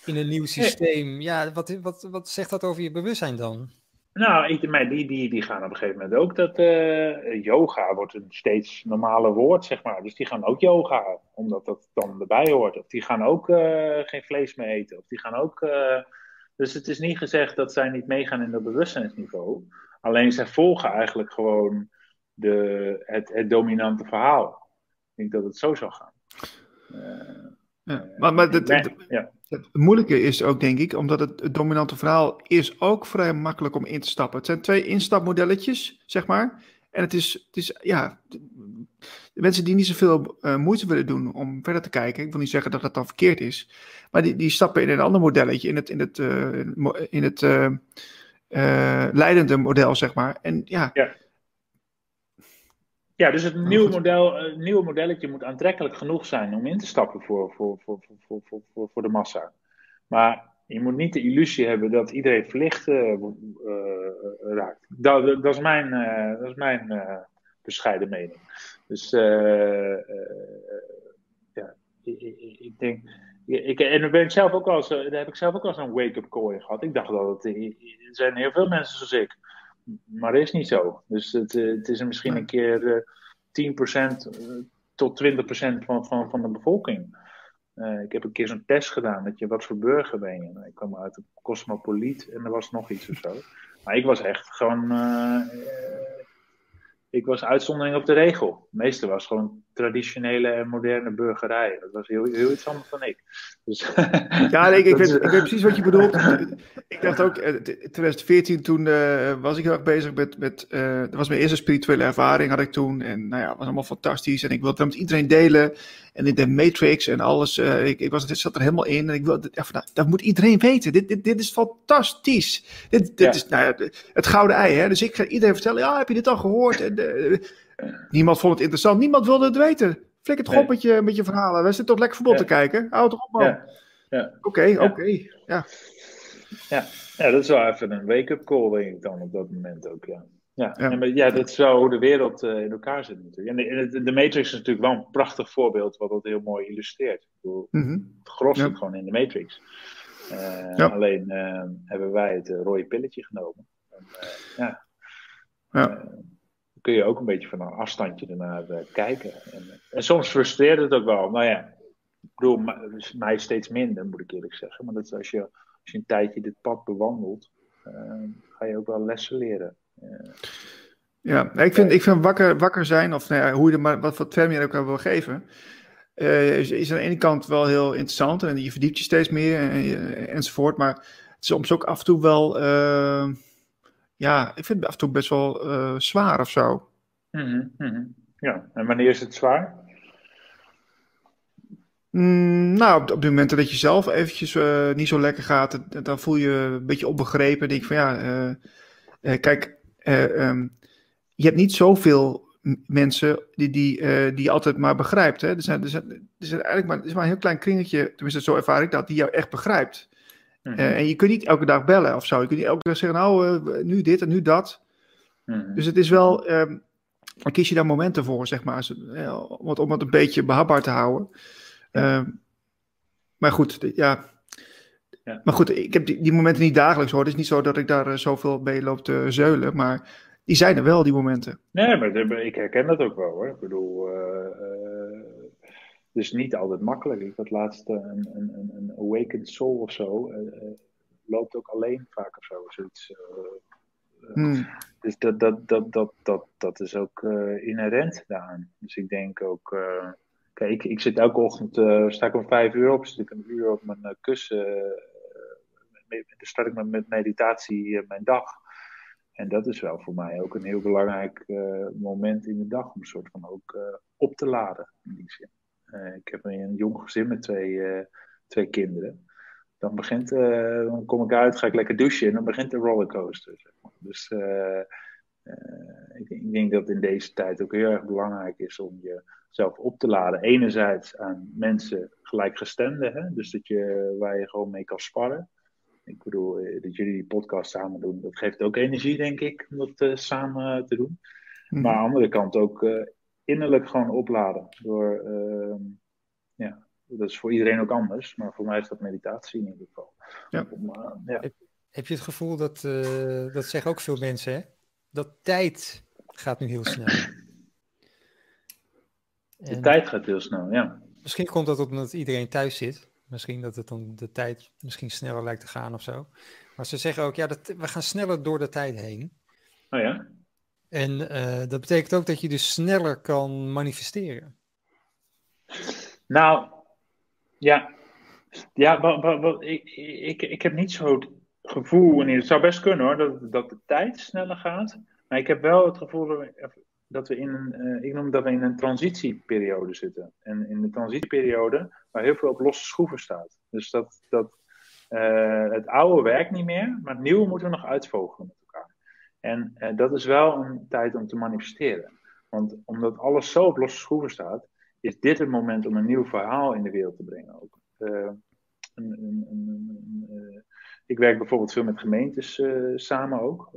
in een nieuw systeem, ja, wat, wat, wat zegt dat over je bewustzijn dan? Nou, ik, maar die, die, die gaan op een gegeven moment ook dat uh, yoga wordt een steeds normale woord, zeg maar. Dus die gaan ook yoga, omdat dat dan erbij hoort. Of die gaan ook uh, geen vlees meer eten. Of die gaan ook. Uh, dus het is niet gezegd dat zij niet meegaan in dat bewustzijnsniveau. Alleen zij volgen eigenlijk gewoon de, het, het dominante verhaal. Ik denk dat het zo zou gaan. Ja, maar, maar ja. Het moeilijke is ook, denk ik, omdat het, dominante verhaal is ook vrij makkelijk om in te stappen. Het zijn twee instapmodelletjes, zeg maar. En het is, het is ja, de mensen die niet zoveel uh, moeite willen doen om verder te kijken, ik wil niet zeggen dat dat dan verkeerd is, maar die, die stappen in een ander modelletje, in het, in het, uh, in het uh, leidende model, zeg maar. En ja, ja. Ja, dus het nieuwe, model, het nieuwe modelletje moet aantrekkelijk genoeg zijn om in te stappen voor, voor, voor, voor, voor, voor, voor de massa. Maar je moet niet de illusie hebben dat iedereen verlicht uh, raakt. Dat, dat, is mijn, uh, dat is mijn bescheiden mening. Dus ja, ik, ik, denk. Ik, en daar ben ik zelf ook al, daar heb ik zelf ook al zo'n wake-up call in gehad. Ik dacht dat het, er zijn heel veel mensen zoals ik maar dat is niet zo. Dus het, eh, het is misschien een keer 10% eh, eh, tot 20% van, van, van de bevolking. ik heb een keer zo'n test gedaan, dat je wat voor burger ben je. Nou, ik kwam uit een cosmopoliet en er was nog iets of zo. Maar ik was echt gewoon ik was uitzondering op de regel. Het meeste was gewoon traditionele en moderne burgerij. Dat was heel, heel iets anders dan ik. Dus, ja, ik, ik, weet, ik weet precies wat je bedoelt. ik dacht ook, in 2014 toen uh, was ik heel erg bezig met, met uh, dat was mijn eerste spirituele ervaring had ik toen. En nou ja, het was allemaal fantastisch. En ik wilde het met iedereen delen. En in de Matrix en alles. Uh, ik, ik was, dit zat er helemaal in. En ik wilde, ja, nou, dat moet iedereen weten. Dit, dit, dit is fantastisch. Dit, dit is nou ja, het gouden ei. Hè? Dus ik ga iedereen vertellen, ja, heb je dit al gehoord? En, niemand vond het interessant. Niemand wilde het weten. Flik het nee. met, je, met je verhalen. We zitten toch lekker voetbal ja. te kijken. Houd toch op, man. Oké, ja. oké. Ja. Ja. ja, dat is wel even een wake-up call, denk ik dan op dat moment ook, ja. Ja, ja. En, ja dat is zo hoe de wereld uh, in elkaar zit natuurlijk. En de, de, Matrix is natuurlijk wel een prachtig voorbeeld wat dat heel mooi illustreert. Ik bedoel, mm -hmm. Het gros zit gewoon in de Matrix. Uh, alleen uh, hebben wij het rode pilletje genomen. En, ja. Kun je ook een beetje van een afstandje ernaar uh, kijken. En, en, soms frustreert het ook wel. Nou ja, ik bedoel, mij steeds minder, moet ik eerlijk zeggen. Maar dat als je, als je een tijdje dit pad bewandelt, uh, ga je ook wel lessen leren. Uh, ja, ik vind, ik vind wakker, wakker zijn, of nou ja, hoe je maar wat, wat term je ook aan wil geven, is, is aan de ene kant wel heel interessant en je verdiept je steeds meer en, enzovoort. Maar het is soms ook af en toe wel ja, ik vind het af en toe best wel uh, zwaar of zo. Mm -hmm. Ja, en wanneer is het zwaar? Mm, nou, op, op de momenten dat je zelf eventjes uh, niet zo lekker gaat, dan voel je een beetje onbegrepen. denk ik van ja, uh, kijk, um, je hebt niet zoveel mensen die, die, die je altijd maar begrijpt. Hè? Er, zijn, er, zijn, er, zijn eigenlijk maar, er is maar een heel klein kringetje, tenminste zo ervaar ik dat, die jou echt begrijpt. Mhm. Eh, en je kunt niet elke dag bellen of zo. Je kunt niet elke dag zeggen, nou, uh, nu dit en nu dat. Mhm. Dus het is wel, um, dan kies je daar momenten voor, zeg maar, om het, om het een beetje behapbaar te houden. Uh, maar goed, ja. ja. Maar goed, ik heb die, die, momenten niet dagelijks hoor. Het is niet zo dat ik daar zoveel mee loop te zeulen, maar die zijn er wel, die momenten. Nee, maar ik herken dat ook wel hoor. Ik bedoel, dus niet altijd makkelijk. Ik had laatst een, een, een, een awakened soul of zo. Uh, loopt ook alleen vaak of zo. Zoiets, uh, hmm. Dus dat, dat, dat, dat, dat, dat is ook inherent daaraan. Dus ik denk ook. kijk, ik, ik zit elke ochtend. sta ik om vijf uur op. Zit ik een uur op mijn kussen. dan start ik met, met meditatie mijn dag. En dat is wel voor mij ook een heel belangrijk moment in de dag. Om een soort van ook op te laden. In die zin. Eh, ik heb een jong gezin met twee, eh, twee kinderen. Dan, begint, eh, dan kom ik uit, ga ik lekker douchen en dan begint de rollercoaster. Zeg maar. Dus ik, ik, denk dat in deze tijd ook heel erg belangrijk is om jezelf op te laden. Enerzijds aan mensen gelijkgestemden, hè? dus dat je, waar je gewoon mee kan sparren. Ik bedoel, dat jullie die podcast samen doen, dat geeft ook energie, denk ik, om dat samen te doen. Mhm. Maar aan de andere kant ook innerlijk gewoon opladen. Door, uh, ja, dat is voor iedereen ook anders, maar voor mij is dat meditatie in ieder geval. Ja. Om, uh, ja. Heb, heb, je het gevoel dat, uh, dat zeggen ook veel mensen, hè? dat tijd gaat nu heel snel. De en tijd gaat heel snel, ja. Misschien komt dat omdat iedereen thuis zit. Misschien dat het dan de tijd misschien sneller lijkt te gaan of zo. Maar ze zeggen ook, ja, dat, we gaan sneller door de tijd heen. Oh ja? En uh, dat betekent ook dat je dus sneller kan manifesteren. Nou, ja. Ja, ik, ik, ik heb niet zo het gevoel, en het zou best kunnen hoor, dat, dat de tijd sneller gaat. Maar ik heb wel het gevoel dat we, in een, uh, ik noem dat we in een transitieperiode zitten. En in de transitieperiode waar heel veel op losse schroeven staat. Dus dat, dat uh, het oude werkt niet meer, maar het nieuwe moeten we nog uitvogelen. En uh, dat is wel een tijd om te manifesteren. Want omdat alles zo op losse schroeven staat, is dit het moment om een nieuw verhaal in de wereld te brengen ook. Uh, een, een, een, uh, ik werk bijvoorbeeld veel met gemeentes samen ook.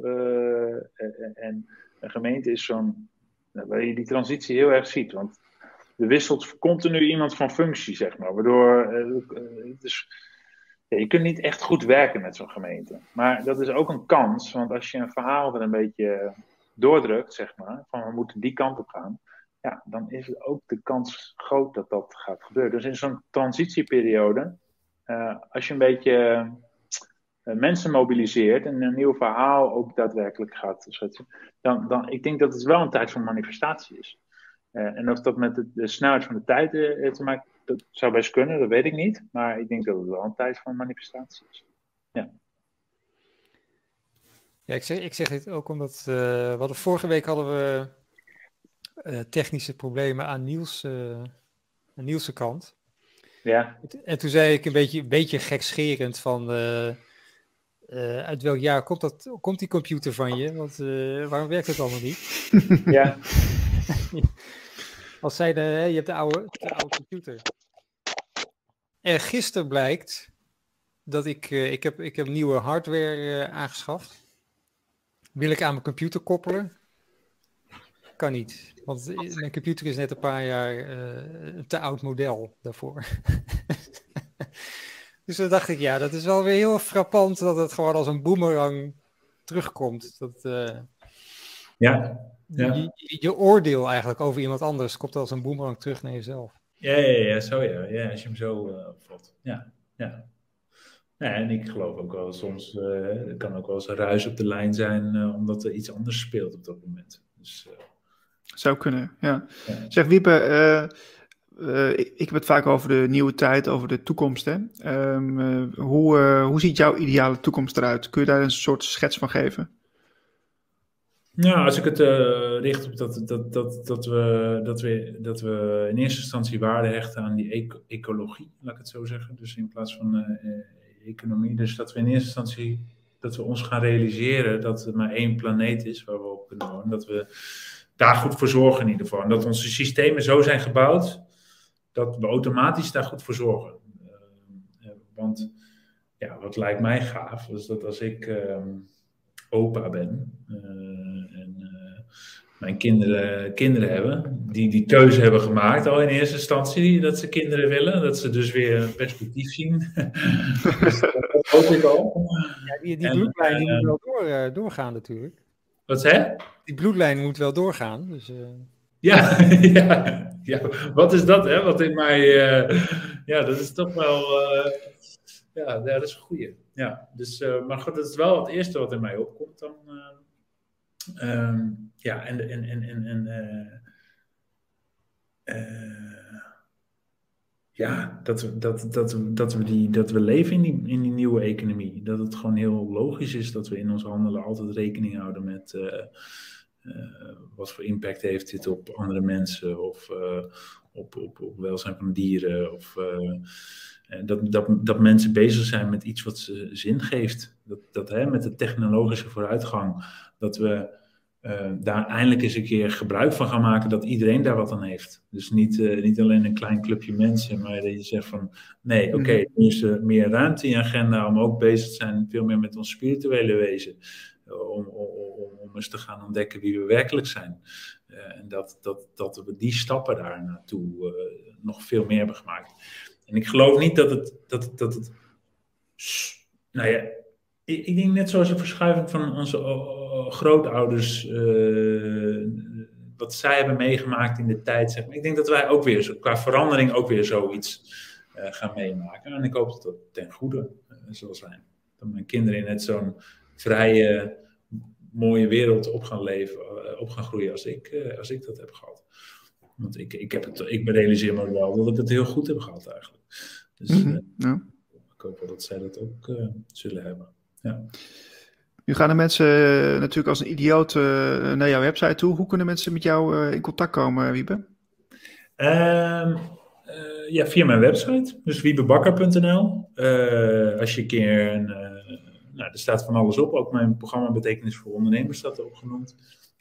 en een gemeente is zo'n, nou, waar je die transitie heel erg ziet. Want er wisselt continu iemand van functie, zeg maar. Waardoor het is, je kunt niet echt goed werken met zo'n gemeente. Maar dat is ook een kans, want als je een verhaal er een beetje doordrukt, zeg maar, van we moeten die kant op gaan, ja, dan is ook de kans groot dat dat gaat gebeuren. Dus in zo'n transitieperiode, uh, als je een beetje uh, mensen mobiliseert en een nieuw verhaal ook daadwerkelijk gaat zetten, dan, dan ik denk dat het wel een tijd van manifestatie is. Uh, en of dat met de, de snelheid van de tijd te maken dat zou best kunnen, dat weet ik niet. Maar ik denk dat het wel een tijd van manifestatie is. Ja. Ja, ik zeg, ik zeg dit ook omdat uh, we hadden, vorige week hadden we uh, technische problemen aan Niels, uh, aan Niels' kant. Ja. En toen zei ik een beetje, een beetje gekscherend van uit welk jaar komt, dat, komt die computer van je? Want waarom werkt het allemaal niet? ja. Als zeiden, hè, je hebt de oude, de oude computer. En gisteren blijkt dat ik, uh, ik, heb, ik heb nieuwe hardware uh, aangeschaft. Wil ik aan mijn computer koppelen? Kan niet. Want mijn computer is net een paar jaar een te oud model daarvoor. dus dan dacht ik, ja, dat is wel weer heel frappant dat het gewoon als een boemerang terugkomt. Dat, ja. ja. Je, je, oordeel eigenlijk over iemand anders komt als een boemerang terug naar jezelf. Ja, ja, ja, zo ja. ja als je hem zo uh, opvat. Ja, ja. Ja, en ik geloof ook wel soms, uh, kan ook wel eens een ruis op de lijn zijn, uh, omdat er iets anders speelt op dat moment. Dus, Zou kunnen, ja. ja. Zeg Wiepe, ik, ik heb het vaak over de nieuwe tijd, over de toekomst. Hè? Um, hoe, hoe ziet jouw ideale toekomst eruit? Kun je daar een soort schets van geven? Nou, als ik het uh, richt op dat, dat, dat, dat, we, dat, we, dat we in eerste instantie waarde hechten aan die eco ecologie, laat ik het zo zeggen. Dus in plaats van uh, economie. Dus dat we in eerste instantie dat we ons gaan realiseren dat er maar één planeet is waar we op kunnen wonen. Dat we daar goed voor zorgen in ieder geval. En dat onze systemen zo zijn gebouwd dat we automatisch daar goed voor zorgen. Want ja, wat lijkt mij gaaf, is dat als ik ehm, opa ben en uh, mijn kinderen kinderen hebben, die die keuze hebben gemaakt al in eerste instantie, dat ze kinderen willen, dat ze dus weer een perspectief zien. dat hoop ik al. Ja, die, die bloedlijn die moet wel door, uh, doorgaan natuurlijk. Wat zei Die bloedlijn moet wel doorgaan, dus... Uh... Ja, ja, ja, wat is dat, hè? Wat in mij, ja, dat is toch wel, ja, dat is een goeie. Ja, dus, maar goed, dat is wel het eerste wat in mij opkomt dan. Um, ja, en, en, en, en, en uh, ja, dat we, dat, dat, dat, we die, dat we leven in die, in die nieuwe economie. Dat het gewoon heel logisch is dat we in ons handelen altijd rekening houden met wat voor impact heeft dit op andere mensen of op, op, op welzijn van dieren. Of, dat, dat, dat mensen bezig zijn met iets wat ze zin geeft. Dat, dat hè, met de technologische vooruitgang, dat we uh, daar eindelijk eens een keer gebruik van gaan maken dat iedereen daar wat aan heeft. Dus niet, uh, niet alleen een klein clubje mensen, maar dat je zegt van nee, oké, okay, mhm. nu is er meer ruimte in je agenda om ook bezig te zijn veel meer met ons spirituele wezen. Om, om, om eens te gaan ontdekken wie we werkelijk zijn. Uh, en dat, dat, dat we die stappen daar naartoe nog veel meer hebben gemaakt. En ik geloof niet dat het, dat, dat het nou ja, ik, ik denk net zoals een verschuiving van onze grootouders, uh, wat zij hebben meegemaakt in de tijd. Zeg maar. Ik denk dat wij ook weer, qua verandering, ook weer zoiets uh, gaan meemaken. En ik hoop dat dat ten goede uh, zal zijn. Dat mijn kinderen in net zo'n vrije, mooie wereld op gaan leven, op gaan groeien als ik, als ik dat heb gehad. Want ik, ik, heb het, ik realiseer me wel dat ik het heel goed heb gehad eigenlijk. Dus mm -hmm. ja. ik hoop wel dat zij dat ook zullen hebben. Ja. Nu gaan de mensen eh, natuurlijk als een idioot naar jouw website toe. Hoe kunnen mensen met jou in contact komen, Wiebe? Um, ja, via mijn website, dus wiebebakker.nl. als je een keer, een, nou, er staat van alles op, ook mijn programma Betekenis voor Ondernemers staat erop genoemd.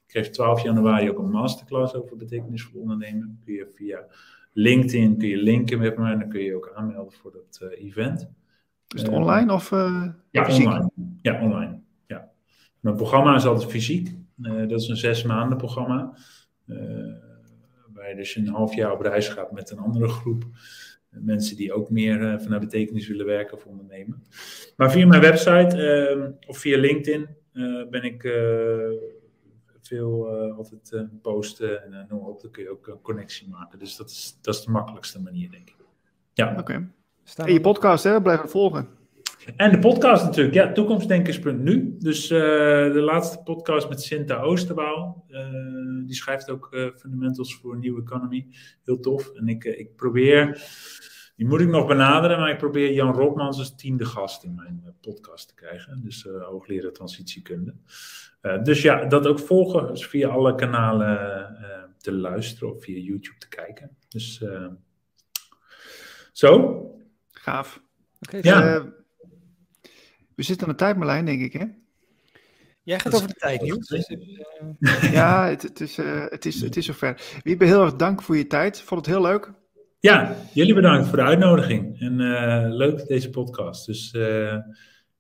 Kreeg 12 januari ook een masterclass over betekenisvol ondernemen. Kun je via LinkedIn kun je linken met me en dan kun je ook aanmelden voor dat event. Is het online of ja, fysiek? Online. Ja, online. Ja. Mijn programma is altijd fysiek. dat is een zes maanden programma. waar je dus een half jaar op reis gaat met een andere groep mensen die ook meer vanuit betekenis willen werken of ondernemen. Maar via mijn website of via LinkedIn ben ik veel altijd posten en noem op. Dan kun je ook een connectie maken. Dus dat is, dat is de makkelijkste manier, denk ik. Ja. Oké. Okay. En je podcast, hè? Blijven volgen. En de podcast natuurlijk, ja, toekomstdenkers.nu. Dus uh, de laatste podcast met Sinta Oosterbouw. Uh, die schrijft ook uh, Fundamentals voor New Economy. Heel tof. En ik, ik probeer, die moet ik nog benaderen, maar ik probeer Jan Rotmans als tiende gast in mijn podcast te krijgen. Dus hoogleraar transitiekunde. dus ja, dat ook volgen dus via alle kanalen te luisteren of via YouTube te kijken. Dus zo. Gaaf. Okay, ja. We zitten aan de tijd, Marlijn, denk ik, hè? Jij gaat over de tijd, Niels. ja, het, het, is, uh, het, is, het is zover. Wiebe, heel erg dank voor je tijd. Vond het heel leuk. Ja, jullie bedankt voor de uitnodiging. En uh, leuk deze podcast. Dus uh,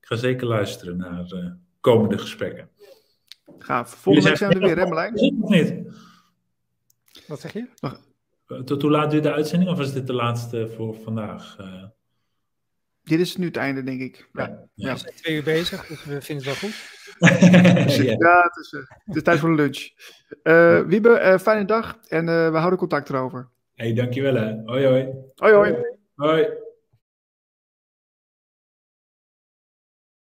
ik ga zeker luisteren naar komende gesprekken. Gaaf. Volgende week zijn we er weer, hè Marlijn? Of niet? Wat zeg je? Nog... Tot hoe laat duurt de uitzending? Of is dit de laatste voor vandaag? Dit is nu het einde, denk ik. Ja. ja. We zijn twee uur bezig, dus we vinden het wel goed. ja, het is, uh, het is tijd voor lunch. Uh, Wiebe, uh, fijne dag en we houden contact erover. Hey, dankjewel hè. Hoi hoi. Hoi hoi. Hoi.